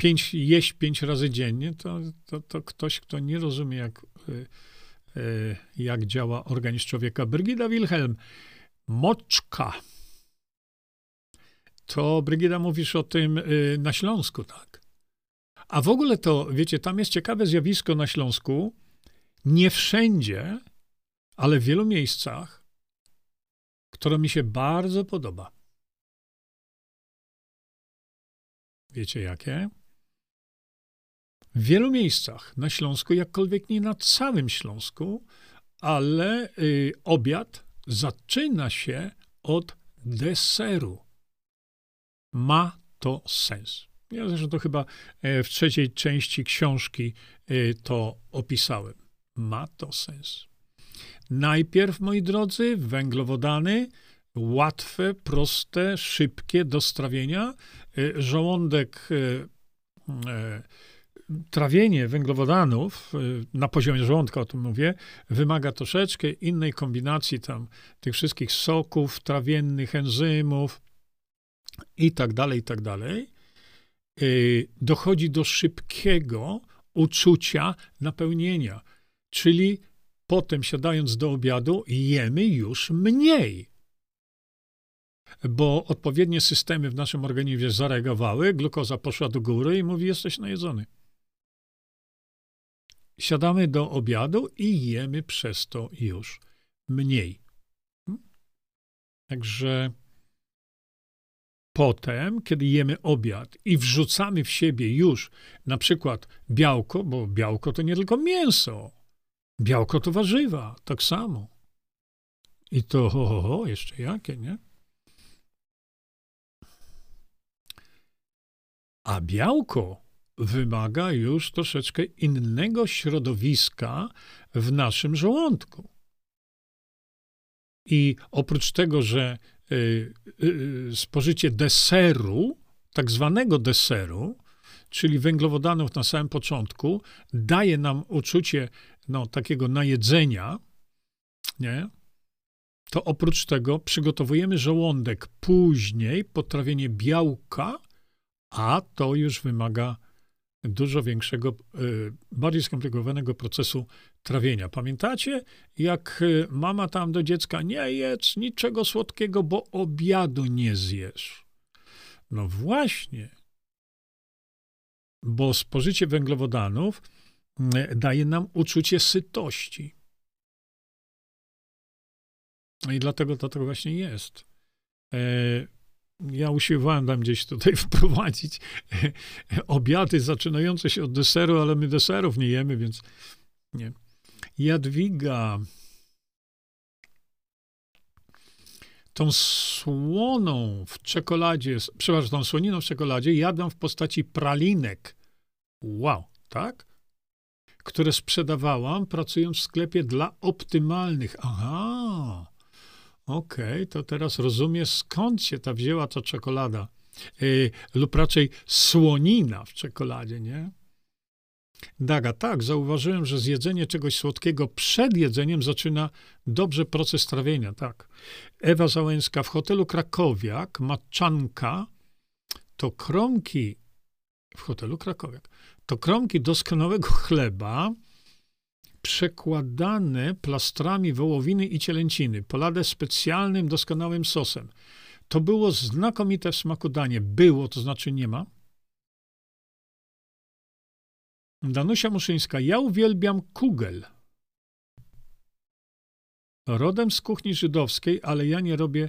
pięć, jeść pięć razy dziennie, to, to, to ktoś, kto nie rozumie, jak y, E, jak działa organizm człowieka. Brygida Wilhelm, moczka. To, Brygida, mówisz o tym e, na Śląsku, tak? A w ogóle to, wiecie, tam jest ciekawe zjawisko na Śląsku. Nie wszędzie, ale w wielu miejscach, które mi się bardzo podoba. Wiecie jakie? w wielu miejscach na Śląsku, jakkolwiek nie na całym Śląsku, ale y, obiad zaczyna się od deseru. Ma to sens. Ja zresztą to chyba e, w trzeciej części książki y, to opisałem. Ma to sens. Najpierw, moi drodzy, węglowodany, łatwe, proste, szybkie do strawienia. Y, żołądek trawienie węglowodanów na poziomie żołądka, o tym mówię, wymaga troszeczkę innej kombinacji tam tych wszystkich soków trawiennych, enzymów i tak dalej, i tak dalej. Y, dochodzi do szybkiego uczucia napełnienia, czyli potem siadając do obiadu jemy już mniej bo odpowiednie systemy w naszym organizmie zareagowały, glukoza poszła do góry i mówi, jesteś najedzony siadamy do obiadu i jemy przez to już mniej. Hmm? Także potem, kiedy jemy obiad i wrzucamy w siebie już na przykład białko, bo białko to nie tylko mięso, białko to warzywa, tak samo. I to ho, ho, ho jeszcze jakie, nie? A białko wymaga już troszeczkę innego środowiska w naszym żołądku. I oprócz tego, że spożycie deseru, tak zwanego deseru, czyli węglowodanów na samym początku, daje nam uczucie no, takiego najedzenia, nie? to oprócz tego przygotowujemy żołądek później, potrawienie białka, a to już wymaga dużo większego, y, bardziej skomplikowanego procesu trawienia. Pamiętacie, jak y, mama tam do dziecka, nie jedz niczego słodkiego, bo obiadu nie zjesz. No właśnie, bo spożycie węglowodanów y, daje nam uczucie sytości. No I dlatego to tak właśnie jest. E, ja usiłowałem tam gdzieś tutaj wprowadzić obiady zaczynające się od deseru, ale my deserów nie jemy, więc nie. Jadwiga. Tą słoną w czekoladzie, przepraszam, tą słoniną w czekoladzie jadam w postaci pralinek. Wow, tak? Które sprzedawałam pracując w sklepie dla optymalnych. Aha. Okej, okay, to teraz rozumiem, skąd się ta wzięła ta czekolada. Yy, lub raczej słonina w czekoladzie, nie? Daga, tak, zauważyłem, że zjedzenie czegoś słodkiego przed jedzeniem zaczyna dobrze proces trawienia, tak. Ewa Załęska, w hotelu Krakowiak, matczanka, to kromki, w hotelu Krakowiak, to kromki doskonałego chleba, przekładane plastrami wołowiny i cielęciny, polane specjalnym, doskonałym sosem. To było znakomite w smaku danie. Było, to znaczy nie ma. Danusia Muszyńska. Ja uwielbiam kugel. Rodem z kuchni żydowskiej, ale ja nie robię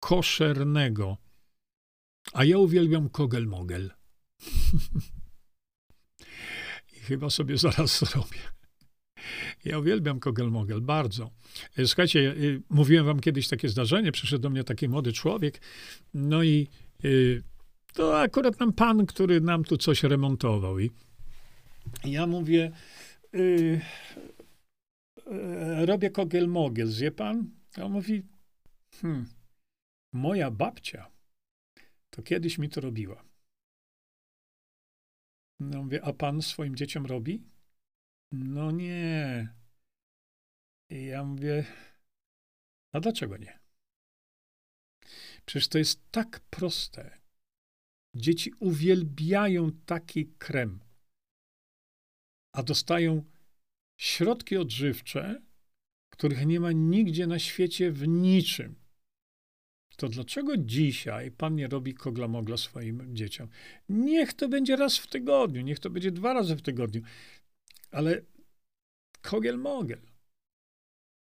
koszernego. A ja uwielbiam kogel-mogel. I chyba sobie zaraz zrobię. Ja uwielbiam Kogel-Mogel, bardzo. Słuchajcie, e, mówiłem wam kiedyś takie zdarzenie, przyszedł do mnie taki młody człowiek, no i e, to akurat nam pan, który nam tu coś remontował i ja mówię, y, robię Kogel-Mogel, zje pan? A on mówi, hmm, moja babcia to kiedyś mi to robiła. No mówię, a pan swoim dzieciom robi? No nie. I ja mówię, a dlaczego nie? Przecież to jest tak proste. Dzieci uwielbiają taki krem, a dostają środki odżywcze, których nie ma nigdzie na świecie w niczym. To dlaczego dzisiaj pan nie robi kogla mogla swoim dzieciom? Niech to będzie raz w tygodniu, niech to będzie dwa razy w tygodniu. Ale kogel-mogel.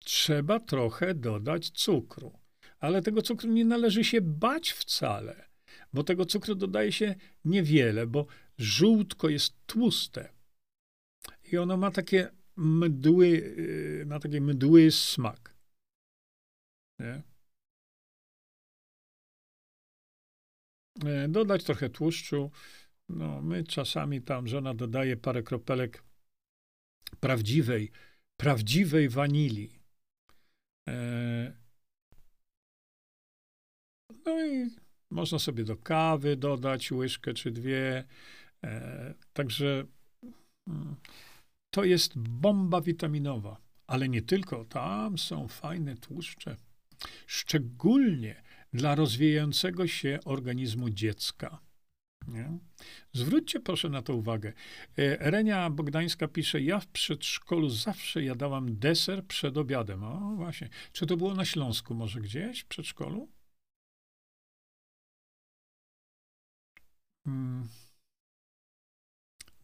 Trzeba trochę dodać cukru. Ale tego cukru nie należy się bać wcale, bo tego cukru dodaje się niewiele, bo żółtko jest tłuste. I ono ma takie mdły, y, ma taki mdły smak. Nie? E, dodać trochę tłuszczu. No, my czasami tam żona dodaje parę kropelek prawdziwej, prawdziwej wanilii. E, no i można sobie do kawy dodać łyżkę czy dwie. E, także mm, to jest bomba witaminowa. Ale nie tylko, tam są fajne tłuszcze. Szczególnie dla rozwijającego się organizmu dziecka. Nie? Zwróćcie proszę na to uwagę. E, Renia Bogdańska pisze, ja w przedszkolu zawsze jadałam deser przed obiadem. O, właśnie. Czy to było na Śląsku może gdzieś w przedszkolu? Hmm.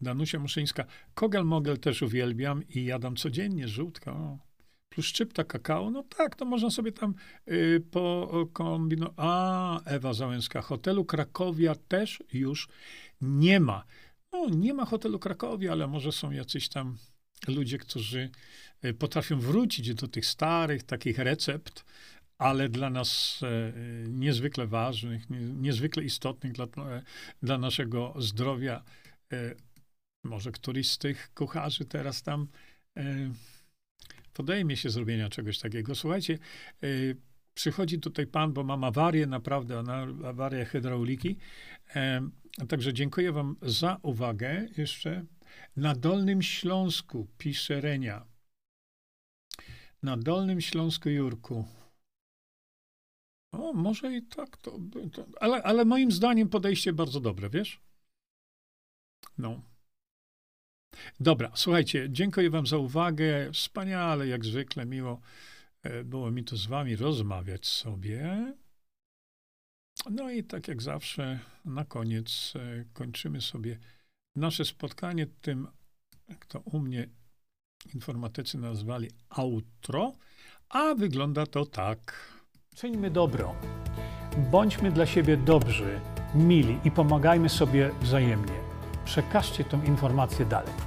Danusia Muszyńska. Kogel-mogel też uwielbiam i jadam codziennie, żółtka. O plus szczypta kakao, no tak, to można sobie tam y, pokombinować. A, Ewa Załęska, hotelu Krakowia też już nie ma. No, nie ma hotelu Krakowia, ale może są jacyś tam ludzie, którzy y, potrafią wrócić do tych starych takich recept, ale dla nas e, niezwykle ważnych, nie, niezwykle istotnych dla, dla naszego zdrowia. E, może któryś z tych kucharzy teraz tam e, podejmie się zrobienia czegoś takiego. Słuchajcie, yy, przychodzi tutaj pan, bo mam awarię, naprawdę awarię hydrauliki. Yy, także dziękuję wam za uwagę jeszcze. Na Dolnym Śląsku pisze Renia. Na Dolnym Śląsku, Jurku. O, może i tak to, to ale, ale moim zdaniem podejście bardzo dobre, wiesz? No. Dobra, słuchajcie, dziękuję Wam za uwagę. Wspaniale, jak zwykle, miło e, było mi tu z Wami rozmawiać sobie. No i tak jak zawsze, na koniec e, kończymy sobie nasze spotkanie tym, jak to u mnie informatycy nazwali outro, a wygląda to tak. Czyńmy dobro. Bądźmy dla siebie dobrzy, mili i pomagajmy sobie wzajemnie. Przekażcie tę informację dalej.